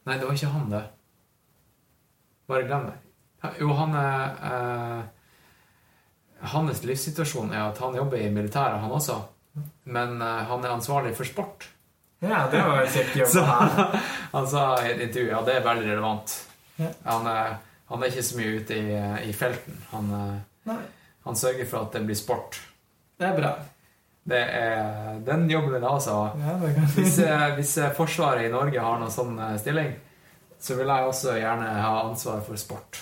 Nei, det var ikke han, det. Bare glem det. Jo, han er eh, Hans livssituasjon er at han jobber i militæret, han også. Men eh, han er ansvarlig for sport. Ja, det var jo kjekt jobb. (laughs) Han sa i et intervju ja, det er veldig relevant. Ja. Han, er- han er ikke så mye ute i, i felten. Han, eh, han sørger for at det blir sport. det er bra. Det er den jobben jeg ha, Ja, det Hvis, eh, hvis eh, Forsvaret i Norge har noen sånn stilling, så vil jeg også gjerne ha ansvar for sport.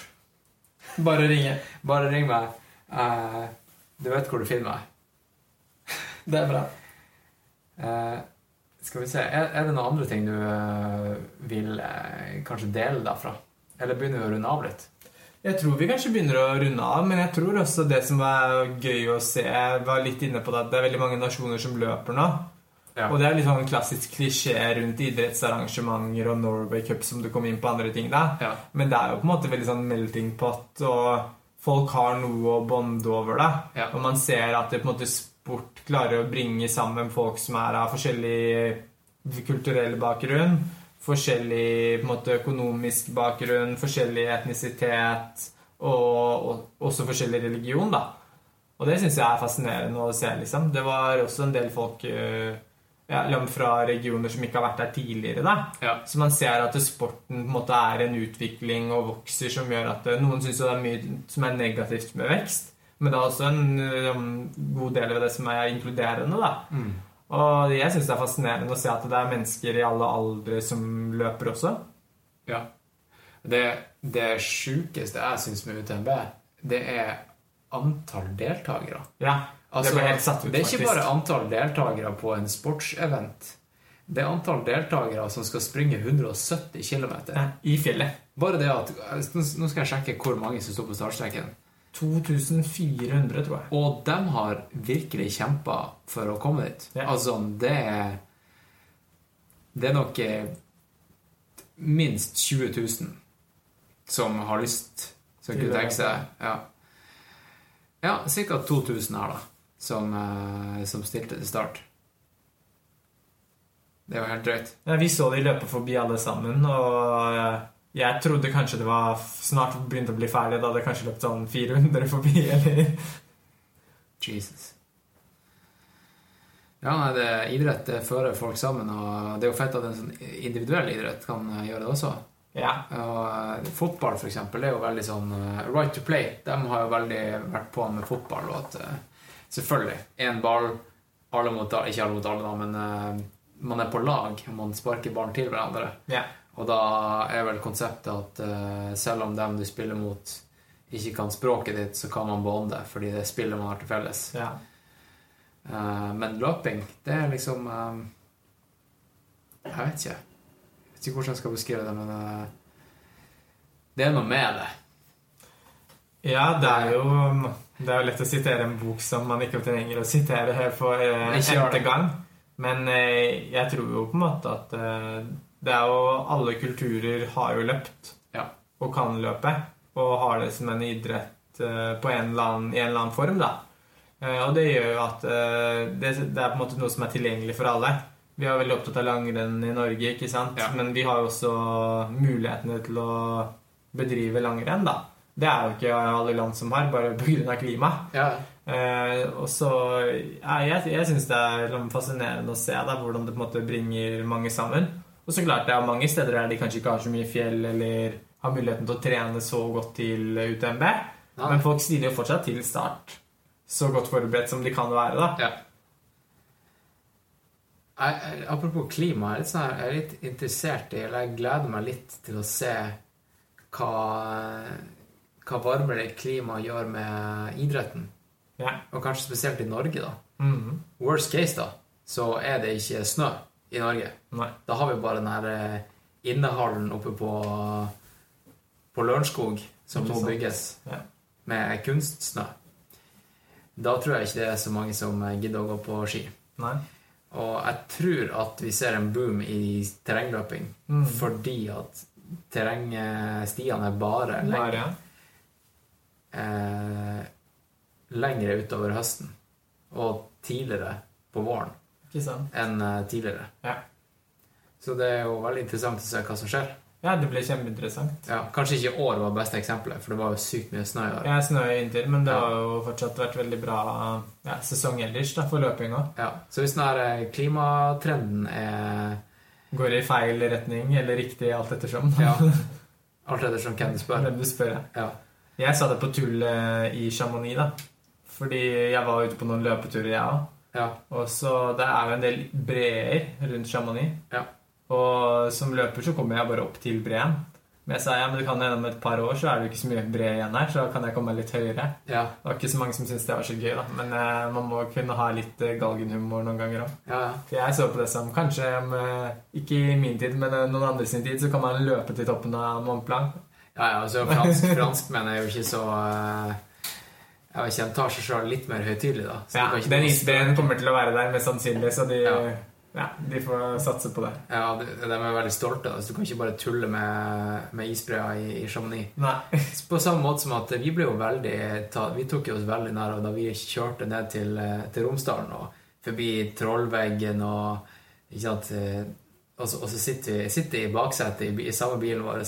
Bare ringe. Bare ring meg. Uh, du vet hvor du finner meg. Det er bra. Uh, skal vi se Er, er det noen andre ting du uh, vil kanskje dele derfra? Eller begynner vi å runde av litt? Jeg tror vi kanskje begynner å runde av, men jeg tror også det som er gøy å se Jeg var litt inne på det at det er veldig mange nasjoner som løper nå. Ja. Og det er litt sånn klassisk klisjé rundt idrettsarrangementer og Norway Cup som du kom inn på andre ting da. Ja. Men det er jo på en måte veldig sånn melting pot, og folk har noe å bonde over, da. Ja. Og man ser at det på en måte sport klarer å bringe sammen folk som er av forskjellig kulturell bakgrunn, forskjellig på en måte, økonomisk bakgrunn, forskjellig etnisitet og, og også forskjellig religion, da. Og det syns jeg er fascinerende å se, liksom. Det var også en del folk eh, ja, langt fra regioner som ikke har vært der tidligere, da. Ja. Så man ser at sporten på en måte er en utvikling og vokser som gjør at eh, noen syns det er mye som er negativt med vekst, men det er også en um, god del av det som er inkluderende. da. Mm. Og jeg syns det er fascinerende å se at det er mennesker i alle aldre som løper også. Ja. Det, det sjukeste jeg syns med UTMB, det er antall deltakere. Ja, Altså, det ut, det er ikke bare antall deltakere på en sportsevent. Det er antall deltakere som skal springe 170 km. I fjellet. Bare det at Nå skal jeg sjekke hvor mange som står på startstreken. 2400, tror jeg. Og de har virkelig kjempa for å komme dit. Ja. Altså, det er Det er nok eh, minst 20 000 som har lyst Som kunne tenke seg Ja, ja ca. 2000 her, da, som, eh, som stilte til start. Det var helt drøyt. Ja, vi så de løpe forbi alle sammen, og eh, jeg trodde kanskje det var snart begynte å bli ferdig. Da hadde kanskje løpt sånn 400 forbi, (laughs) eller Jesus. Ja, nei, det, idrett det fører folk sammen, og det er jo fett at en sånn individuell idrett kan eh, gjøre det også. Ja. Og fotball, for eksempel, det er jo veldig sånn Right to play. De har jo veldig vært på med fotball, og at selvfølgelig én ball, alle mot alle, ikke alle mot alle, da, men uh, man er på lag, man sparker ballen til hverandre. Yeah. Og da er vel konseptet at uh, selv om dem du spiller mot, ikke kan språket ditt, så kan man bonde, fordi det er spillet man har til felles. Yeah. Uh, men løping, det er liksom eh, Jeg vet ikke. Jeg vet ikke hvordan jeg skal beskrive det, men det er noe med det. Ja, det er jo Det er jo lett å sitere en bok som man ikke trenger å sitere her for eh, gjør gang. Men eh, jeg tror jo på en måte at eh, det er jo Alle kulturer har jo løpt Ja. og kan løpe. Og har det som en idrett eh, på en eller annen, i en eller annen form, da. Eh, og det gjør jo at eh, det, det er på en måte noe som er tilgjengelig for alle. Vi er veldig opptatt av langrenn i Norge, ikke sant? Ja. men vi har jo også mulighetene til å bedrive langrenn, da. Det er jo ikke alle land som har, bare pga. klimaet. Ja. Eh, og så ja, Jeg, jeg syns det er liksom fascinerende å se da, hvordan det på en måte bringer mange sammen. Og så klart det er mange steder der de kanskje ikke har så mye fjell eller har muligheten til å trene så godt til UTMB. Ja. Men folk stiller jo fortsatt til start så godt forberedt som de kan være. da. Ja. Jeg, jeg, apropos klima, jeg er, sånn, jeg er litt interessert i Eller jeg gleder meg litt til å se hva, hva varmere klima gjør med idretten. Ja. Og kanskje spesielt i Norge, da. Mhm. Worst case, da, så er det ikke snø i Norge. Nei. Da har vi bare den her eh, innehallen oppe på, på Lørenskog som må bygges Ja. med kunstsnø. Da tror jeg ikke det er så mange som eh, gidder å gå på ski. Nei. Og jeg tror at vi ser en boom i terrengløping Mm. fordi at terrengstiene er bare lengre. Eh, lengre utover høsten og tidligere på våren enn eh, tidligere. Ja. Så det er jo veldig interessant å se hva som skjer. ja, det blir kjempeinteressant. Ja, kanskje ikke i år var beste eksempelet, for det var jo sykt mye snø i år. Ja, snø i vinter, men det Ja. har jo fortsatt vært veldig bra ja, sesong ellers da, for løpinga. Ja, så hvis denne eh, klimatrenden er Går i feil retning eller riktig, alt ettersom. Ja, (laughs) alt ettersom hvem du spør. Hvem du spør. Ja. Jeg sa det på tull eh, i Chamonix, da. Fordi jeg var ute på noen løpeturer, jeg òg. Ja. Og så det er jo en del breer rundt Chamonix. Ja. Og som løper så kommer jeg bare opp til breen. Men jeg sa ja, men det kan hende om et par år så er det jo ikke så mye bre igjen her, så da kan jeg komme meg litt høyere. Ja, Det var ikke så mange som syntes det var så gøy, da. Men eh, man må kunne ha litt eh, galgenhumor noen ganger òg. ja. ja. For jeg så på det som kanskje om eh, Ikke i min tid, men eh, noen andre sin tid, så kan man løpe til toppen av Mont Blanc. Ja, ja, altså fransk, mener jeg jo ikke så eh, Jeg vet ikke, Den tar seg selv litt mer høytidelig, da. Så Ja, Den isbreen kommer til å være der, mest sannsynlig, så de, Ja. ja. de får satse på det. Ja, de, de er veldig stolte. Da. Så du kan ikke bare tulle med, med isbreer i, i Chamonix. Nei. (laughs) På samme måte som at vi ble jo veldig ta, Vi tok jo oss veldig nær da vi kjørte ned til, eh, til Romsdalen og forbi Trollveggen og ikke sant, eh, og, så, og så sitter vi sitter i baksetet i, i samme bilen vår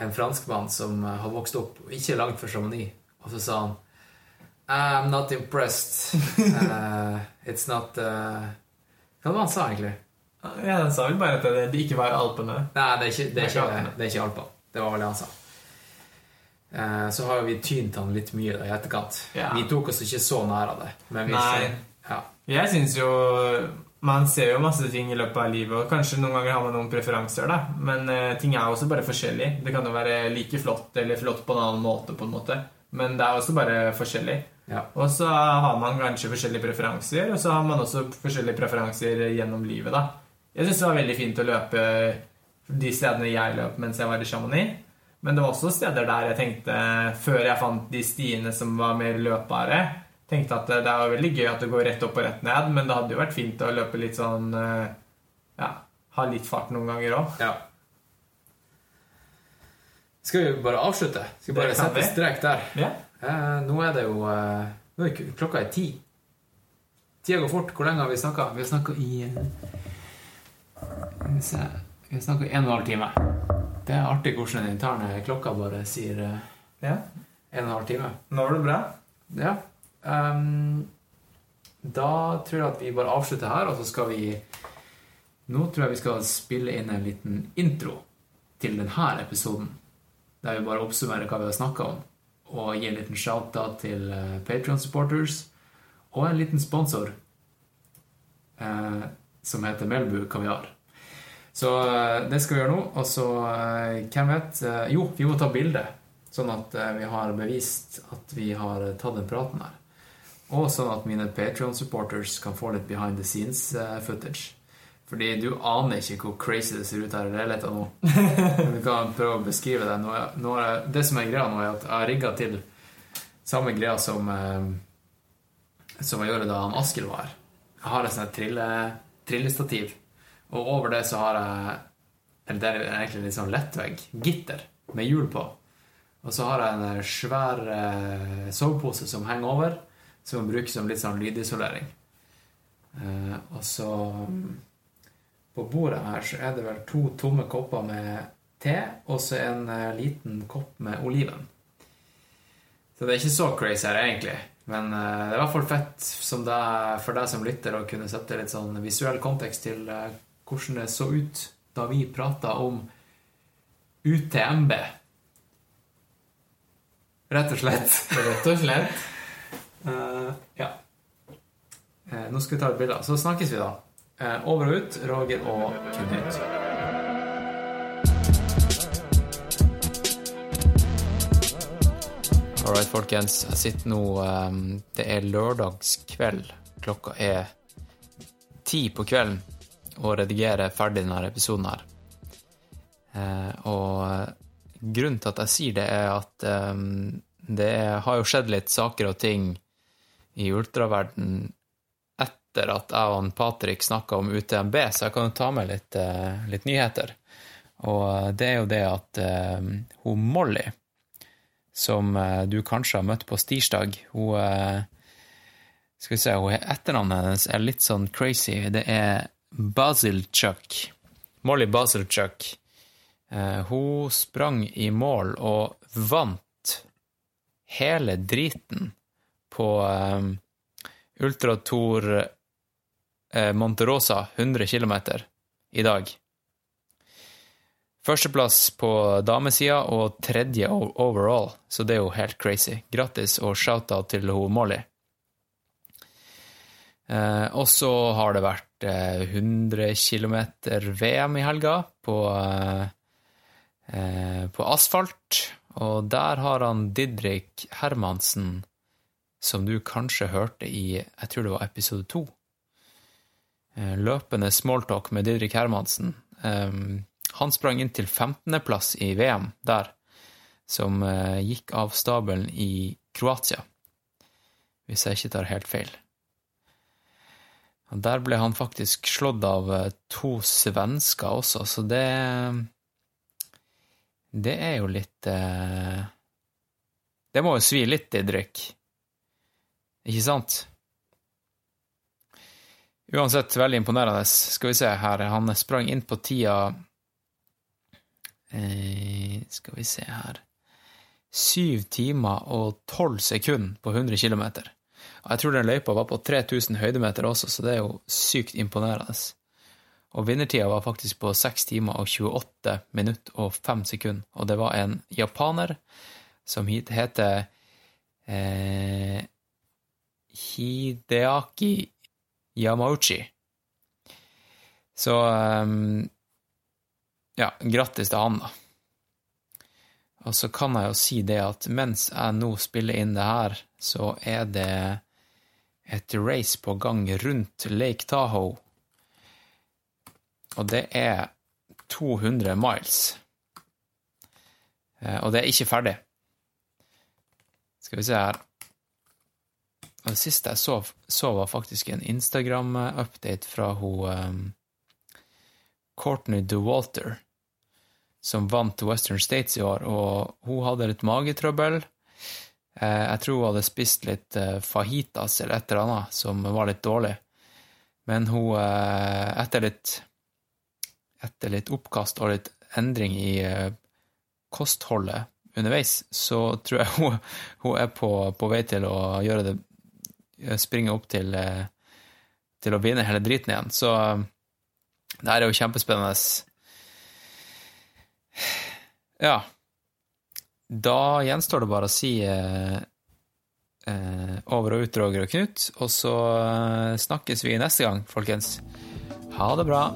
en franskmann som eh, har vokst opp ikke langt fra Chamonix, og så sa han I'm not impressed. Uh, it's not uh... Hva var det han sa, egentlig? Ja, Han sa vel bare at det, ikke var Alpene. Nei, det er ikke, det er Det er ikke, det er ikke Alpene. Det var vel det han sa. Uh, Så har vi tynt han litt mye da, i etterkant. Ja. Vi tok oss ikke så nær av det. Men vi Nei. Ja. Jeg syns jo Man ser jo masse ting i løpet av livet, og kanskje noen ganger har man noen preferanser, da. Men uh, ting er også bare forskjellig. Det kan jo være like flott eller flott på en annen måte, på en måte. Men det er også bare forskjellig. Ja. Og så har man kanskje forskjellige preferanser, og så har man også forskjellige preferanser gjennom livet, da. Jeg syns det var veldig fint å løpe de stedene jeg løp mens jeg var i Chamonix. Men det var også steder der jeg tenkte, før jeg fant de stiene som var mer løpbare, tenkte at det er veldig gøy at det går rett opp og rett ned, men det hadde jo vært fint å løpe litt sånn eh, Ja, ha litt fart noen ganger òg. ja. Skal vi bare avslutte? Skal vi bare sette vi. strek der? Ja. Eh, nå er det jo eh, er Klokka er ti. Tida går fort. Hvor lenge har vi snakka? Vi har snakka i eh, Vi har snakka i en og en halv time. Det er artig hvordan den interne klokka bare sier eh, ja. en og en halv time. Nå var det bra. Ja. Ehm, da tror jeg at vi bare avslutter her, og så skal vi Nå tror jeg vi skal spille inn en liten intro til denne episoden. Der vi bare oppsummerer hva vi har snakka om, og gi en liten shout-out til Patrion supporters, og en liten sponsor eh, som heter Melbu Kaviar. Så uh, det skal vi gjøre nå. Og så, uh, hvem vet Jo, vi må ta bilde, sånn at vi har bevist at vi har tatt den praten her. Og sånn at mine Patreon-supporters kan få litt behind the scenes-footage. Eh, Fordi du aner ikke hvor crazy det ser ut her i leiligheten nå. Du kan prøve å beskrive det. Nå, nå er, det som er greia nå, er at jeg har rigga til samme greia som, eh, som jeg gjorde da han Askild var her. Jeg har et sånt trille, trillestativ, og over det så har jeg Eller det er egentlig litt sånn lettvegg. Gitter med hjul på. Og så har jeg en svær eh, sovepose som henger over som man bruker som litt sånn lydisolering. Eh, og så På bordet her så er det vel to tomme kopper med te, og så en eh, liten kopp med oliven. Så det er ikke så crazy her, egentlig. Men eh, det er i hvert fall fett det, for deg som lytter å kunne sette litt sånn visuell kontekst til eh, hvordan det så ut da vi prata om UTMB. Rett og slett. Rett og slett. Uh, ja. Uh, nå skal vi ta et bilde. Så snakkes vi, da. Uh, over og ut, Roger og Knut. All right, folkens. Jeg sitter nå um, Det er lørdagskveld. Klokka er ti på kvelden og redigerer ferdig denne episoden her. og grunnen til at jeg sier det, er at um, det har jo skjedd litt saker og ting i ultraverden etter at jeg og Patrick snakka om UTMB, så jeg kan jo ta med litt, uh, litt, nyheter. Og det er jo det at uh, hun Molly, som uh, du kanskje har møtt på stirsdag Hun Skal vi se, hun etternavnet hennes er litt sånn crazy. Det er Basilchuk. Molly Basilchuk. hun sprang i mål og vant hele driten på um, Ultrator eh, Monterosa 100 km i dag. Førsteplass på damesida og tredje overall, så det er jo helt crazy. Grattis og shout-out til ho Molly. Eh, og så har det vært eh, 100 km VM i helga på, eh, på asfalt, og der har han Didrik Hermansen som du kanskje hørte i jeg tror det var episode to. Eh, løpende smalltalk med Didrik Hermansen. Han sprang inn til 15.-plass i VM der, som eh, gikk av stabelen i Kroatia, hvis jeg ikke tar helt feil. Der ble han faktisk slått av eh, to svensker også, så det Det er jo litt Det må jo svi litt, Didrik. Ikke sant? Uansett, veldig imponerende. Skal vi se her, han sprang inn på tida eh, Skal vi se her Syv timer og tolv sekunder på 100 km. Jeg tror den løypa var på 3000 høydemeter også, så det er jo sykt imponerende. Og vinnertida var faktisk på 6 timer og 28 minutter og 5 sekunder, og det var en japaner som heter eh, Hideaki Yamauchi. Så um, ja, grattis til han, da. Og så kan jeg jo si det at mens jeg nå spiller inn det her, så er det et race på gang rundt Lake Tahoe. Og det er 200 miles. Eh, og det er ikke ferdig. Skal vi se her det siste jeg så, så var faktisk en Instagram-update fra hun um, Courtney DeWalter, som vant Western States i år, og hun hadde litt magetrøbbel. Eh, jeg tror hun hadde spist litt eh, fajitas eller et eller annet som var litt dårlig. Men hun, eh, etter litt etter litt oppkast og litt endring i kostholdet underveis, så tror jeg hun, hun er på, på, vei til å gjøre det springe opp til, til å vinne hele driten igjen. Så det her er jo kjempespennende. Ja. Da gjenstår det bare å si eh, over og ut, Roger og Knut, og så snakkes vi neste gang, folkens. Ha det bra.